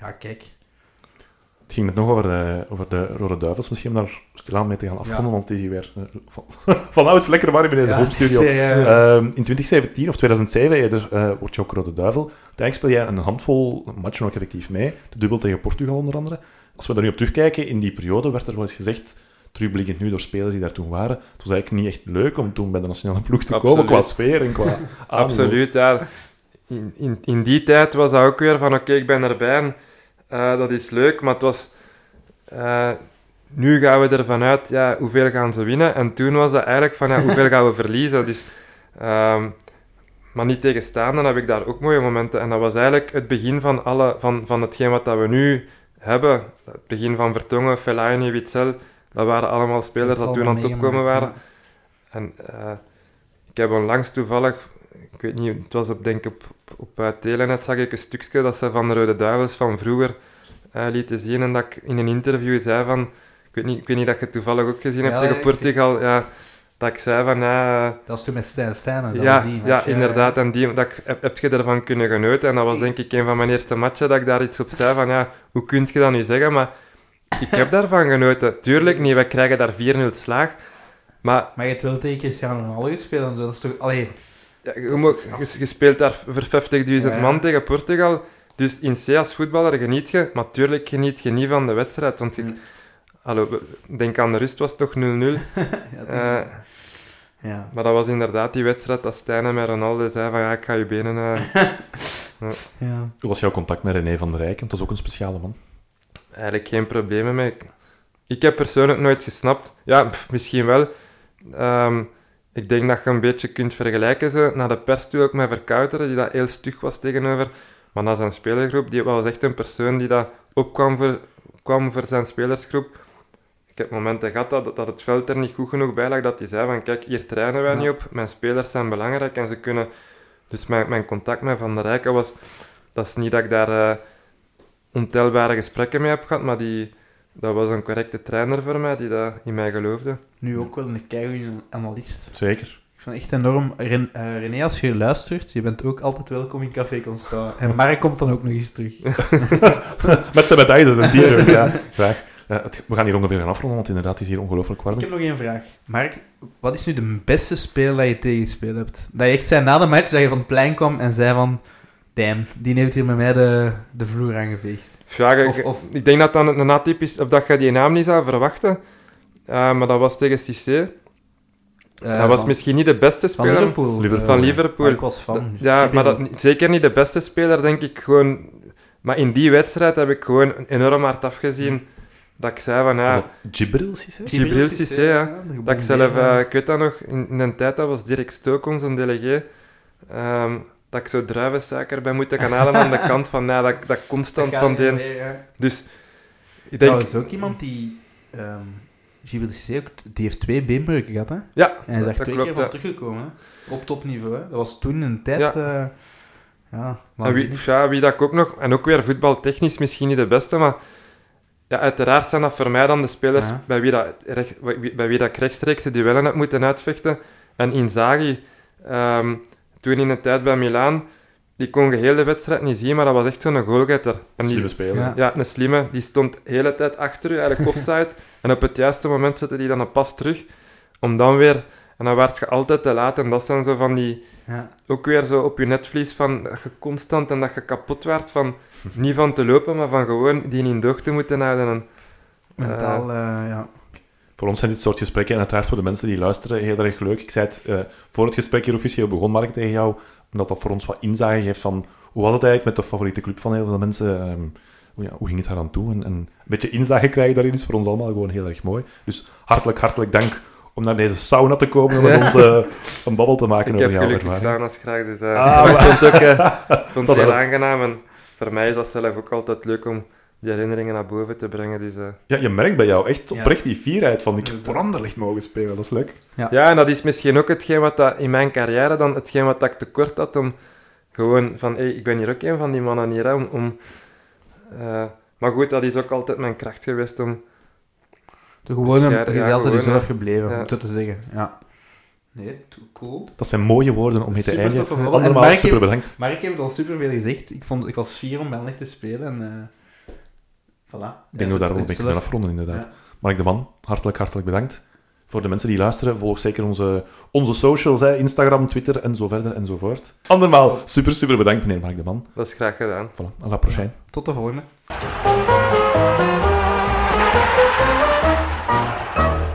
Ja, kijk. Het ging net nog over de, over de Rode Duivels, misschien om daar stilaan mee te gaan afronden, Ja. want die weer eh, van, van ouds lekker warm in deze Ja, hoofdstudio. ja, ja. Ehm, in 2017 of 2007 eerder, eh word je ook Rode Duivel. Uiteindelijk speel jij een handvol matchen ook effectief mee. De dubbel tegen Portugal onder andere. Als we daar nu op terugkijken, in die periode werd er wel eens gezegd, terugblikkend nu door spelers die daar toen waren, het was eigenlijk niet echt leuk om toen bij de nationale ploeg te komen qua sfeer en qua. Absoluut, ja. In, in, in die tijd was dat ook weer van, oké, ik ben erbij en eh, dat is leuk, maar het was... eh, nu gaan we ervan uit, ja, hoeveel gaan ze winnen? En toen was dat eigenlijk van, ja, hoeveel gaan we verliezen? Dus, ehm, maar niet tegenstaan, dan heb ik daar ook mooie momenten. En dat was eigenlijk het begin van, alle, van, van hetgeen wat dat we nu hebben. Het begin van Vertongen, Fellaini, Witzel. Dat waren allemaal spelers dat toen aan het opkomen waren. En eh, ik heb onlangs toevallig, ik weet niet, het was op, denk op, op uh, Telenet, zag ik een stukje dat ze van de Rode Duivels van vroeger eh, lieten zien. En dat ik in een interview zei van, ik weet niet, ik weet niet dat je het toevallig ook gezien hebt Ja, tegen Portugal, ja, dat ik zei van, ja, Dat was toen met Stijn Stijn. Dat ja, die ja match, inderdaad. En die, dat ik, heb, heb je ervan kunnen genoten? En dat was denk ik een van mijn eerste matchen dat ik daar iets op zei van, ja, hoe kun je dat nu zeggen? Maar ik heb daarvan genoten. Tuurlijk niet, we krijgen daar 4-0 slaag. Maar Maar je hebt wel tegen Cristiano Ronaldo gespeeld en zo. Dat is toch... Allee, ja, je, moet- je- je speelt daar voor 50.000 Ja. man tegen Portugal. Dus in C als voetballer geniet je, maar tuurlijk geniet je niet van de wedstrijd. Want ik, Mm. hallo, we- denk aan de rust was toch 0-0. ja, Eh, ja. maar dat was inderdaad die wedstrijd dat Stijn en met Ronaldo zei van ja, ik ga je benen... eh, ja. Hoe was jouw contact met René van der Rijken? Dat is ook een speciale man. Eigenlijk geen problemen mee. Ik, heb persoonlijk nooit gesnapt. Ja, pff, misschien wel. Ehm, ik denk dat je een beetje kunt vergelijken zo, naar de pers toe ook met Verkouteren, die dat heel stug was tegenover. Maar naar zijn spelergroep, die was echt een persoon die dat opkwam voor, kwam voor zijn spelersgroep. Ik heb momenten gehad dat, dat het veld er niet goed genoeg bij lag, dat hij zei van kijk, hier trainen wij Ja. niet op, mijn spelers zijn belangrijk en ze kunnen... Dus mijn, mijn contact met Van der Rijken was... Dat is niet dat ik daar eh, ontelbare gesprekken mee heb gehad, maar die, dat was een correcte trainer voor mij, die dat in mij geloofde. Nu ook wel een keigoede analist. Zeker. Ik vind het echt enorm... Ren, eh, René, als je luistert, je bent ook altijd welkom in Café Constant. En Mark komt dan ook nog eens terug. Met zijn medaille, een t-shirt, ja. Graag. Het- we gaan hier ongeveer gaan afronden, want inderdaad, het is hier ongelooflijk warm. Ik heb nog één vraag. Mark, wat is nu de beste speler dat je tegengespeeld hebt? Dat je echt zei na de match, dat je van het plein kwam en zei van... Damn, die heeft hier met mij de, de vloer aangeveegd. Ja, ik- Of- of- ik denk dat dat een atypisch of dat je die naam niet zou verwachten. Eh, maar dat was tegen Cissé. Eh, dat was van- misschien niet de beste Van speler. Liverpool. Liverpool. eh, Van Liverpool. maar ik was fan. Ja, maar dat, zeker niet de beste speler, denk ik gewoon. Maar in die wedstrijd heb ik gewoon enorm hard afgezien. Dat ik zei van ja. Gibril, Cissé? Gibril Cissé, ja. Dat ik zelf, eh, ik weet dat nog, in, in een tijd dat was Dirk Stook onze delegé. ehm, dat ik zo druivensuiker bij moeten gaan halen aan de kant van ja, dat, dat constant van die. Dus ik denk, Nou, is ook iemand die... ehm Gilles Cissé ook, die heeft twee beenbreuken gehad, hè? ja, En hij is daar dat twee klopt. keer van ja. teruggekomen, hè? Op topniveau, hè? Dat was toen een tijd... Ja. Ja, ja En wie, ja, wie dat ik ook nog, en ook weer voetbaltechnisch misschien niet de beste, maar ja, uiteraard zijn dat voor mij dan de spelers Ja. bij, wie dat, recht- bij wie dat ik rechtstreeks de duellen heb moeten uitvechten. En Inzaghi, ehm, toen in de tijd bij Milaan, die kon geheel de wedstrijd niet zien, maar dat was echt zo'n goalgetter. En die, Slimme speler. Ja. ja, een slimme, die stond de hele tijd achter u, eigenlijk offside. en op het juiste moment zette hij dan een pas terug, om dan weer... En dan werd je altijd te laat. En dat zijn zo van die Ja. ook weer zo op je netvlies van dat je constant en dat je kapot werd van niet van te lopen, maar van gewoon die in doog te moeten houden. En, Mentaal, eh, ja. Voor ons zijn dit soort gesprekken, en uiteraard voor de mensen die luisteren, heel erg leuk. Ik zei het eh, voor het gesprek hier officieel begon, Mark, tegen jou, omdat dat voor ons wat inzage geeft van hoe was het eigenlijk met de favoriete club van heel veel mensen? ehm, hoe, ja, hoe ging het daar aan toe? En, en een beetje inzage krijgen daarin is voor ons allemaal gewoon heel erg mooi. Dus hartelijk, hartelijk dank om naar deze sauna te komen en met ons een babbel te maken ik over heb jouw gelukkig ervaring. sauna's graag, dus eh, Ah, maar ik vond het ook eh, ik vond het heel aangenaam. En voor mij is dat zelf ook altijd leuk om die herinneringen naar boven te brengen. Dus, eh, Ja, je merkt bij jou echt Ja. oprecht die fierheid van ik heb voor Anderlecht mogen spelen, dat is leuk. Ja, en dat is misschien ook hetgeen wat dat in mijn carrière dan, hetgeen wat dat ik tekort had om gewoon van, hey, ik ben hier ook een van die mannen hier, hè, om... om eh, maar goed, dat is ook altijd mijn kracht geweest om... De gewone, je is altijd jezelf gebleven, Ja. om zo te zeggen. Ja. Nee, to- cool. Dat zijn mooie woorden om mee te Super eindigen. Mark super bedankt. Maar ik heb het al superveel gezegd. Ik, vond, ik was fier om Anderlecht te spelen en... eh voilà. Ik denk dat we daar ook een beetje kunnen afronden, inderdaad. Mark de Man, hartelijk, hartelijk bedankt. Voor de mensen die luisteren, volg zeker onze, onze socials, hè, Instagram, Twitter en zo verder en zo voort. Andermaal, super, super bedankt, meneer Mark de Man. Dat is graag gedaan. Voilà, à la prochaine. Tot de volgende.